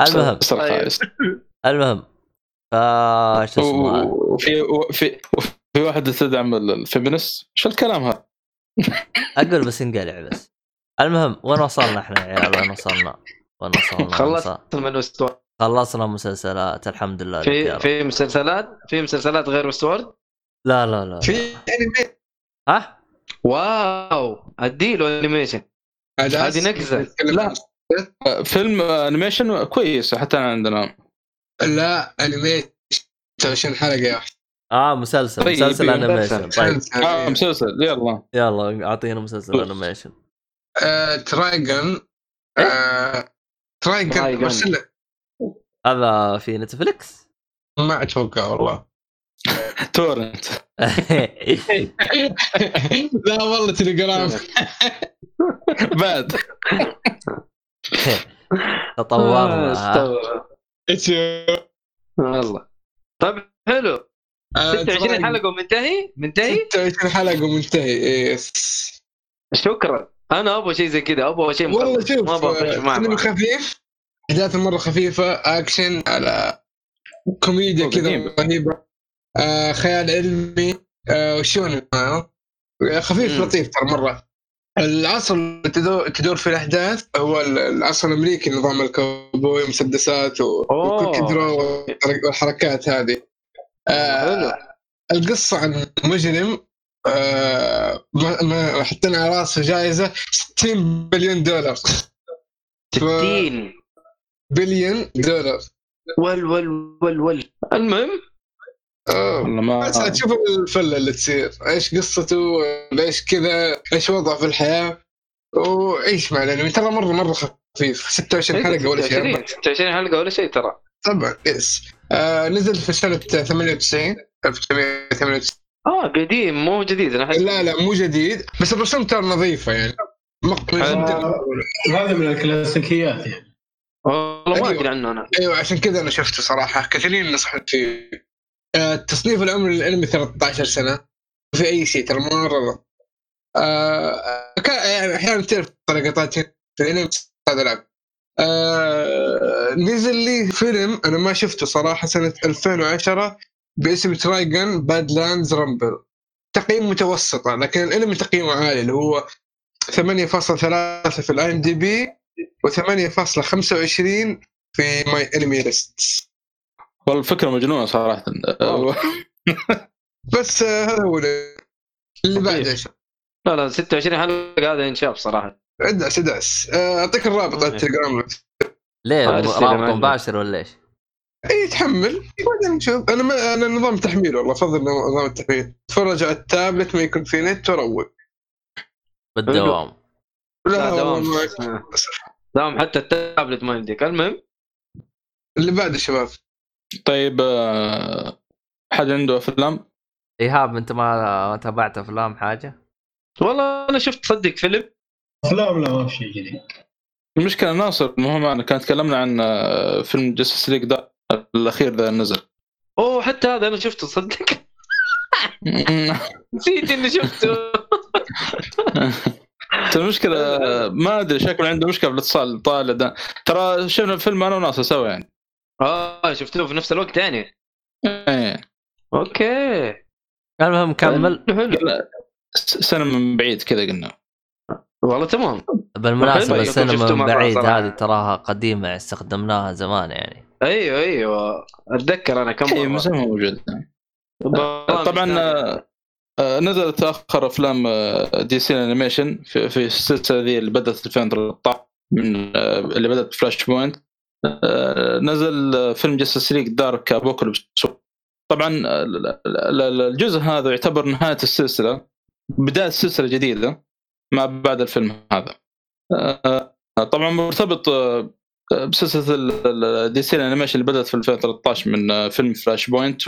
المهم طيب. المهم فا شو اسمه؟ وفي وفي في واحد تدعم ال feminist شو الكلام هذا؟ أقول بس انقلع بس المهم وين وصلنا إحنا يا عيال وين وصلنا؟ وين وصلنا؟ خلصت من Westworld خلصنا مسلسلات الحمد لله في. في مسلسلات في مسلسلات غير Westworld لا لا لا في. انمي ها؟ wow أديله animation هذه نكزة. لا. فيلم animation كويس حتى عندنا لا انمي 26 حلقه يا أخي. آه مسلسل طيب، مسلسل. animation طيب. آه مسلسل. يلا. يلا أعطينا مسلسل animation آه، Trigun آه، Trigun. ارسل هذا في Netflix ما أتوقع والله. torrent. لا والله تليجرام بعد. تطورنا؟ والله طيب حلو. آه، 26 Trigun. حلقة ومنتهي منتهي 26 حلقة ومنتهي yes شكرا أنا أبغى شيء زي كذا أبغى شيء والله. شوف ما أبغى آه،. خفيف احداثه مرة خفيفة أكشن على كوميديا كذا. رهيبة آه خيال علمي آه وشون آه خفيف مم. لطيف ترى مرة العصر اللي تدور, فيه الأحداث هو العصر الأمريكي نظام الكوبوي مسدسات و- أوه. و quick draw والحركات هذه آه القصة عن مجرم آه ما ما حطينا على راسه جائزة 60 بليون دولار. 60 بليون دولار. ول ول ول ول المهم؟ آه، والله ما بس تشوف الفله اللي تصير. إيش قصته؟ ليش كذا؟ إيش وضعه في الحياة؟ وعيش مع الأنمي؟ ترى مره مرة خفيف. 26 حلقة ولا شيء. 26 26 حلقة ولا شيء ترى. طبعا يس. آه نزل في سنة 98 1998 آه قديم مو جديد أنا لا لا مو جديد بس الرسوم ترى نظيفة يعني. جدا هذا من الكلاسيكيات يعني. والله ما أيوة. أدري عنه أنا. أيوه عشان كذا أنا شفته صراحة. كثيرين نصحوا فيه. آه، التصنيف العمري للأنمي 13 سنة. في أي شيء ترى مرة آه يعني أحيانا تعرف طريقات في الأنمي هذا العب آه نزل لي فيلم أنا ما شفته صراحة سنة 2010 باسم Trigun Badlands Rumble. تقييم متوسطة لكن الانمي تقييمه عالي اللي هو 8.3 في ال IMDb و8.25 في MyAnimeList والله الفكرة مجنونة صراحة. بس آه، هذا هو اللي بعده. لا لا 26 حلقة هذا انشاف صراحة ادعس ادعس آه، أعطيك الرابط على التليجرام. ليه؟ رابط. مباشر ولا إيش؟ اي تحمل بعدين نشوف. أنا ما أنا نظام تحميل والله افضل نظام التحميل. تفرج على التابلت ما يكون في نت وروق. بالدوام. لا دوام. والله آه. دوام حتى التابلت ما يمديك المهم؟ اللي بعده شباب. طيب آه، حد عنده أفلام؟ إيهاب أنت ما ما تابعت أفلام حاجة؟ والله أنا شفت صدق فيلم. افلام لا ما في شيء جديد. المشكلة ناصر مو هو معنا كان تكلمنا عن آه، فيلم Justice League Dark الأخير ذا نزل. أوه حتى هذا أنا شفته صدق. نسيت إني شفته. المشكلة آه، ما أدري شكله عنده مشكلة في الاتصال طالع ده. ترى شفنا الفيلم أنا وناصر سوا يعني. آه شفته في نفس الوقت يعني. إيه. أوكي. المهم كمل. سنة من بعيد كذا قلنا. والله تمام. بالمناسبة حلو، السينما شفته من بعيد. هذه تراها قديمة استخدمناها زمان يعني. أيوه أيوه. أتذكر أنا كم اي مرة. من زمان موجود. طبعا. آه، آه، نزلت اخر أفلام آه، DC animation في, في السلسلة ذي اللي بدأت 2013 من آه، اللي بدأت Flashpoint. نزل فيلم Justice League Dark Apokolips. طبعا ال- ال- ال- الجزء هذا يعتبر نهاية السلسلة بداية سلسله جديدة. ما بعد الفيلم هذا. آه، طبعا مرتبط آه، بسلسلة DC ال animation اللي بدأت في 2013 من آه، فيلم Flashpoint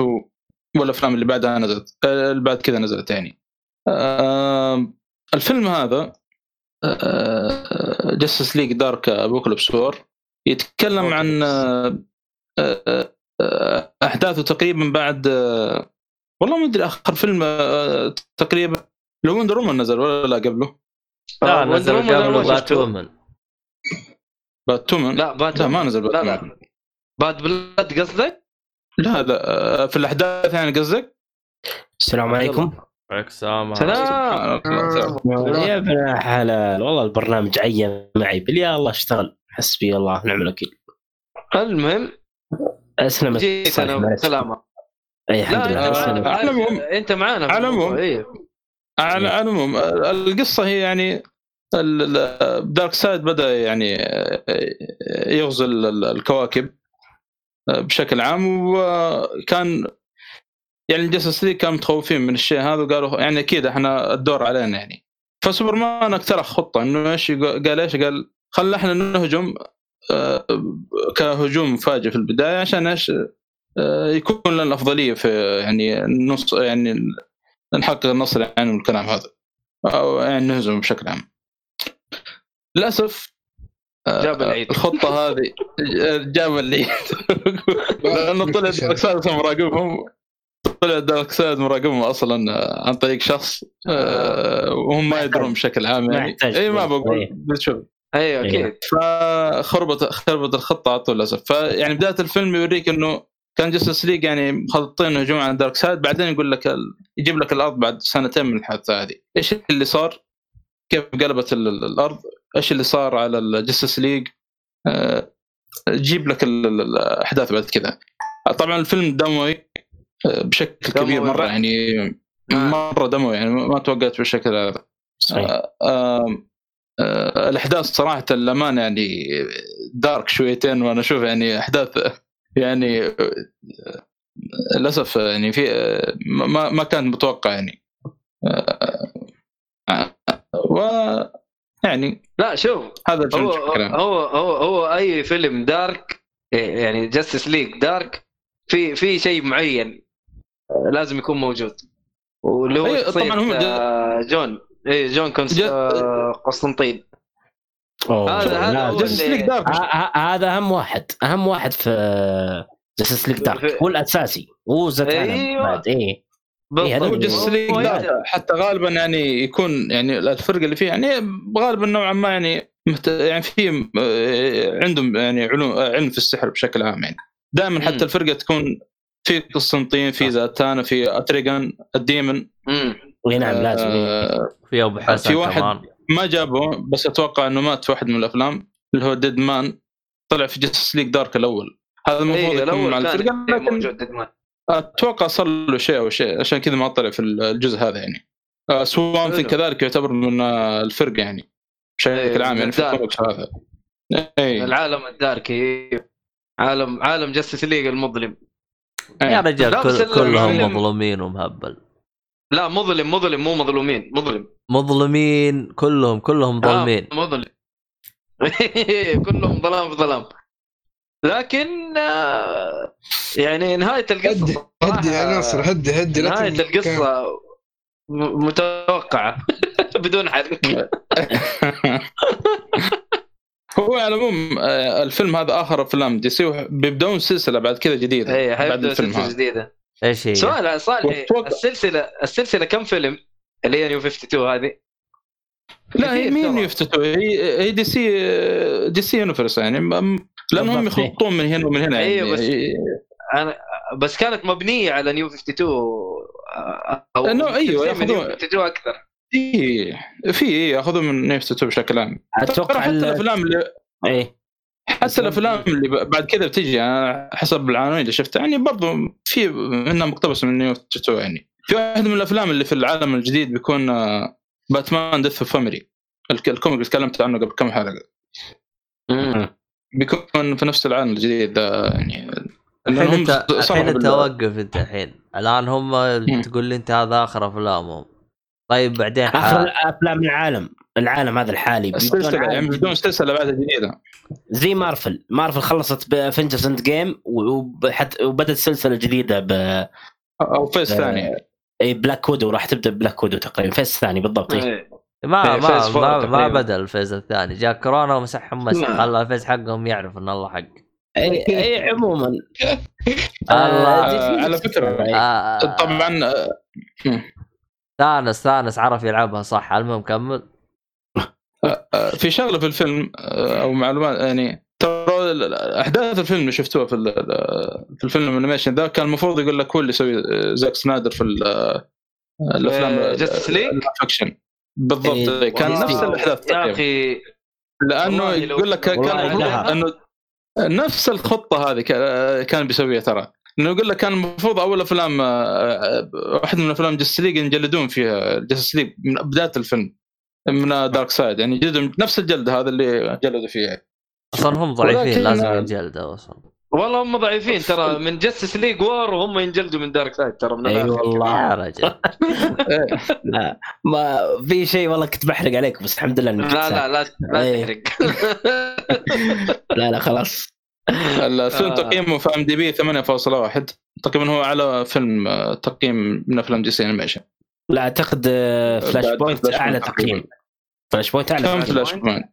والافلام اللي بعدها نزلت اللي بعد كذا نزلت يعني. الفيلم هذا Justice League Dark Apokolips War يتكلم. عن أحداثه تقريبا بعد والله ما أدري آخر فيلم تقريبا لو وندر وومن نزل ولا لا قبله. لا آه، نزل أنا ما قبل بات شفته. وومن. باتومن؟ لا باد لا ما نزل لا باتومن لا باد بلاد قصدك؟ لا لا آه، في الأحداث يعني قصدك؟ السلام عليكم. عليك السلام. سلام. يا ابن حلال والله البرنامج عين معي. بل يا الله اشتغل. حسبي الله. ونعم الوكيل. المهم. أسلم. جيت أنا. سلامة أي الحمد لا لله. أسلم. لا أنت معانا. على العموم. إيه. على على العموم القصة هي يعني Darkseid بدأ يعني آه، يغزو ال- ال- الكواكب آه، بشكل عام وكان يعني ال Justice League كانوا متخوفين من الشيء هذا وقالوا يعني أكيد إحنا الدور علينا يعني. فسوبرمان اقترح خطة إنه إيش قال إيش؟ قال خلنا إحنا نهجم آه، كهجوم مفاجئ في البداية عشان إيش؟ يكون لنا الافضليه في يعني النص يعني نحقق النصر يعني والكلام هذا. أو يعني نهزم بشكل عام. للأسف آه، جاب العيد. الخطة هذه جاب العيد. لأنه طلع Darkseid مراقبهم. طلع Darkseid مراقبهم أصلا آه، عن طريق شخص آه، وهم ما يدرون بشكل عام يعني. اي ما. بقول. إيه. بتشوف أيوه إيه. أكيد فخربت خربت الخطة على طول للأسف. فيعني بداية الفيلم يوريك إنه كان Justice League يعني مخططين هجوم على Darkseid بعدين يقول لك ال... يجيب لك الأرض بعد سنتين من الحادثه هذه. إيش اللي صار؟ كيف قلبت ال... ال- الأرض؟ إيش اللي صار على ال Justice League. جيب لك ال... ال- الأحداث بعد كذا. طبعا الفيلم دموي آه، بشكل دموي كبير مره. يعني آه. مرة دموي يعني ما توقعت بالشكل هذا. آه، الأحداث صراحة للأمانة يعني dark شويتين وأنا أشوف يعني أحداث يعني للأسف يعني في ما ما كان متوقع يعني. و يعني لا شوف هذا هو. هو هو هو أي فيلم دارك يعني Justice League Dark في في شيء معين لازم يكون موجود. واللي هو طبعاً هم آه، جون. اي جون Cons... آه، قسطنطين. هذا- هذا لا، هو Justice اللي- League Dark ه- ه- هذا أهم واحد أهم واحد في Justice League Dark في- هو الأساسي هو. بعد إيه بالضبط. هذا هو Justice League Dark. حتى غالبا يعني يكون يعني الفرقه اللي فيه يعني غالبا نوعا ما يعني مهت... يعني في آه، عندهم يعني علوم آه، علم في السحر بشكل عام يعني دائما. حتى الفرقة تكون في قسطنطين في زاتانا في اتريجان الديمن. إي نعم لازم إيه. آه في أبو حسن في واحد- كمان ما جابه بس أتوقع إنه مات في واحد من الأفلام اللي هو ديد مان طلع في جاستس ليج دارك الأول. هذا المفروض اي يكون الأول مع الفرقة لكن موجود ديدمان. أتوقع صار له شيء أو شيء عشان كذا ما طلع في الجزء هذا يعني. آه سوام حلو. كذلك يعتبر من آه، الفرقة يعني بشكل إيه، عام يعني في هذا. اي العالم ال dark اي عالم عالم Justice League المظلم. يا رجال كل كلهم مظلومين ومهبل. لا مظلم مظلم مو مظلومين مظلم. مظلمين كلهم كلهم ظالمين. آه مظلم. كلهم ظلام في ظلام. لكن آه، يعني نهاية القصة هدي هدي يا ناصر هدي هدي لا نهاية تبني كلام. القصة م- متوقعة. بدون حرق. هو على العموم آه، الفيلم هذا آخر أفلام دي سي بيبدون سلسلة بعد كذا جديدة. اي بعد الفيلم هذا. جديدة. إيش هي؟ سؤال صالح السلسلة السلسلة كم فيلم؟ اللي هي نيو 52 هذه. لا هي مين ترى. يفتتوا هي هي دي سي دي سي يونيفرس يعني. لانهم. يخطون من هنا ومن هنا بس- يعني أنا بس كانت مبنية على نيو 52 أو إنه أيوة، من New ياخذون- 52 أكثر. في في ياخذون من يفتتوا بشكل عام. أتوقع ترى حتى ال- الأفلام اللي إيه. حتى الأفلام اللي ب- بعد كذا بتجي أنا حسب العناوين اللي شفتها يعني برضو في منها مقتبسه من New 52 يعني. في واحد من الأفلام اللي في العالم الجديد بيكون آه، Batman Death of Family ال comic اللي تكلمت عنه قبل كم حلقة. بيكون في نفس العالم الجديد ده يعني. الحين انت الحين أنت وقف أنت الحين. الآن هم تقول لي أنت هذا آخر أفلامهم. طيب بعدين آخر أفلام العالم. العالم هذا الحالي السلسلة يعني بدون. سلسلة بعد جديده زي مارفل. مارفل خلصت بافنجرز اند جيم وبدت سلسلة جديدة ب أو فيس ثاني إي بلاك وودو راح تبدأ بلاك وودو تقريبا. فيس الثاني بالضبط. إيه. ما إيه، ما ما, ما. بدأ الفيز الثاني. جاء كورونا ومسحهم مسح لا. خلى الفيز حقهم يعرف إن الله حق. إي إي عموما. الله. آه، على فكرة. آه، طبعا آه، Thanos Thanos عرف يلعبها صح. المهم كمل. في شغلة في الفيلم آه، أو معلومات يعني ترى أحداث الفيلم اللي شفتوها في في الفيلم ال animation ذا كان المفروض يقول لك هو اللي يسوي آه، Zack Snyder في ال- آه، الأفلام آه، League؟ ال live action بالضبط إيه، كان والله. نفس الأحداث يا أخي لأنه يقول لك كان. إنه نفس الخطة هذه كا- كان بيسويها ترى إنه يقول لك كان المفروض أول أفلام آه، واحدة من أفلام Justice League ينجلدون فيها Justice League من بداية الفيلم من دارك سايد يعني جلدوا نفس الجلد هذا اللي جلدوا فيه. أصلا هم ضعيفين ولكن- لازم ينجلدوا أصلا. والله هم ضعيفين ترى من Justice League War وهم ينجلدوا من دارك سايد ترى من إي الآخر. والله. يا رجل. لا ما في شيء والله كنت بحرق عليك بس الحمد لله إنك لا لا لا لا. تحرق. لا لا خلاص. الفيلم آه. تقييمه في IMDb 8.1 تقريبا هو على فيلم تقييم من أفلام DC animation لا أعتقد Flashpoint أعلى تقييم. Flashpoint أعلى كم. Flashpoint.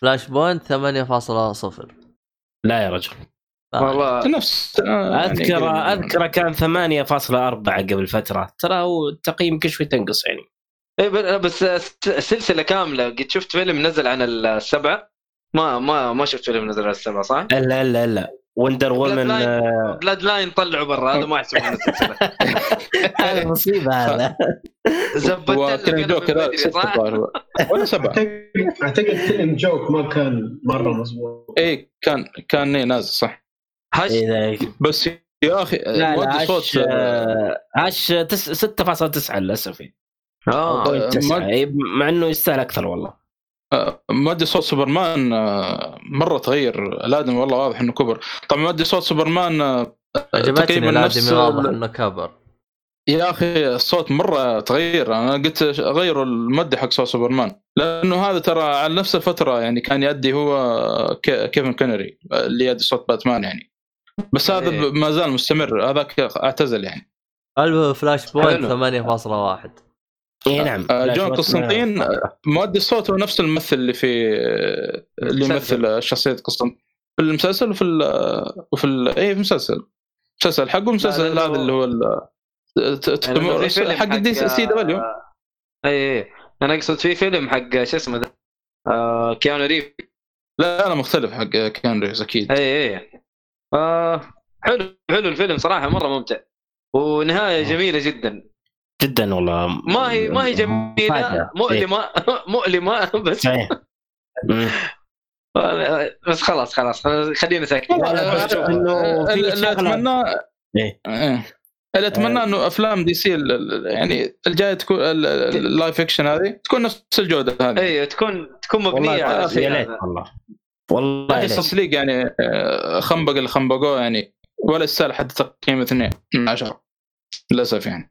Flashpoint 8.0 لا يا رجل. والله نفس آه، يعني اذكر. أذكر كان 8.4 قبل فترة. ترى هو التقييم كل شوي تنقص يعني. إيه ب- بس سلسلة كاملة. قد شفت فيلم نزل عن السبعة؟ ما ما ما شفت فيلم نزل عن السبعة صح؟ الا الا إلا. وندر وومن. بلاد لاين طلعوا برا هذا ما احسب من السلسله هذا مصيبة هذا. زبدت. ولا سبعة. اعتقد فيلم جوك ما كان مره مضبوط اي كان كان إيه نازل صح. هش؟ إذا- بس يا أخي لا لا صوت آه، تس- 6.9 للأسف. يعني. آه آه، إيه، مع إنه يستاهل أكثر والله. مؤدي صوت سوبرمان آه، مرة تغير. الآدمي والله واضح إنه كبر. طبعا مؤدي صوت سوبرمان آه، عجبتني الآدمي واضح إنه كبر. يا أخي الصوت مرة تغير. أنا قلت غيروا المؤدي حق صوت سوبرمان لأنه هذا ترى على نفس الفترة يعني كان يؤدي هو كيفن كونري اللي يؤدي صوت باتمان يعني. بس هذا إيه. ما زال مستمر هذاك أعتزل يعني. المهم Flashpoint حلو. 8.1 اي نعم. آه، جون قسطنطين آه، مؤدي الصوت هو نفس الممثل اللي في اللي مسلسل. يمثل شخصية قسطنطين. في المسلسل وفي ال وفي ال اي في المسلسل المسلسل حقه المسلسل هذا اللي هو حق DC CW. اي اي أنا اقصد في فيلم حق شو اسمه ده آه كيانو ريفز لا أنا مختلف حق كيانو ريفز أكيد. اي اي آه حلو حلو الفيلم صراحة مرة ممتع. ونهاية جميلة جدا. جدا والله. ما هي ما هي جميلة. مؤلمة. مؤلمة بس. بس خلاص خلاص. خلينا ساكتين اللي اتمنى إيه. إيه. اللي أتمنى إنه أفلام DC ال- ال- يعني الجاية تكون ال- ال- ال live action هذه تكون نفس الجودة هذه. اي تكون تكون مبنية على هذا. والله. والله يا ليت. Justice League يعني آه، خنبق اللي خنبقوه يعني ولا يستاهل حتى تقييم اثنين من عشرة. للأسف يعني.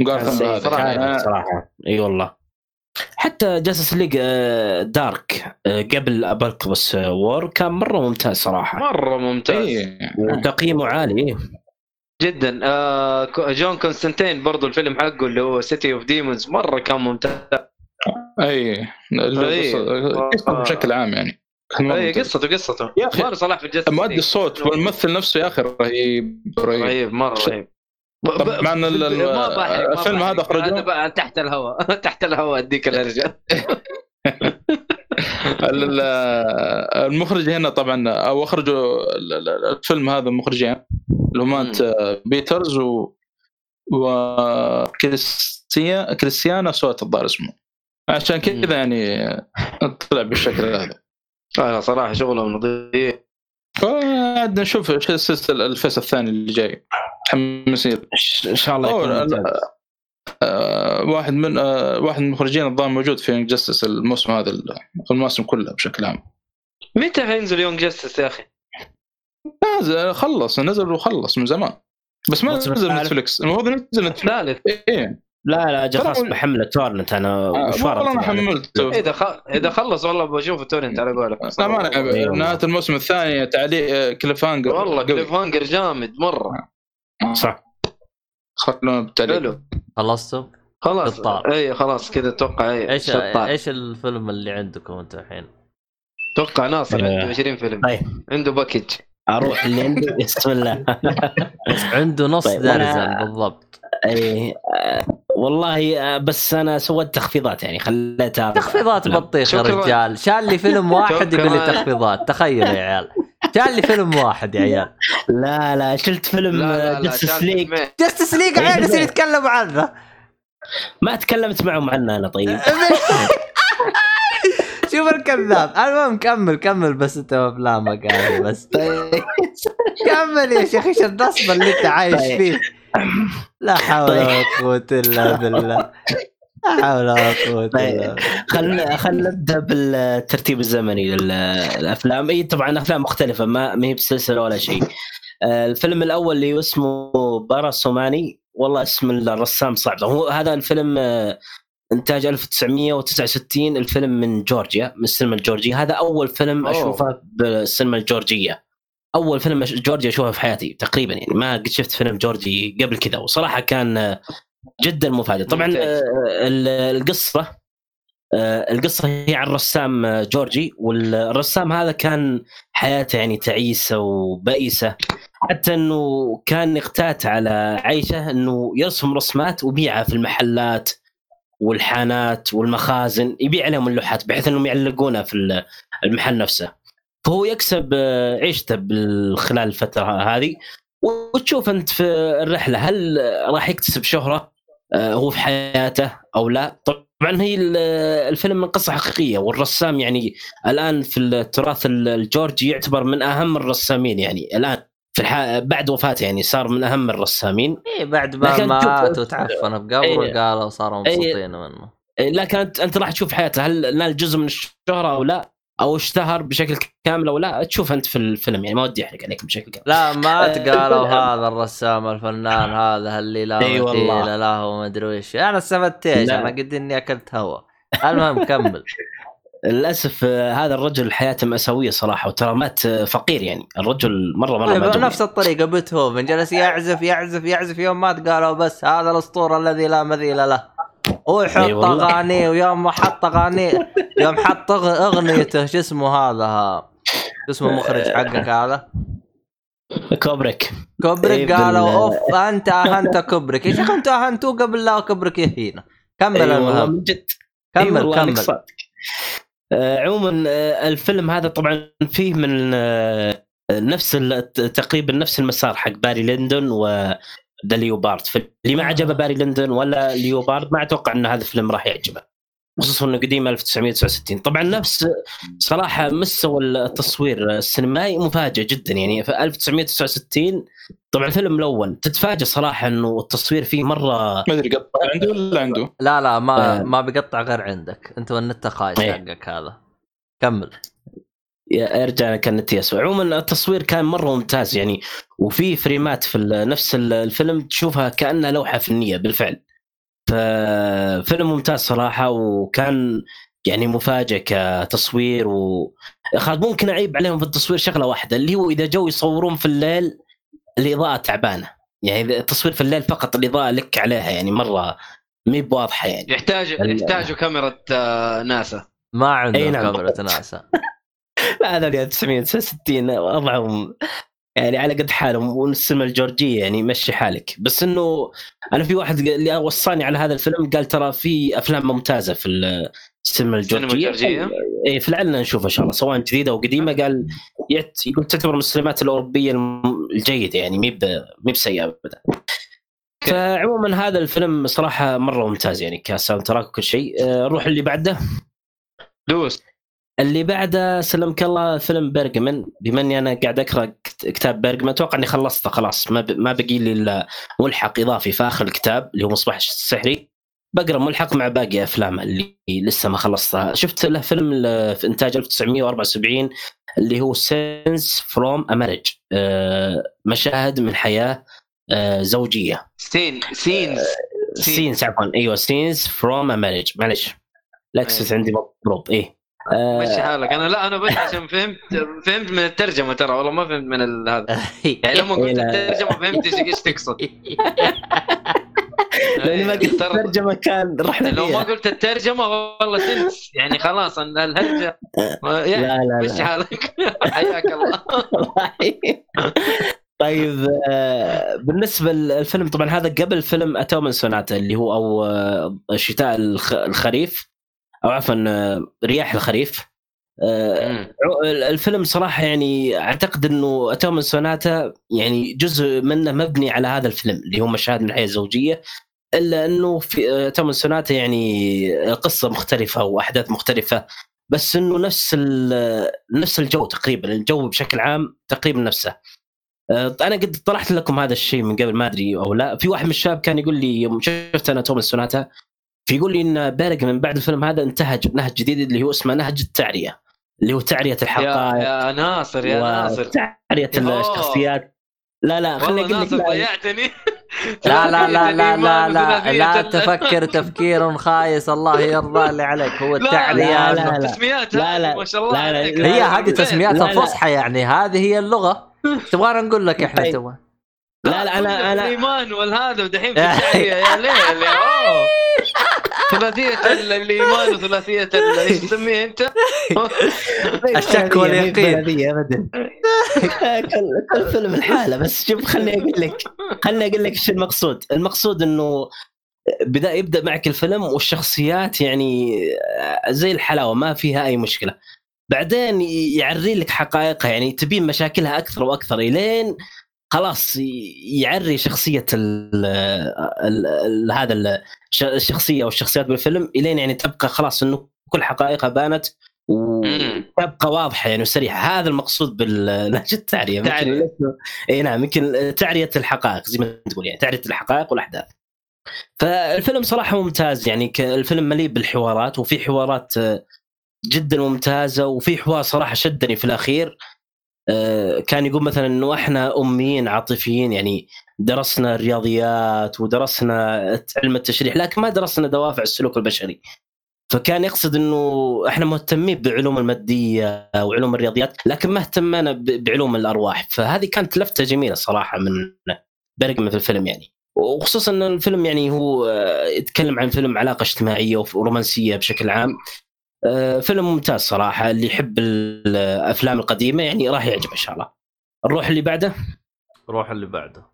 مقارنه صراحة. آه، صراحة. إي والله. حتى Justice League Dark آه، قبل Apokolips War كان مرة ممتاز صراحة. مرة ممتاز. إيه. وتقييمه عالي. جدا. آه جون كونستانتين برضو الفيلم حقه اللي هو City of Demons مرة كان ممتاز. إي. قصة- قصة بشكل عام يعني. إي ممتاز. قصته قصته. يا مره صلاح في الجسد مؤدي الصوت والممثل نفسه يا أخي رهيب رهيب. رهيب مرة رهيب. طب مع إن ال- ال- ما بحرق ما الفيلم. هذا أخرجوه؟ أنا بقى تحت الهواء تحت الهواء أديك الهرجه ال- ال- المخرج هنا طبعا أو اخرجوا ال- ال- الفيلم هذا مخرجين اللي هم انت بيترز و وكريستيا كريستينا سوتا الظاهر اسمه عشان. كذا يعني طلع بالشكل هذا آه صراحة شغلهم نظيف فعاد نشوف إيش السلسلة ال phase الثاني اللي جاي متحمسين. إن شاء الله يكون. آه، واحد من آه، واحد من المخرجين الظاهر موجود في Justice الموسم هذا الموسم كله بشكل عام. متى حينزل Young Justice يا أخي؟ نازل خلص نزل وخلص من زمان. بس ما نزل Netflix المفروض نزل Netflix إيه. لا لا جا خلاص بحمله torrent أنا آه، مشوار والله أنا عليه. حملته. إذا خ... إذا خلص والله بشوف torrent على قولك. لا ما إيه والله. نهاية الموسم الثاني تعليق cliffhanger. والله قوي. cliffhanger جامد مرة. صح خلونا بالتعليق حلو خلصتوا؟ خلاص شطار. اي خلاص كذا أتوقع اي إيش شطار. إيش الفيلم اللي عندكم أنتم الحين؟ أتوقع ناصر آه. عنده 20 فيلم طيب عنده باكج أروح اللي عندي بسم الله عنده نص طيب، أنا- بالضبط اي والله بس أنا سويت تخفيضات يعني خليتها تخفيضات. بطيخ يا. رجال شال لي فيلم واحد يقول لي. تخفيضات تخيل يا عيال شال لي فيلم واحد يا عيال. لا لا شلت فيلم شال ليج. جستس ليج عيال يصير يتكلم عنه. ما تكلمت معهم عنه أنا طيب. شوف الكذاب. المهم كمل كمل بس أنت أفلامك هذه بس. كمل يا شيخ إيش النصب اللي أنت عايش طيب. فيه؟ لا حول ولا قوة إلا بالله. حول ولا قوة طيب. نبدأ بالترتيب الزمني للأفلام. إي طبعا أفلام مختلفة ما ما هي بسلسلة ولا شيء. آه، الفيلم الأول اللي اسمه بارا سوماني والله اسم الرسام صعب. هو هذا الفيلم آه، إنتاج 1969 الفيلم من جورجيا من السينما الجورجية. هذا أول فيلم. أشوفه بالسينما الجورجية. أول فيلم أش- جورجي أشوفه في حياتي تقريبا يعني. ما قد شفت فيلم جورجي قبل كذا وصراحة كان آه، جدا مفاجئ. طبعا. آه، ال- القصة آه، القصة هي عن رسام آه، جورجي والرسام هذا كان حياته يعني تعيسة وبئيسة. حتى إنه كان يقتات على عيشه إنه يرسم رسمات ويبيعها في المحلات والحانات والمخازن يبيع عليهم اللوحات بحيث إنهم يعلقونها في المحل نفسه. فهو يكسب عيشته خلال الفترة هذه. وتشوف أنت في الرحلة هل راح يكتسب شهرة؟ هو في حياته أو لا. طبعا هي ال- الفيلم من قصة حقيقية والرسام يعني الآن في التراث الجورجي يعتبر من أهم الرسامين يعني. الآن في الح... بعد وفاته يعني صار من أهم الرسامين. إيه بعد ما لكن مات وتعفن بقبره إيه. قالوا صاروا مبسوطين منه. لكن أنت أنت راح تشوف حياته هل نال جزء من الشهرة أو لا؟ أو اشتهر بشكل كامل أو لا تشوف أنت في الفيلم يعني ما ودي أحرق عليك بشكل كامل. لا ما قالوا الفيلم- هذا الرسام الفنان هذا اللي لا إي والله. مثيل له وما أدري وش أنا استفدت إيش؟ لا. أنا قد إني أكلت هوا. المهم كمل. للأسف آه، هذا الرجل حياته مأساوية صراحة وترى مات آه، فقير يعني. الرجل مرة مرة طيب نفس الطريقة بيتهوفن جلس يعزف يعزف يعزف يوم مات قالوا بس هذا الأسطورة الذي لا مثيل له. ويحط إي والله. اغانيه ويوم ما حط اغانيه يوم حط أغنيته شو اسمه هذا. شو اسمه المخرج حقك هذا؟ كوبريك. كوبريك قالوا أوف أنت أهنت كوبريك. يا شيخ أنتوا أهنتوه قبل لا كوبريك يهينا كمل أي والله المهم. من جد. كمل إنك كمل. آه، عموما آه، الفيلم هذا طبعا فيه من آه، نفس تقريبا نفس المسار حق باري ليندون و The Leopard. فاللي ما عجبه باري ليندون ولا Leopard ما أتوقع إن هذا الفيلم راح يعجبه. خصوصا إنه قديم 1969 طبعا نفس صراحة مستوى التصوير السينمائي مفاجئ جدا. يعني في 1969 طبعا الفيلم الأول تتفاجئ صراحة إنه التصوير فيه مرة ما أدري قطع عنده ولا عنده؟ لا لا ما آه. ما بيقطع غير عندك. أنت والنت خايس إيه. حقك هذا. كمل. ارجع كان نتيس عموما التصوير كان مرة ممتاز يعني وفي فريمات في ال- نفس ال- الفيلم تشوفها كأنها لوحة فنية بالفعل. ففيلم ممتاز صراحة وكان يعني مفاجئ كتصوير و خالد ممكن أعيب عليهم في التصوير شغلة واحدة اللي هو إذا جو يصورون في الليل الإضاءة تعبانة. يعني إذا التصوير في الليل فقط الإضاءة لك عليها يعني مرة مي بواضحة يعني. يحتاج يحتاجوا كاميرا آه، ناسا. ما عندهم نعم. كاميرا ناسا. لا هذول 969 وضعهم يعني على قد حالهم والسينما الجورجية يعني مشي حالك. بس إنه أنا في واحد قال- اللي وصاني على هذا الفيلم قال ترى في أفلام ممتازة في السينما الجورجية؟ اي فلعلنا نشوفها إن شاء الله سواء جديدة أو قديمة. قال يت يقول تعتبر من السينمات الأوروبية الجيدة يعني مي مي بسيئة أبدا. فعموما هذا الفيلم صراحة مرة ممتاز يعني ك soundtrack وكل شيء. آه، نروح اللي بعده. دوس. اللي بعده سلمك الله فيلم بيرجمان. بما إني أنا قاعد أقرأ كت- كتاب بيرجمان أتوقع إني خلصته خلاص. ما. ما بقي لي إلا ملحق إضافي في آخر الكتاب اللي هو مصباح السحري. بقرأ ملحق مع باقي افلامه اللي لسه ما خلصتها. شفت له فيلم في إنتاج 1974 اللي هو سينس فروم ا مارج مشاهد من حياة آه، زوجية. سين سينز سين. سينز عفوا. أيوه سينز فروم ا مارج معلش لكسس عندي مضروب إيه. مشي حالك. أنا لا أنا بس عشان فهمت فهمت من الترجمة ترى. والله ما فهمت من هذا. يعني لما قلت إيه،. الترجمة فهمت إيش تقصد. لاني ما قلت ترى- الترجمة كان رحنا لو ما قلت الترجمة والله تنس. يعني خلاص إن الهرجة يعني لا لا مش لا حالك. حياك الله. طيب آه، بالنسبة للفيلم طبعا هذا قبل فيلم Autumn Sonata اللي هو أو آه، شتاء الخ- الخريف. أو عفوا آه، رياح الخريف. آه،. عو- الفيلم صراحة يعني أعتقد إنه Autumn Sonata يعني جزء منه مبني على هذا الفيلم اللي هو مشاهد من الحياة الزوجيه إلا إنه في Autumn Sonata يعني قصة مختلفة وأحداث مختلفة بس إنه نفس نفس الجو تقريبا الجو بشكل عام تقريبا نفسه. آه، أنا قد طرحت لكم هذا الشيء من قبل ما أدري أو لا. في واحد من الشباب كان يقول لي يوم شفت أنا توماس سوناتا فيقول لي ان بارق من بعد الفيلم هذا انتهج نهج جديد اللي هو اسمه نهج التعريه اللي هو تعريه يا الحقائق يا ناصر يا ناصر وتعريه أوه. الشخصيات لا لا خليني أقول لك. ضيعتني لا لا لا لا لا لا لا تفكر تفكير خايس الله يرضى اللي عليك هو لا، التعرية لا، لا. تسميات لا، لا. ما شاء الله لا، لا، عليك. لا. هي هذه تسميات لا، لا. الفصحى يعني هذه هي اللغة إيش تبغانا نقول لك إحنا طيب. تبغى لا لا أنا أنا الايمان والهذا ودحين في التعرية يا ليل يا. ثلاثية ال- الايمان وثلاثية إيش تسميه أنت؟ الشك واليقين. ابدا كل كل فيلم الحالة بس شوف خليني أقول لك خليني أقول لك إيش المقصود المقصود إنه بدأ يبدأ معك الفيلم والشخصيات يعني زي الحلاوة ما فيها أي مشكلة بعدين يعري لك حقائقها يعني تبين مشاكلها أكثر وأكثر إلين خلاص يعري شخصية ال ال ال هذا ال- الشخصية أو الشخصيات بالفيلم إلين يعني تبقى خلاص إنه كل حقائقها بانت. وتبقى واضحة يعني وسريعة هذا المقصود بالنهج التعرية. ليش- إي نعم يمكن تعرية الحقائق زي ما تقول يعني تعرية الحقائق والأحداث فالفيلم صراحة ممتاز يعني الفيلم مليء بالحوارات وفي حوارات جدا ممتازة وفي حوار صراحة شدني في الأخير كان يقول مثلا إنه إحنا أميين عاطفيين يعني درسنا الرياضيات ودرسنا علم التشريح لكن ما درسنا دوافع السلوك البشري. فكان يقصد إنه إحنا مهتمين بعلوم المادية وعلوم الرياضيات لكن ما اهتمنا بعلوم الأرواح. فهذه كانت لفتة جميلة صراحة من برقمه في الفيلم يعني. وخصوصا إن الفيلم يعني هو آه، يتكلم عن فيلم علاقة اجتماعية ورومانسية بشكل عام. آه، فيلم ممتاز صراحة اللي يحب الأفلام القديمة يعني راح يعجبه إن شاء الله. نروح اللي بعده؟ روح اللي بعده.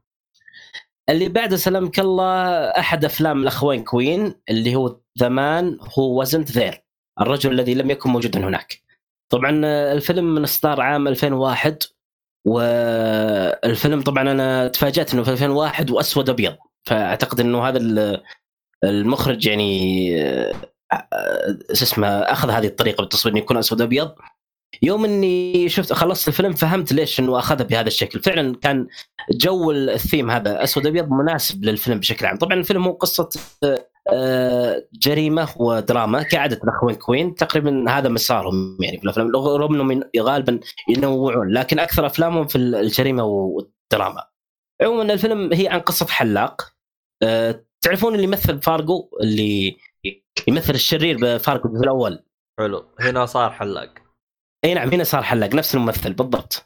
اللي بعده سلامك الله أحد أفلام الأخوين كوين اللي هو زمان هو وزنت ذير الرجل الذي لم يكن موجودا هناك. طبعا آه، الفيلم من اصدار عام 2001 والفيلم طبعا أنا تفاجأت إنه في 2001 وأسود أبيض. فأعتقد إنه هذا ال- المخرج يعني آه، آه، شو اسمه أخذ هذه الطريقة بالتصوير انه يكون أسود ابيض يوم إني شفت خلصت الفيلم فهمت ليش إنه أخذها بهذا الشكل. فعلا كان جو الثيم هذا أسود ابيض مناسب للفيلم بشكل عام. طبعا الفيلم هو قصة آه، آه، جريمة ودراما كعادة الأخوين كوين. تقريبا هذا مسارهم يعني في الأفلام رغم إنهم غالبا ينوعون لكن أكثر أفلامهم في الجريمة والدراما. عموما الفيلم هي عن قصة حلاق. آه، تعرفون اللي يمثل فارجو اللي يمثل الشرير بفارجو الجزء الأول. حلو. هنا صار حلاق. أي نعم هنا صار حلاق نفس الممثل بالضبط.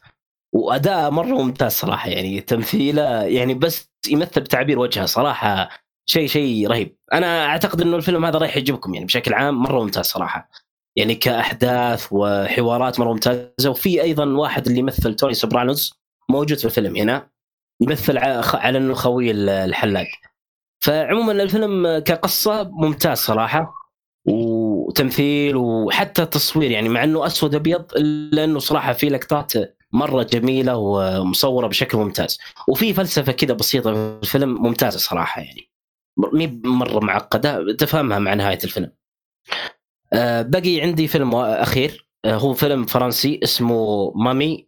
وأداء مرة ممتاز صراحة يعني تمثيله يعني بس يمثل بتعبير وجهه صراحة شيء شيء رهيب. أنا أعتقد إنه الفيلم هذا رايح يعجبكم يعني بشكل عام مرة ممتاز صراحة. يعني كأحداث وحوارات مرة ممتازة. وفي أيضا واحد اللي يمثل توني سوبرانوز موجود في الفيلم هنا. يمثل على إنه خوي ال- الحلاق. فعموما الفيلم كقصة ممتاز صراحة وتمثيل وحتى تصوير يعني مع إنه أسود أبيض الا انه صراحة في لقطات مرة جميلة ومصورة بشكل ممتاز. وفي فلسفة كذا بسيطة في الفيلم ممتازة صراحة يعني. مي مرة معقدة تفهمها مع نهاية الفيلم. آه، بقي عندي فيلم أخير آه، هو فيلم فرنسي اسمه Mommy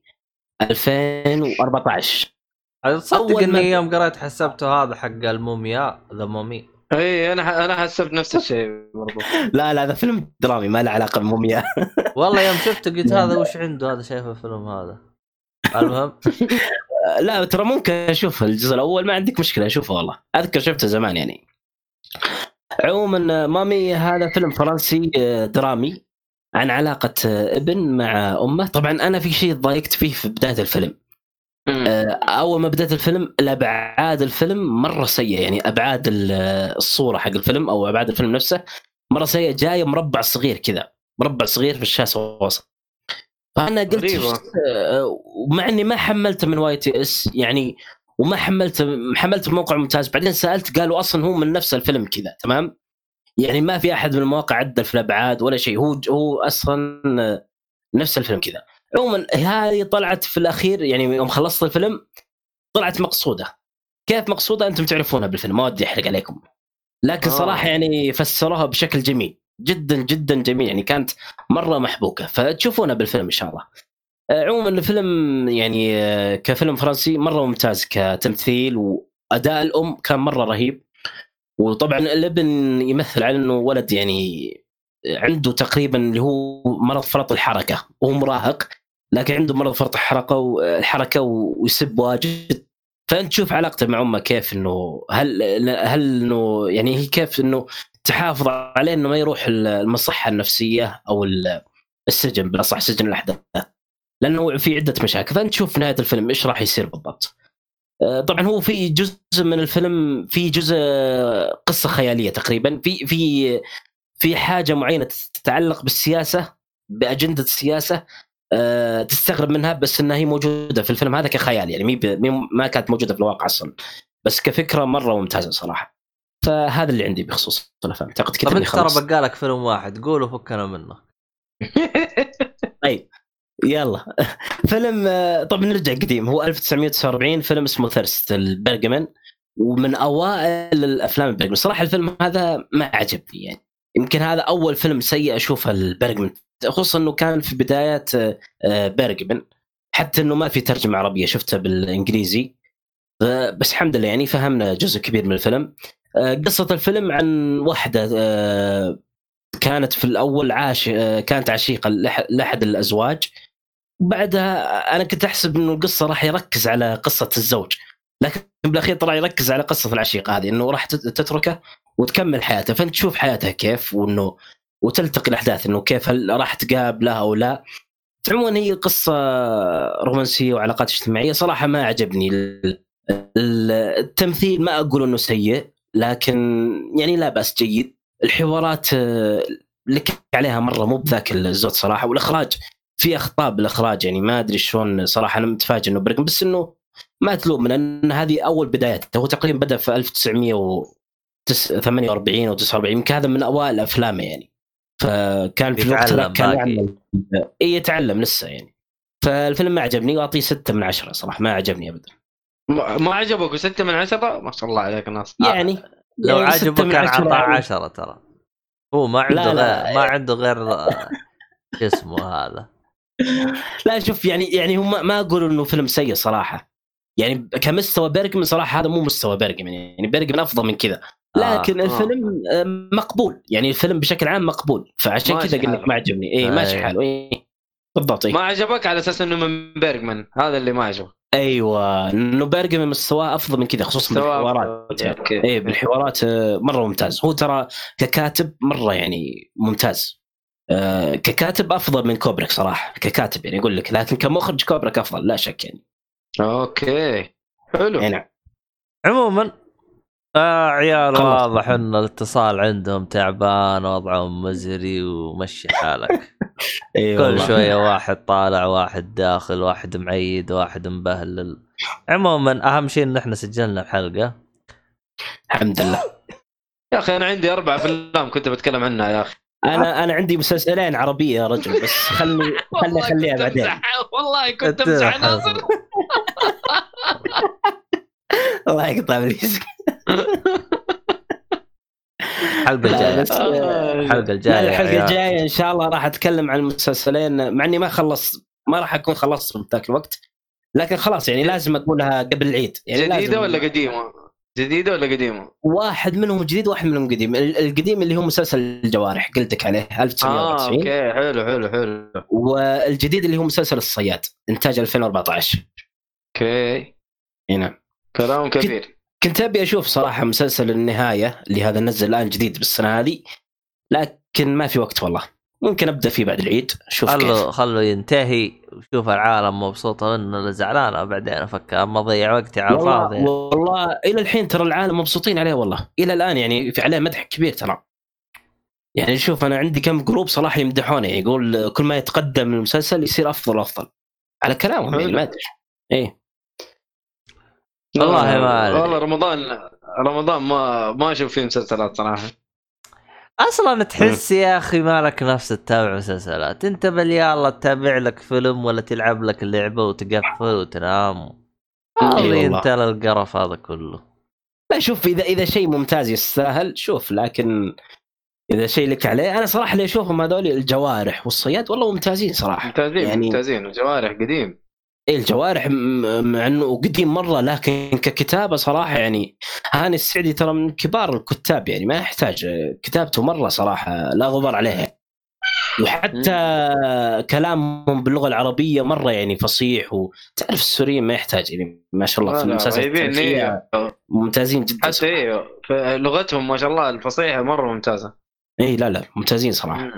2014 هذا تصدق إني يوم قريت حسبته هذا حق المومياء The Mummy اي أنا أنا حسبت نفس الشيء برضو. لا لا هذا فيلم درامي ما له علاقة بموميا والله يوم شفته قلت هذا وش عنده؟ هذا شايف الفيلم هذا. المهم. لا ترى ممكن أشوف الجزء الأول ما عندك مشكلة أشوفه والله. أذكر شفته زمان يعني. عموما مامي هذا فيلم فرنسي آه، درامي عن علاقة آه، ابن مع أمه. طبعا أنا في شيء ضايقت فيه في بداية الفيلم. أول ما بدأت الفيلم الأبعاد الفيلم مرة سيئة يعني أبعاد ال- الصورة حق الفيلم أو أبعاد الفيلم نفسه مرة سيئة. جاية مربع صغير كذا مربع صغير في الشاشه وسط فأنا قلت. إيش- آه، ومع إني ما حملته من YTS يعني وما حملته حملته بموقع ممتاز. بعدين سألت قالوا أصلا هو من نفس الفيلم كذا تمام؟ يعني ما في أحد من المواقع عدل في الأبعاد ولا شيء. هو هو أصلا آه، نفس الفيلم كذا. عموما هذه طلعت في الأخير يعني يوم خلصت الفيلم طلعت مقصودة. كيف مقصودة؟ أنتم تعرفونها بالفيلم ما ودي أحرق عليكم. لكن آه. صراحة يعني فسروها بشكل جميل جدا جدا جميل يعني كانت مرة محبوكة. فتشوفونها بالفيلم إن شاء الله. آه، عموما الفيلم يعني آه، كفيلم فرنسي مرة ممتاز كتمثيل وأداء الأم كان مرة رهيب. وطبعا الابن يمثل على إنه ولد يعني عنده تقريبا اللي هو مرض فرط الحركة وهو مراهق. لكن عنده مرض فرط الحركه والحركه ويسب واجد. فانت تشوف علاقته مع أمه كيف إنه هل هل إنه يعني هي كيف إنه تحافظ عليه إنه ما يروح المصحة النفسية أو ال- السجن بالأصح سجن الأحداث. لأنه في عدة مشاكل. فانت تشوف نهاية الفيلم إيش راح يصير بالضبط. آه، طبعا هو في جزء من الفيلم في جزء قصة خيالية تقريبا. في في في حاجة معينة تتعلق بالسياسة بأجندة السياسة. آه، تستغرب منها بس إنها هي موجودة في الفيلم هذا كخيال يعني مي ما كانت موجودة في الواقع أصلا. بس كفكرة مرة ممتازة صراحة. فهذا اللي عندي بخصوص الأفلام. اعتقد كذا طب إني أنت ترى. بقالك فيلم واحد قول وفكنا منه. يلا. فيلم آه، طب نرجع قديم. هو 1949 فيلم اسمه ثيرست البرجمان. ومن أوائل الأفلام البرجمان. صراحة الفيلم هذا ما عجبني يعني. يمكن هذا أول فيلم سيء أشوفه البرجمان. خصوصا إنه كان في بدايات آه، آه، برجمان حتى إنه ما في ترجمة عربية شفته بالإنجليزي. بس الحمد لله يعني فهمنا جزء كبير من الفيلم. آه، قصة الفيلم عن واحدة كانت في الأول عاش كانت عشيقة لأحد الأزواج. بعدها أنا كنت أحسب إنه القصة راح يركز على قصة الزوج. لكن بالأخير طلع يركز على قصة العشيقة هذه إنه راح تت- تتركه وتكمل حياتها فأنت تشوف حياتها كيف وإنه وتلتقي الأحداث إنه كيف هل راح تقابله أو لا. عموما هي قصة رومانسية وعلاقات اجتماعية. صراحة ما عجبني ال- ال- التمثيل ما أقول إنه سيء لكن يعني لا بأس جيد. الحوارات آه، لك عليها مرة مو بذاك الزود صراحة والإخراج في أخطاء بالإخراج يعني ما أدري شلون صراحة أنا متفاجئ إنه برقم بس إنه ما تلوم لأن هذه أول بدايات هو تقريبا بدأ في 1948 أو 49 يمكن هذا من أوائل أفلامه يعني. فكان في الوقت ذاك كان. يعمل. إي يتعلم لسه يعني. فالفيلم ما عجبني وأعطيه 6 من 10 صراحة ما عجبني ابدا. ما ما عجبك وستة من عشرة؟ ما شاء الله عليك ناس. يعني لو يعني ستة عجبك كان عشرة عطاه يعني. 10 ترى. هو ما عنده لا، لا. غير ما عنده غير شو اسمه هذا؟ لا شوف يعني يعني هم ما أقول إنه فيلم سيء صراحة. يعني كمستوى بيرجمان صراحة هذا مو مستوى بيرجمان يعني. بيرجمان أفضل من كذا. لكن آه. الفيلم آه، مقبول. يعني الفيلم بشكل عام مقبول. فعشان كذا قلت ما عجبني. أي. ماشي. حاله اي بالضبط ما إيه. عجبك على أساس إنه من بيرجمان هذا اللي ما عجبك أيوه. إنه بيرجمان مستواه أفضل من كذا خصوصا بالحوارات. إيه بالحوارات آه، مرة ممتاز. هو ترى ككاتب مرة يعني ممتاز. آه، ككاتب أفضل من كوبريك صراحة. ككاتب يعني أقول لك. لكن كمخرج كوبريك أفضل لا شك يعني. أوكي. حلو. يعني نعم عموما آه عيال. واضح إن الاتصال عندهم تعبان وضعهم مزري ومشي حالك. إي كل والله. شوية واحد طالع واحد داخل واحد معيد واحد مبهلل. عموما أهم شيء إن إحنا سجلنا الحلقة. الحمد لله. يا أخي أنا عندي أربع أفلام كنت بتكلم عنها يا أخي. أنا أنا عندي مسلسلين عربية يا رجل بس خلني خلني أخليها بعدين. والله كنت أمزح. ناصر الله يقطع ابليسك الحلقة الجايه بس الحلقة لا الجايه يا الحلقة عيال. الجايه إن شاء الله راح أتكلم عن المسلسلين مع إني ما خلصت ما راح أكون خلصت في ذاك الوقت. لكن خلاص يعني لازم أقولها قبل العيد. يعني جديدة لازم ولا قديمة؟ جديدة ولا قديمة؟ واحد منهم جديد واحد منهم قديم. ال- القديم اللي هو مسلسل الجوارح قلت لك عليه آه 1994 Okay حلو حلو حلو. والجديد اللي هو مسلسل الصياد إنتاج 2014 okay. هنا. كلام كبير. كنت أبي أشوف صراحة مسلسل النهاية اللي هذا نزل الآن جديد بالسنة هذه لكن ما في وقت والله. ممكن أبدأ فيه بعد العيد شوف كيف. خلوا خلوا ينتهي وشوف العالم مبسوطة منه ولا زعلانة بعدين افك أما أضيع وقتي على الفاضي. والله, والله إلى الحين ترى العالم مبسوطين عليه والله. إلى الآن يعني في عليه مدح كبير ترى. يعني شوف أنا عندي كم جروب صراحة يمدحونه يعني يقول كل ما يتقدم المسلسل يصير أفضل وأفضل. على كلامهم يعني ما أدري. إيه. والله ما أدري. والله رمضان رمضان ما ما أشوف فيه مسلسلات صراحة. أصلا تحس يا أخي مالك نفس تتابع مسلسلات. أنت بل يلا تتابع لك فيلم ولا تلعب لك اللعبه وتقفل وتنام. هذه والله. انت للقرف هذا كله. لا شوف إذا إذا شيء ممتاز يستاهل شوف لكن إذا شيء لك عليه أنا صراحة اللي أشوفهم هذول الجوارح والصياد والله ممتازين صراحة. ممتازين يعني- ممتازين وجوارح قديم. الجوارح مع إنه قديم مرة لكن ككتابة صراحة يعني هاني السعدي ترى من كبار الكتاب يعني ما يحتاج كتابته مرة صراحة لا غبار عليها. وحتى كلامهم باللغة العربية مرة يعني فصيح وتعرف السوريين ما يحتاج يعني ما شاء الله في لا، المسلسل رهيبين التاريخية إيه. ممتازين جدا حتى ف- لغتهم ما شاء الله الفصيحة مرة ممتازة. اي لا لا ممتازين صراحة.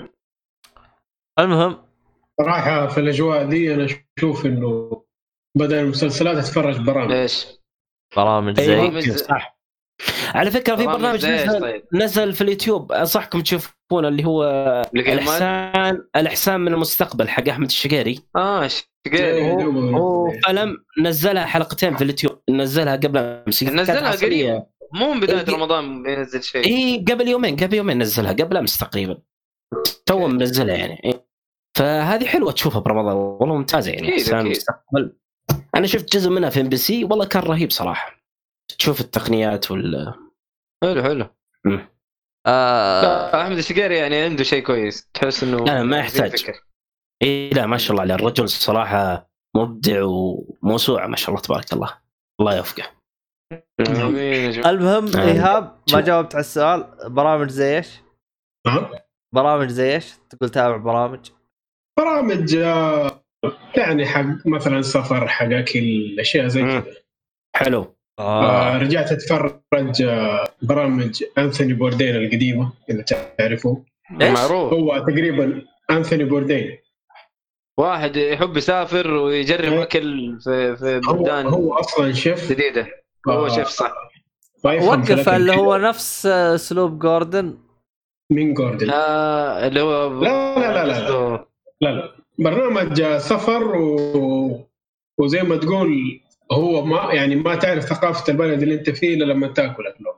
المهم صراحة في الأجواء دي أنا أشوف إنه بدل المسلسلات أتفرج برامج ليش؟ برامج اي زي زي- صح على فكرة في برامج برنامج إيش نزل طيب؟ نزل في اليوتيوب أنصحكم تشوفونه اللي هو؟ الاحسان الإحسان من المستقبل حق أحمد الشقيري آه شقيري إيه، هو. فيلم نزلها حلقتين في اليوتيوب نزلها قبل أمس نزلها. قريب. مو من بداية إيه. رمضان بينزل شيء اي قبل يومين قبل يومين نزلها قبل أمس تقريبا تو منزلها يعني إيه. فهذه حلوة تشوفها برمضان والله ممتازة يعني أكيد. المستقبل أنا شفت جزء منها في إم بي سي والله كان رهيب صراحة تشوف التقنيات وال حلو حلو آه لا، أحمد الشقيري يعني عنده شيء كويس تحس إنه لا، ما يحتاج. إي لا ما شاء الله عليه الرجل الصراحه مبدع وموسوعة ما شاء الله تبارك الله الله يوفقه آمين يا جماعة. المهم آه. إيهاب ما. جاوبت على السؤال برامج زي إيش؟ نعم برامج زي إيش؟ تقول تابع برامج برامج آه، يعني حق مثلا سفر حق أكل أشياء زي. كذا حلو آه. رجعت أتفرج آه، برامج أنثوني بوردين القديمة إذا تعرفوا إيش؟ معروف هو تقريبا أنثوني بوردين واحد يحب يسافر ويجرب إيه. أكل في في هو بلدان هو أصلا شيف جديدة هو آه. شيف صح وقف اللي هو. نفس آه، اسلوب جوردن مين جوردن آه اللي هو لا، لا، لا، لا. قصده- لا لا. برنامج آه، سفر و... وزي ما تقول هو ما يعني ما تعرف ثقافة البلد اللي انت فيه إلا لما تاكل اكله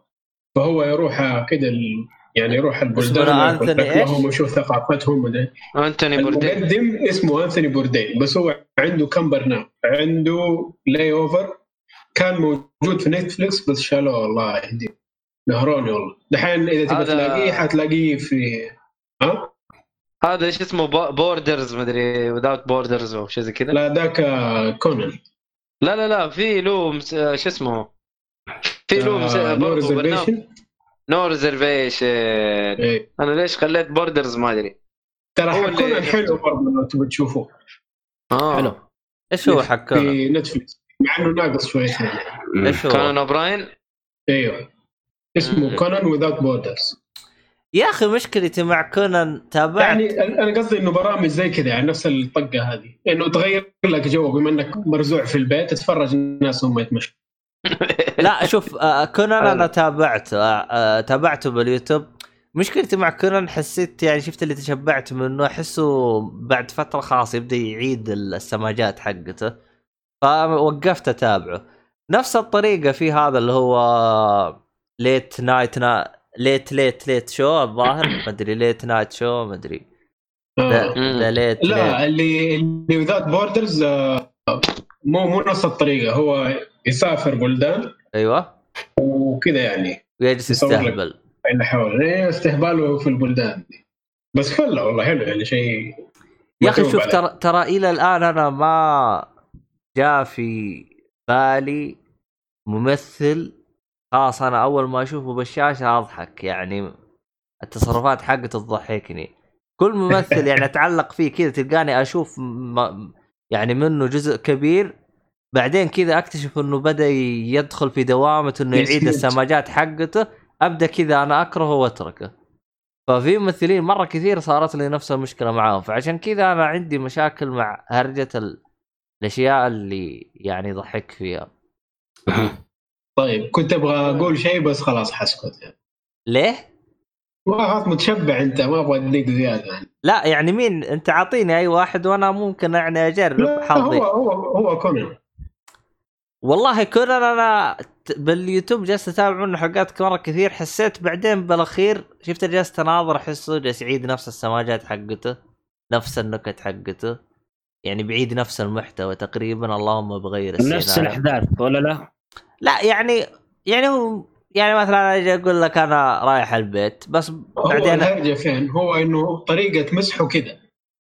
فهو يروح آه، كده ال... يعني يروح البلدان إيش؟ ويشوف ثقافتهم وده. انتوني بوردين. المقدم اسمه أنثوني بوردين بس هو عنده كم برنامج؟ عنده Layover كان موجود في نتفلكس بس شالوه الله يهديه. قهروني والله. دحين إذا تبغى تلاقيه حتلاقيه في ها؟ هذا إيش اسمه Borders مدري Without Borders أو شيء زي كذا. لا ذاك كونان لا لا لا في له مس... شو اسمه؟ في له مس... آه، No Reservation No Reservation إيه. أنا ليش خليت Borders ما أدري. ترى كونان حلو برضه لو تبغى تشوفه. آه. حلو. إيش هو حق كونان؟ في نتفلكس مع إنه ناقص شويتين إيش هو؟ كونان أوبراين؟ أيوه اسمه مم. كونان Without Borders يا أخي مشكلتي مع كونان تابعت؟ يعني أنا قصدي إنه برامج زي كذا يعني نفس الطقة هذه. إنه تغير لك جو بما إنك مرزوع في البيت تتفرج الناس هم يتمشوا لا شوف آه، كونان. أنا تابعته آه، آه، تابعته باليوتيوب. مشكلتي مع كونان حسيت يعني شفت اللي تشبعت منه أحسه بعد فترة خلاص يبدأ يعيد السماجات حقته فوقفت أتابعه. نفس الطريقة في هذا اللي هو late night نا late late late show الظاهر ما أدري late night show ما أدري. ذا آه. the late لا اللي اللي without borders مو مو نفس الطريقة. هو يسافر بلدان أيوه. وكذا يعني. ويجلس. يستهبل. اللي حول إيه، استهباله في البلدان. دي بس فله والله حلو يعني شيء يا أخي شوف. ترى ترى إلى الآن أنا ما جاء في بالي ممثل خلاص أنا أول ما أشوفه بالشاشة أضحك يعني التصرفات حقته تضحكني. كل ممثل يعني أتعلق فيه كذا تلقاني أشوف م... يعني منه جزء كبير بعدين كذا أكتشف إنه بدأ يدخل في دوامة إنه يعيد. السماجات حقته أبدأ كذا أنا أكرهه وأتركه. ففي ممثلين مرة كثير صارت لي نفس المشكلة معاهم فعشان كذا أنا عندي مشاكل مع هرجة ال... الأشياء اللي يعني يضحك فيها. طيب كنت أبغى أقول شيء بس خلاص حسكت يعني. ليه؟ خلاص متشبع أنت ما أبغى اديك زيادة يعني. لا يعني مين أنت عاطيني أي واحد وأنا ممكن يعني أجرب لا حظي هو هو هو كونان والله كونان أنا ت- باليوتيوب جالس أتابع منه حلقات مره كثير حسيت بعدين بالأخير شفت جالس تناظر احسه جالس يعيد نفس السماجات حقته نفس النكت حقته يعني بعيد نفس المحتوى تقريبا اللهم بغير نفس. الأحداث ولا لا؟ لا يعني يعني هو يعني مثلا أجي أقول لك أنا رايح البيت بس هو بعدين الهرجه فين؟ هو إنه طريقة مسحه كذا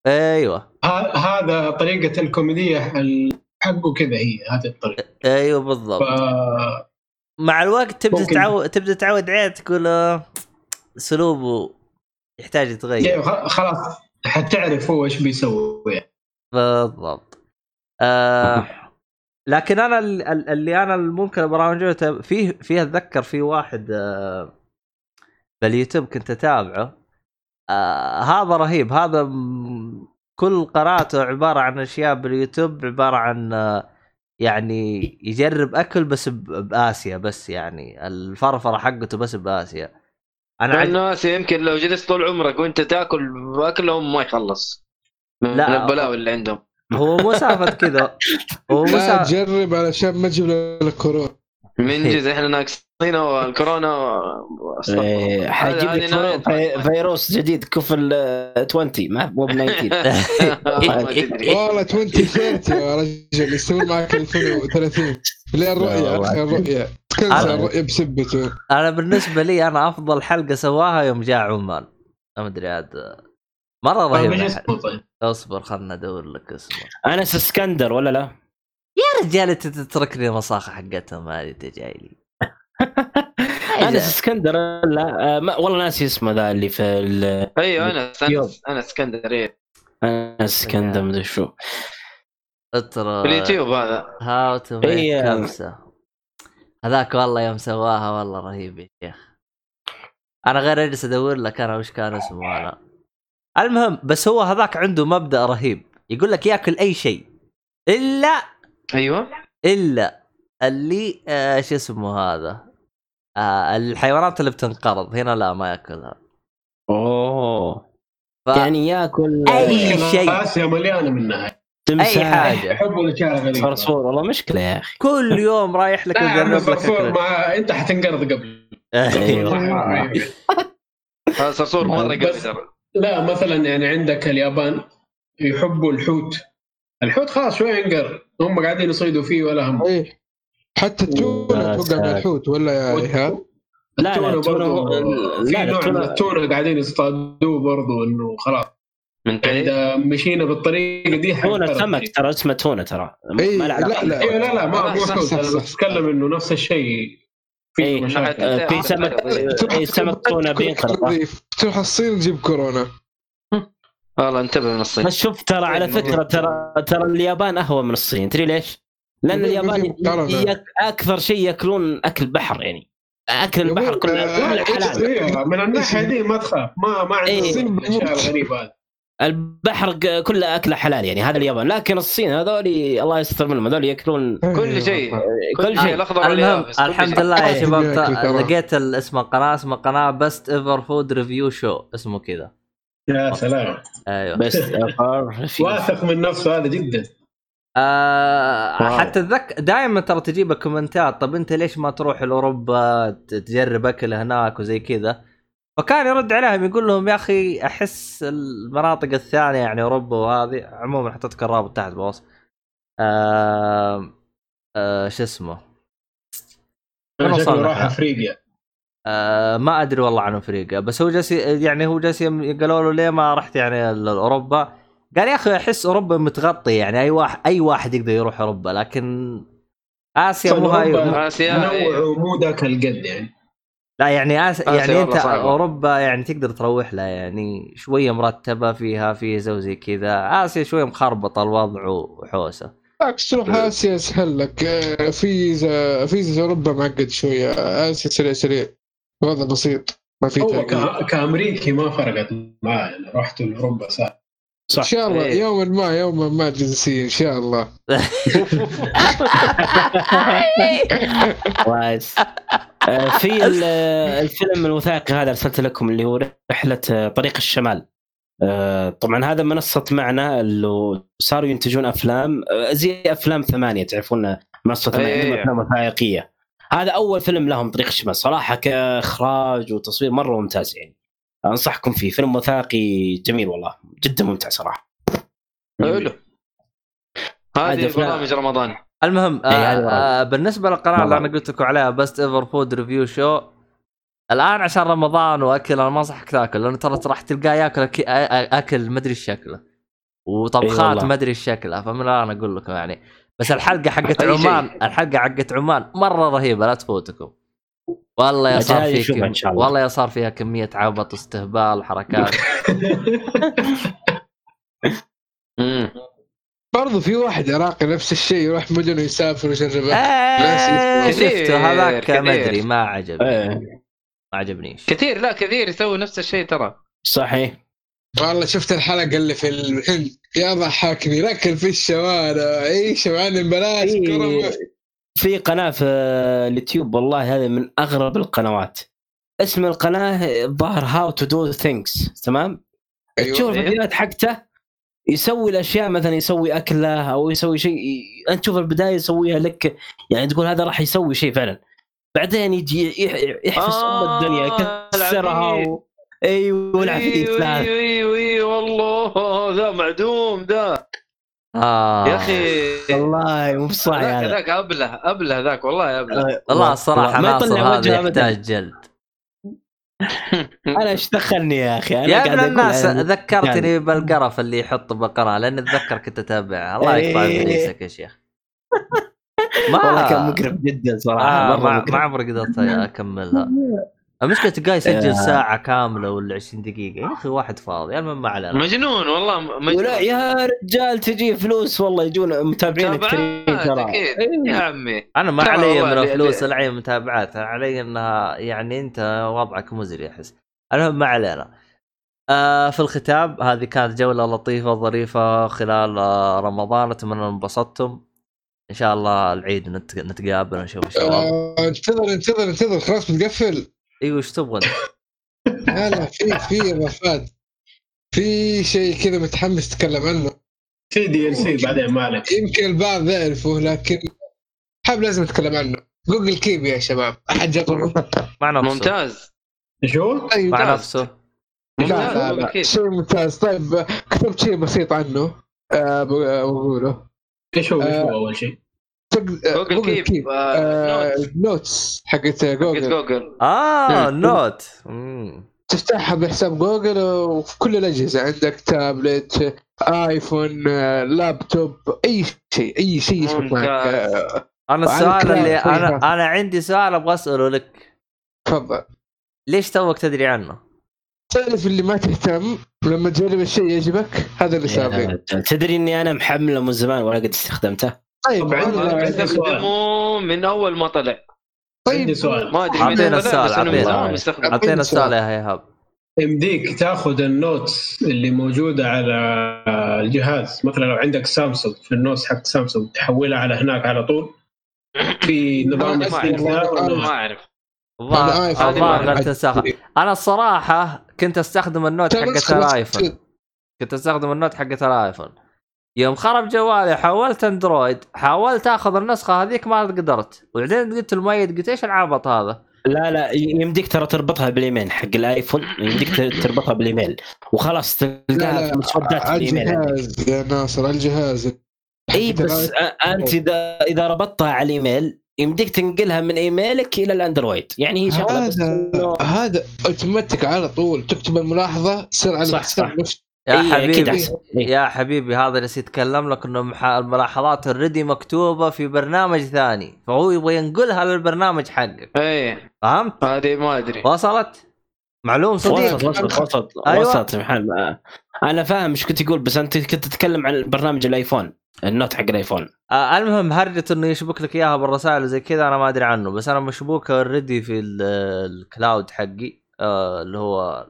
أيوه. هذا طريقة الكوميدية ال- حقه كذا هي هذه الطريقة. أيوه بالضبط. ف... مع الوقت تبدأ ممكن. تعود تبدأ تعود عليه تقول اسلوبه يحتاج يتغير. خ- خلاص حتعرف هو إيش بيسوي. بالضبط. آه لكن أنا ال- ال- اللي أنا ممكن برامجه فيه فيه أتذكر في واحد آه باليوتيوب كنت أتابعه. آه هذا رهيب. هذا كل قناته عبارة عن أشياء باليوتيوب عبارة عن آه يعني يجرب أكل بس بآسيا بس يعني. الفرفرة حقته بس بآسيا. أنا عج... الناس يمكن لو جلست طول عمرك وأنت تأكل اكلهم ما يخلص. من. لا البلاوي اللي عندهم. هو مو سالفة كذا. هو مو لا سالفه تجرب علشان ما تجيب لك كورونا من جد إحنا ناقصين والكورونا إيه، حيجيب لك فيروس جديد كفل آه، 20 ما مو ب 19 ما تدري. والله 2030 يا رجل يستمر معك 2030 ليه الرؤية الرؤية. الرؤية بسبته. أنا بالنسبة لي أنا أفضل حلقة سواها يوم جاء عمان. ما ادري عاد مرة طيب رهيب اصبر خلنا ادور لك اسمه أنس إسكندر ولا لا؟ يا رجال أنت تتركني مصاخة حقتهم هذه أنت جاي لي أنس إسكندر لا آه، ما والله ناسي اسمه ذا اللي في ال- أيوه أنا يوم. أنا أنا إسكندر إيه. أنس إسكندر مدري شو اترى في اليوتيوب هذا هاو تو إيه. كبسه هذاك والله يوم سواها والله رهيب يا شيخ أنا غير أجلس أدور لك أنا وش كان اسمه أنا المهم بس هو هذاك عنده مبدأ رهيب. يقول لك ياكل أي شيء. إلا أيوه. إلا اللي آه شو اسمه هذا؟ آه الحيوانات اللي بتنقرض. هنا لا ما يأكلها. أوه. ف... يعني ياكل أي يمكن شيء. اسيا مليانة منها أي حاجة. يحبوا الاشياء الغريبه صرصور والله مشكلة يا أخي. كل يوم رايح لك يجرب لك. مع أنت حتنقرض قبل. هذا صرصور مره ترى. لا مثلا يعني عندك اليابان يحبوا الحوت الحوت خلاص شوي ينقرض هم قاعدين يصيدوا فيه ولا هم إيه حتى من ساتر. الحوت ولا يا إيهاب لا لا هو- في لا نوع من التونة التونة قاعدين يصطادوه برضو إنه خلاص من إذا مشينا بالطريقة دي تونة حنقرض سمك. ترى اسمه تونة ترى إيه، ما. لا، لا. أيوه لا لا ما مو صح، حوت أنا. بتكلم إنه نفس الشيء في إيه. آه، في سمك تروح إيه، سمك تونة بينقرض. تروح الصين تجيب كورونا. والله انتبه من الصين. بس شوف ترى على فكرة ترى ترى اليابان اهون من الصين. تدري ليش؟ لأن اليابان أكثر شيء يأكلون أكل بحر يعني. أكل البحر كله آه، كله حلال. أيوه من الناحية دي ما تخاف. ما ما إيه. عندهم الاشياء الغريبه هذه البحر كله أكله حلال يعني هذا اليابان. لكن الصين هذول الله يستر منهم هذول يأكلون كل شيء. كل شيء. الأخضر المهم الحمد. لله يا شباب. لقيت اسم القناه اسمها قناة Best Ever Food Review Show اسمه كذا. يا سلام. أيوه. بس واثق من نفسه هذا جدا. آه. حتى اتذكر دائما ترى تجيب كومنتات طب أنت ليش ما تروح لأوروبا تجرب أكل هناك وزي كذا؟ فكان يرد عليهم يقول لهم يا أخي أحس المناطق الثانية يعني أوروبا وهذه عموما حطيتك الرابط تحت بوصف آه آه شو اسمه؟ شكله. راح أفريقيا. آه ما أدري والله عن أفريقيا بس هو جالس يعني هو جالس قالوا له ليه ما رحت يعني ل- أوروبا؟ قال يا أخي أحس أوروبا متغطي يعني أي واحد أي واحد يقدر يروح أوروبا لكن آسيا مو هاي. آسيا نوع إيه. ومو ذاك القد يعني. لا يعني آس... آسيا يعني أنت صعبة. أوروبا يعني تقدر تروح لها يعني شوية مرتبة فيها فيزا وزي كذا. آسيا شوية مخربطة الوضع وحوسة. بالعكس تروح آسيا أسهل لك. آه، فيزا فيزا أوروبا معقد شوية. آسيا سريع سريع. وضع بسيط. ما في هو تغيير ك- كأمريكي ما فرقت معاه يعني رحت لاوروبا سهل إن شاء الله. إيه. يوما ما يوما ما جنسية إن شاء الله. في ال- آه، الفيلم الوثائقي هذا أرسلت لكم اللي هو رحلة آه، طريق الشمال. آه، طبعا هذا منصة معنا اللي صاروا ينتجون أفلام آه، زي أفلام ثمانية تعرفون منصة ثمانية أيوة. عندهم أفلام وثائقية. هذا أول فيلم لهم طريق الشمال. صراحة كإخراج وتصوير مرة ممتاز يعني. أنصحكم فيه. فيلم وثائقي جميل والله. جدا ممتع صراحة. حلو. هذه برامج رمضان. المهم إيه، هذه آه آه بالنسبة للقناه اللي. أنا قلت لكم عليها Best Ever Food Review Show الآن عشان رمضان وأكل أنا ما انصحك تاكل لأنه ترى راح تلقاه ياكل أكل ما أدري شكله إي وطبخات. ما أدري إيش شكلها فمن الآن أقول لكم يعني بس الحلقة حقت. عمان الحلقة حقت عمان مرة رهيبة لا تفوتكم والله يا صار الله. والله يا صار فيها كمية عبط استهبال حركات مم. برضو في واحد عراقي نفس الشيء يروح مدن ويسافر ويجربه آه، كثير، شفته هذاك. ما أدري ما عجبني. إيه، ما عجبنيش. كثير لا كثير يسوي نفس الشيء ترى. صحيح. والله شفت الحلقة اللي في الهند يا ضحكني ركل في الشوارع. عيش معلم بلاش إيه. في قناة في اليوتيوب والله هذه من أغرب القنوات. اسم القناة الظاهر how to do things تمام؟ تشوف أيوه الفيديوهات حقته. يسوي الأشياء مثلا يسوي أكلة أو يسوي شيء أنت تشوف البداية يسويها لك يعني تقول هذا راح يسوي شيء فعلا بعدين يجي يح- يحفظ أم آه، الدنيا يكسرها. و... أيوه العفيف أيوه. أيوه أيوه أيوه والله ذا معدوم ذا آه. يا أخي والله مو بصاحي ذاك أبله أبله ذاك والله أبله والله الصراحه ما يطلع هذا وجهه. يحتاج جلد أنا إيش دخلني يا أخي أنا يا ابن الناس يعني- ذكرتني بالقرف اللي يحط بالقناه لاني اتذكر كنت اتابعها الله يقطع إيه. ابليسك يا شيخ والله كان مقرف جدا صراحة آه ما. ما عمري قدرت أكملها المشكلة تلقاه يسجل. ساعة كاملة ولا 20 دقيقة. يا أخي واحد فاضي المهم ما علينا مجنون والله ولا مجنون يا رجال تجي فلوس والله يجون متابعين كثيرين ترى أكيد. يا عمي. أنا ما علي من اللي- الفلوس العين متابعات. علي إنها يعني أنت وضعك مزري احس المهم ما علينا. آه في الختام هذه كانت جولة لطيفة ظريفه خلال آه رمضان. أتمنى انبسطتم. إن شاء الله العيد نت- نتقابل ونشوف الشباب آه، انتظر انتظر انتظر. خلاص بتقفل إيوه إيش تبغى؟ لا لا في في اضافات في شيء كذا متحمس اتكلم عنه. في DLC بعدين ما عليك يمكن البعض يعرفه لكن حاب لازم أتكلم عنه. Google Keep يا شباب. أحد جربه مع نفسه. ممتاز. شو؟ طيب مع لا نفسه. لا, ممتاز. شيء ممتاز؟ طيب كتبت شيء بسيط عنه. آه، بقوله إيش هو إيش آه، هو أول شيء؟ Google Keep، آه، آه، notes. حقت حقت Google Google آه. note. تفتحها بحساب جوجل وفي كل الأجهزة. عندك تابلت ايفون لابتوب أي شيء أي شيء يشبك معك أنا السؤال اللي. أنا أنا عندي سؤال أبغى أسأله لك. تفضل. ليش توك تدري عنه؟ تعرف اللي ما تهتم؟ لما تجرب الشيء يعجبك هذا اللي رجال، تدري إني أنا محمله من زمان ولا قد استخدمته؟ طيب طبعاً. عندي عندك- استخدمه من أول ما طلع. عندي طيب سؤال. ما ادري أعطينا متى السؤال، اعطينا سؤال. السؤال يا إيهاب. يمديك تأخذ ال notes اللي موجودة على الجهاز. مثلا لو عندك سامسونج في ال notes حق سامسونج تحولها على هناك على طول. في نظام ما أعرف. الظاهر لا أنا الصراحة كنت أستخدم ال note حقت بس الايفون. كنت أستخدم ال note حقت الايفون يوم خرب جوالي حولت اندرويد حاولت آخذ النسخة هذيك ما قدرت وبعدين قلت المؤيد قلت إيش العبط هذا؟ لا لا يمديك ترى تربطها بالإيميل حق الآيفون يمديك تربطها بالإيميل وخلاص لا تلقاها لا في مسودات على الايميل. الجهاز يا ناصر على الجهاز إي بس أ- أنت إذا إذا ربطتها على الإيميل يمديك تنقلها من إيميلك إلى الأندرويد يعني هي شغلة هذا هذا اوتوماتيك على طول تكتب الملاحظة تصير على صح، صح. يا إيه، حبيبي. إيه. يا حبيبي هذا اللي يتكلم لك إنه الملاحظات already مكتوبة في برنامج ثاني فهو يبغى ينقلها للبرنامج حقك إيه فهمت؟ هذه ما أدري وصلت؟ معلوم صديق وسط وسط وسط أيوة. وسط محل أنا فاهم إيش كنت تقول بس أنت كنت تتكلم عن برنامج الآيفون ال note حق الآيفون آه المهم هرجة إنه يشبك لك إياها بالرسائل وزي كذا أنا ما أدري عنه بس أنا مشبوكه already في ال- ال cloud حقي آه اللي هو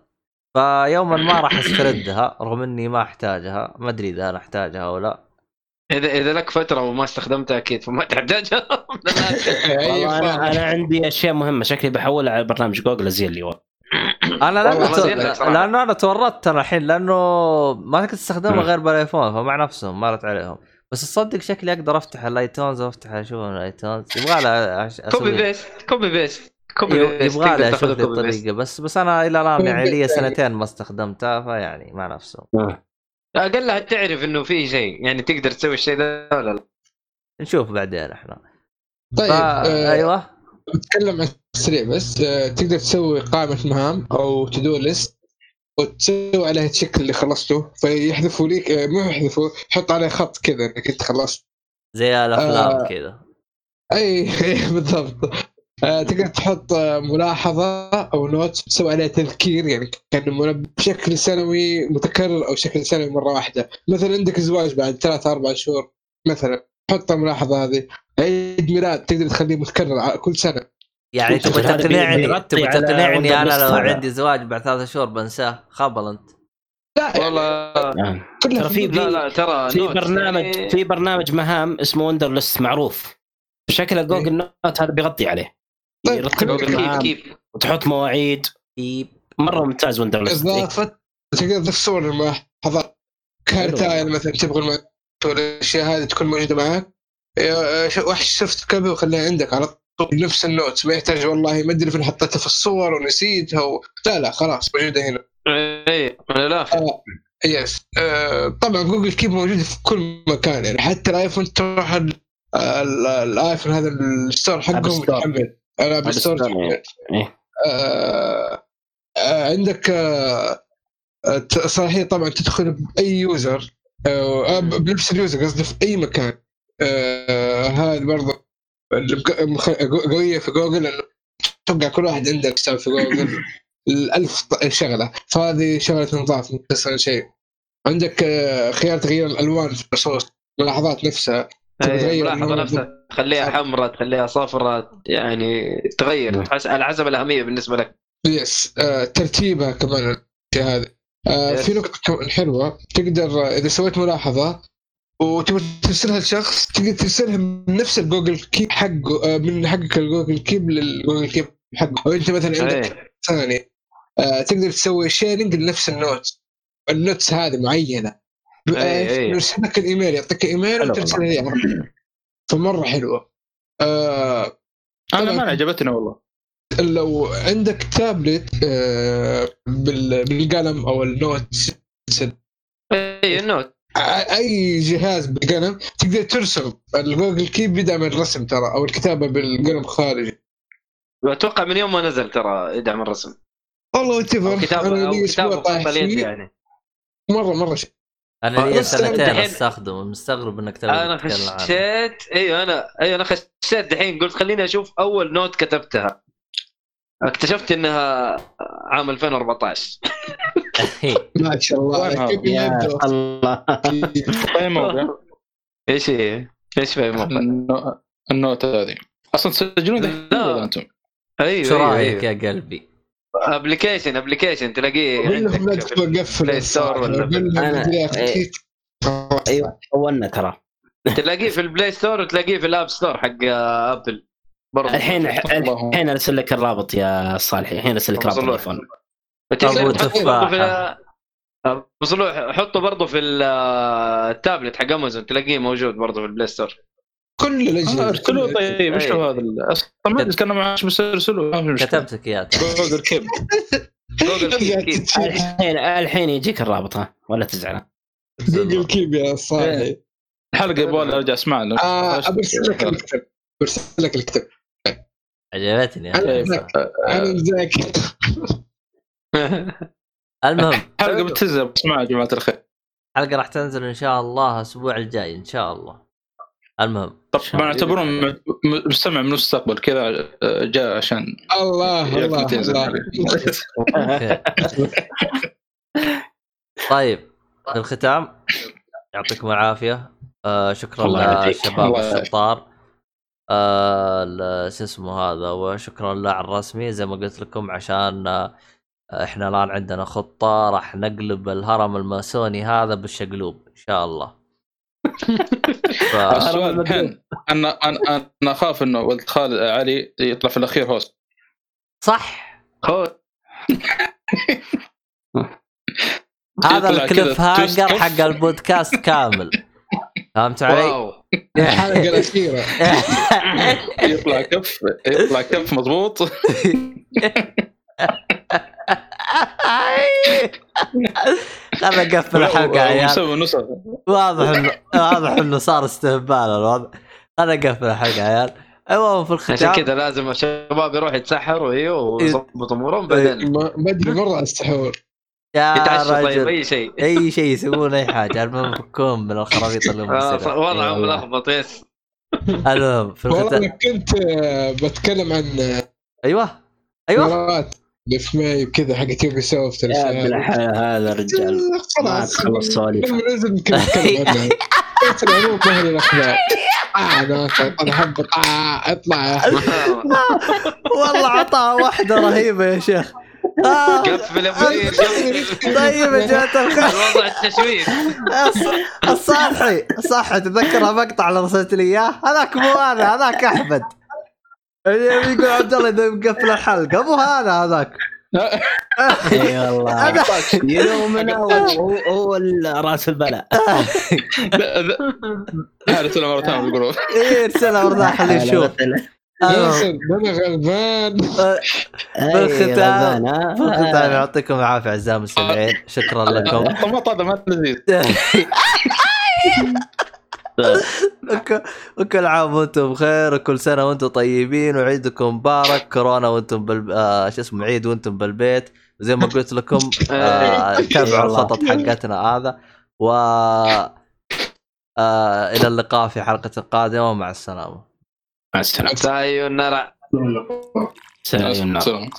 فيوما ما راح أستردها رغم إني ما أحتاجها. ما أدري إذا أنا أحتاجها أو لا. إذا إذا لك فترة وما استخدمتها أكيد فما تحتاجها. والله أنا أنا عندي أشياء مهمة شكلي بحولها على برنامج جوجل زي اللي هو أنا لأنه تو... لأنه أنا تورطت أنا الحين لأنه ما تقدر تستخدمها مم. غير بال iPhone فمع نفسهم مرت عليهم. بس تصدق شكلي أقدر أفتح ال iTunes وافتح أشوف ال iTunes يبغى لها. copy paste copy paste يبغى تاخذ أشوف لي. الطريقة بس بس أنا إلى الآن يعني لي. سنتين ما استخدمتها فيعني مع نفسهم اقلها تعرف إنه في شيء يعني تقدر تسوي الشيء ده ولا لا؟ نشوف بعدين إحنا. طيب فا... آه، أيوه. بتكلم عن سريع بس آه، تقدر تسوي قائمة مهام أو to-do list وتسوي عليها check اللي خلصته. فيحذفوا لك آه، مو يحذفوا يحط عليه خط كذا إنك أنت خلصت. زي الأفلام آه. كذا. أي بالضبط. آه، تقدر تحط آه، ملاحظة أو note تسوي عليها تذكير يعني كان بشكل سنوي متكرر أو شكل سنوي مرة واحدة. مثلا عندك زواج بعد ثلاثة أربع شهور مثلا حط الملاحظة هذه. عيد ميلاد تقدر تخليه متكرر كل سنة. يعني تبغى تقنعني تبغى تقنعني أنا لو. عندي زواج بعد ثلاثة شهور بنساه. خبل أنت. لا والله. آه. كلها ترى في لا لا ترى في برنامج يعني- في برنامج مهام اسمه Wunderlist معروف. بشكل Google note هذا بيغطي عليه. طيب، كيف كيف وتحط مواعيد. مرة ممتاز Wunderlist إيه. اضافه تقدر تضيف صور الملاحظات كارتايل مثلا تبغى الأشياء هذه تكون موجودة معك يا- ش- وحش شفت كذا وخليها عندك على طول نفس ال notes ما يحتاج والله ما أدري فين حطيتها في الصور ونسيتها و... لا لا خلاص موجودة هنا. اي من الآخر. yes آه طبعا Google Keep موجوده في كل مكان يعني حتى ال iPhone تروح ال- ال- ال iPhone هذا ال store حقهم store. store store، يتحمل. إيه. آه، آه، عندك آه، آه، صلاحيه طبعا تدخل بأي user آه، ب- بنفس ال user قصدي في أي مكان. آه، هذا برضه قوية في جوجل إنه توقع كل واحد عنده حساب في جوجل الألف شغلة. فهذه شغلة نظاف مختصر شيء. عندك آه، خيار تغيير الألوان في النصوص الملاحظات نفسها. تبي أي، تغير ملاحظه اللون. نفسها تخليها حمراء تخليها صفراء يعني تغير نعم. على حسب الأهمية بالنسبة لك yes آه، ترتيبها كمان هذه آه،. في نقطة حلوة تقدر إذا سويت ملاحظة وتبغى ترسلها لشخص تقدر ترسلها من نفس ال Google Keep حقه آه، من حقك ال Google Keep لل Google Keep حقه أو أنت مثلا عندك. ثاني آه، تقدر تسوي sharing لنفس ال note ال notes هذه معينة. يرسل لك الإيميل يعطيك إيميل حلو وترسل لي. فمرة حلوة. آه، أنا طبعاً. ما عجبتني والله. لو عندك تابلت آه، بال- بالقلم أو ال note أي ال note. أي جهاز بالقلم تقدر ترسم. ال Google Keep يدعم الرسم ترى أو الكتابة بالقلم خارجي. أتوقع من يوم ما نزل ترى يدعم الرسم. والله أو تفر كتابة طايح اليد فيه. يعني. مرة مرة شيء. أنا لي بس سنتين دحين- أستخدمه مستغرب إنك تبي أنا خشيت أيوه أنا أيوه أنا خشيت دحين قلت خليني أشوف أول note كتبتها اكتشفت إنها عام 2014 ما شاء الله؟ الله إيش هي؟ إيش في ال note هذه أصلا تسجلون ذا أنتم؟ أيوه شو أيوه, رأيك أيوه. يا قلبي؟ application application تلاقيه عندك في- تبغى Google Play Store ولا إيه. أيوه ترى. تلاقيه في ال Play Store وتلاقيه في ال App Store حق Apple برضه الحين. الحين أرسل لك الرابط يا صالح. الحين أرسل لك رابط التليفون. أبو صلوح حطه برضه في ال- التابلت حق امازون تلاقيه موجود برضه في ال Play Store كل آه، الاجهزه ارسلوه كل- طيب إيش أي. هو هذا؟ ال- أصلا ما كانوا معاش بس ارسلوه ما في مشكلة. كتبتك اياه ترى. Google Keep. Google Keep. الحين الحين يجيك الرابط ها ولا تزعل. Google Keep يا صاحي الحلقة يبغى أرجع أسمع له. آه، برسل لك الكتاب. برسل لك الكتاب. عجبتني. أنا هذه ذاك-. أنا المهم. حلقه بتنزل اسمعها يا جماعة الخير. الحلقة راح تنزل إن شاء الله الأسبوع الجاي إن شاء الله. المهم طبعا اعتبرون م- م- مستمع من المستقبل كذا آه، جاء عشان الله الله. الله. طيب في الختام يعطيكم العافية آه شكرا. للشباب. الشطار آه شو اسمه هذا وشكرا على الرسمي زي ما قلت لكم عشان آه، إحنا الآن عندنا خطة راح نقلب الهرم الماسوني هذا بالشقلوب إن شاء الله ف... السؤال الحين أنا أنا أنا أخاف إنه ولد خالد علي يطلع في الأخير host صح. هو هذا ال cliffhanger حق البودكاست كامل. فهمت علي؟ واو. الحلقة الأخيرة. يطلع كف يطلع كف مضبوط. خلنا نقفل الحلقة يا عيال واضح انه واضح إنه صار استهبال الوضع. خلنا نقفل الحلقة يا عيال. المهم في عشان الختام كذا لازم الشباب يروحوا يتسحروا أيوه ويظبطوا أمورهم بعدين. ما أدري مرة على السحور. يا طيب رجل. أي شيء. أي شيء يسوون أي حاجة. المهم فكون من الخرابيط اللي هم آه،. وضعهم ملخبط يس. المهم في والله الختام أنا كنت آه، بتكلم عن آه، أيوه. أيوه. مرات اللي في ماي وكذا حقت يوبي سوفت يا ابن الحلال هذا الرجال ما خلاص تخلص سواليف. ننزل نتكلم عنها بس العموم الاخبار أنا أنا احب اطلع يا. والله عطاها واحدة رهيبة يا شيخ. آه. قفل. طيب يا جماعة الخير. الوضع التشويش. الص- الصالحي الصح تذكر مقطع اللي ارسلت لي إياه؟ هذاك مو أنا هذاك أحمد. يقول عبد الله إذا مقفل الحلقة مو هذا هذاك. إي والله. هو هو- رأس البلاء. طلع مرة ثانية بالجروب إيه ارسلها ورنا خليه يشوف. غلبان. بالختام- إيه، في الختام يعطيكم العافية أعزائي المستمعين. شكرا لكم. ما لذيذ وك- وكل عام وأنتم بخير وكل سنة وأنتم طيبين وعيدكم مبارك كورونا وأنتم بال آه شو اسمه عيد وأنتم بالبيت. وزي ما قلت لكم آه تابعوا الخطط حقتنا هذا. و آه إلى اللقاء في حلقة قادمة مع السلامة. مع السلامة. سايونارا سلام.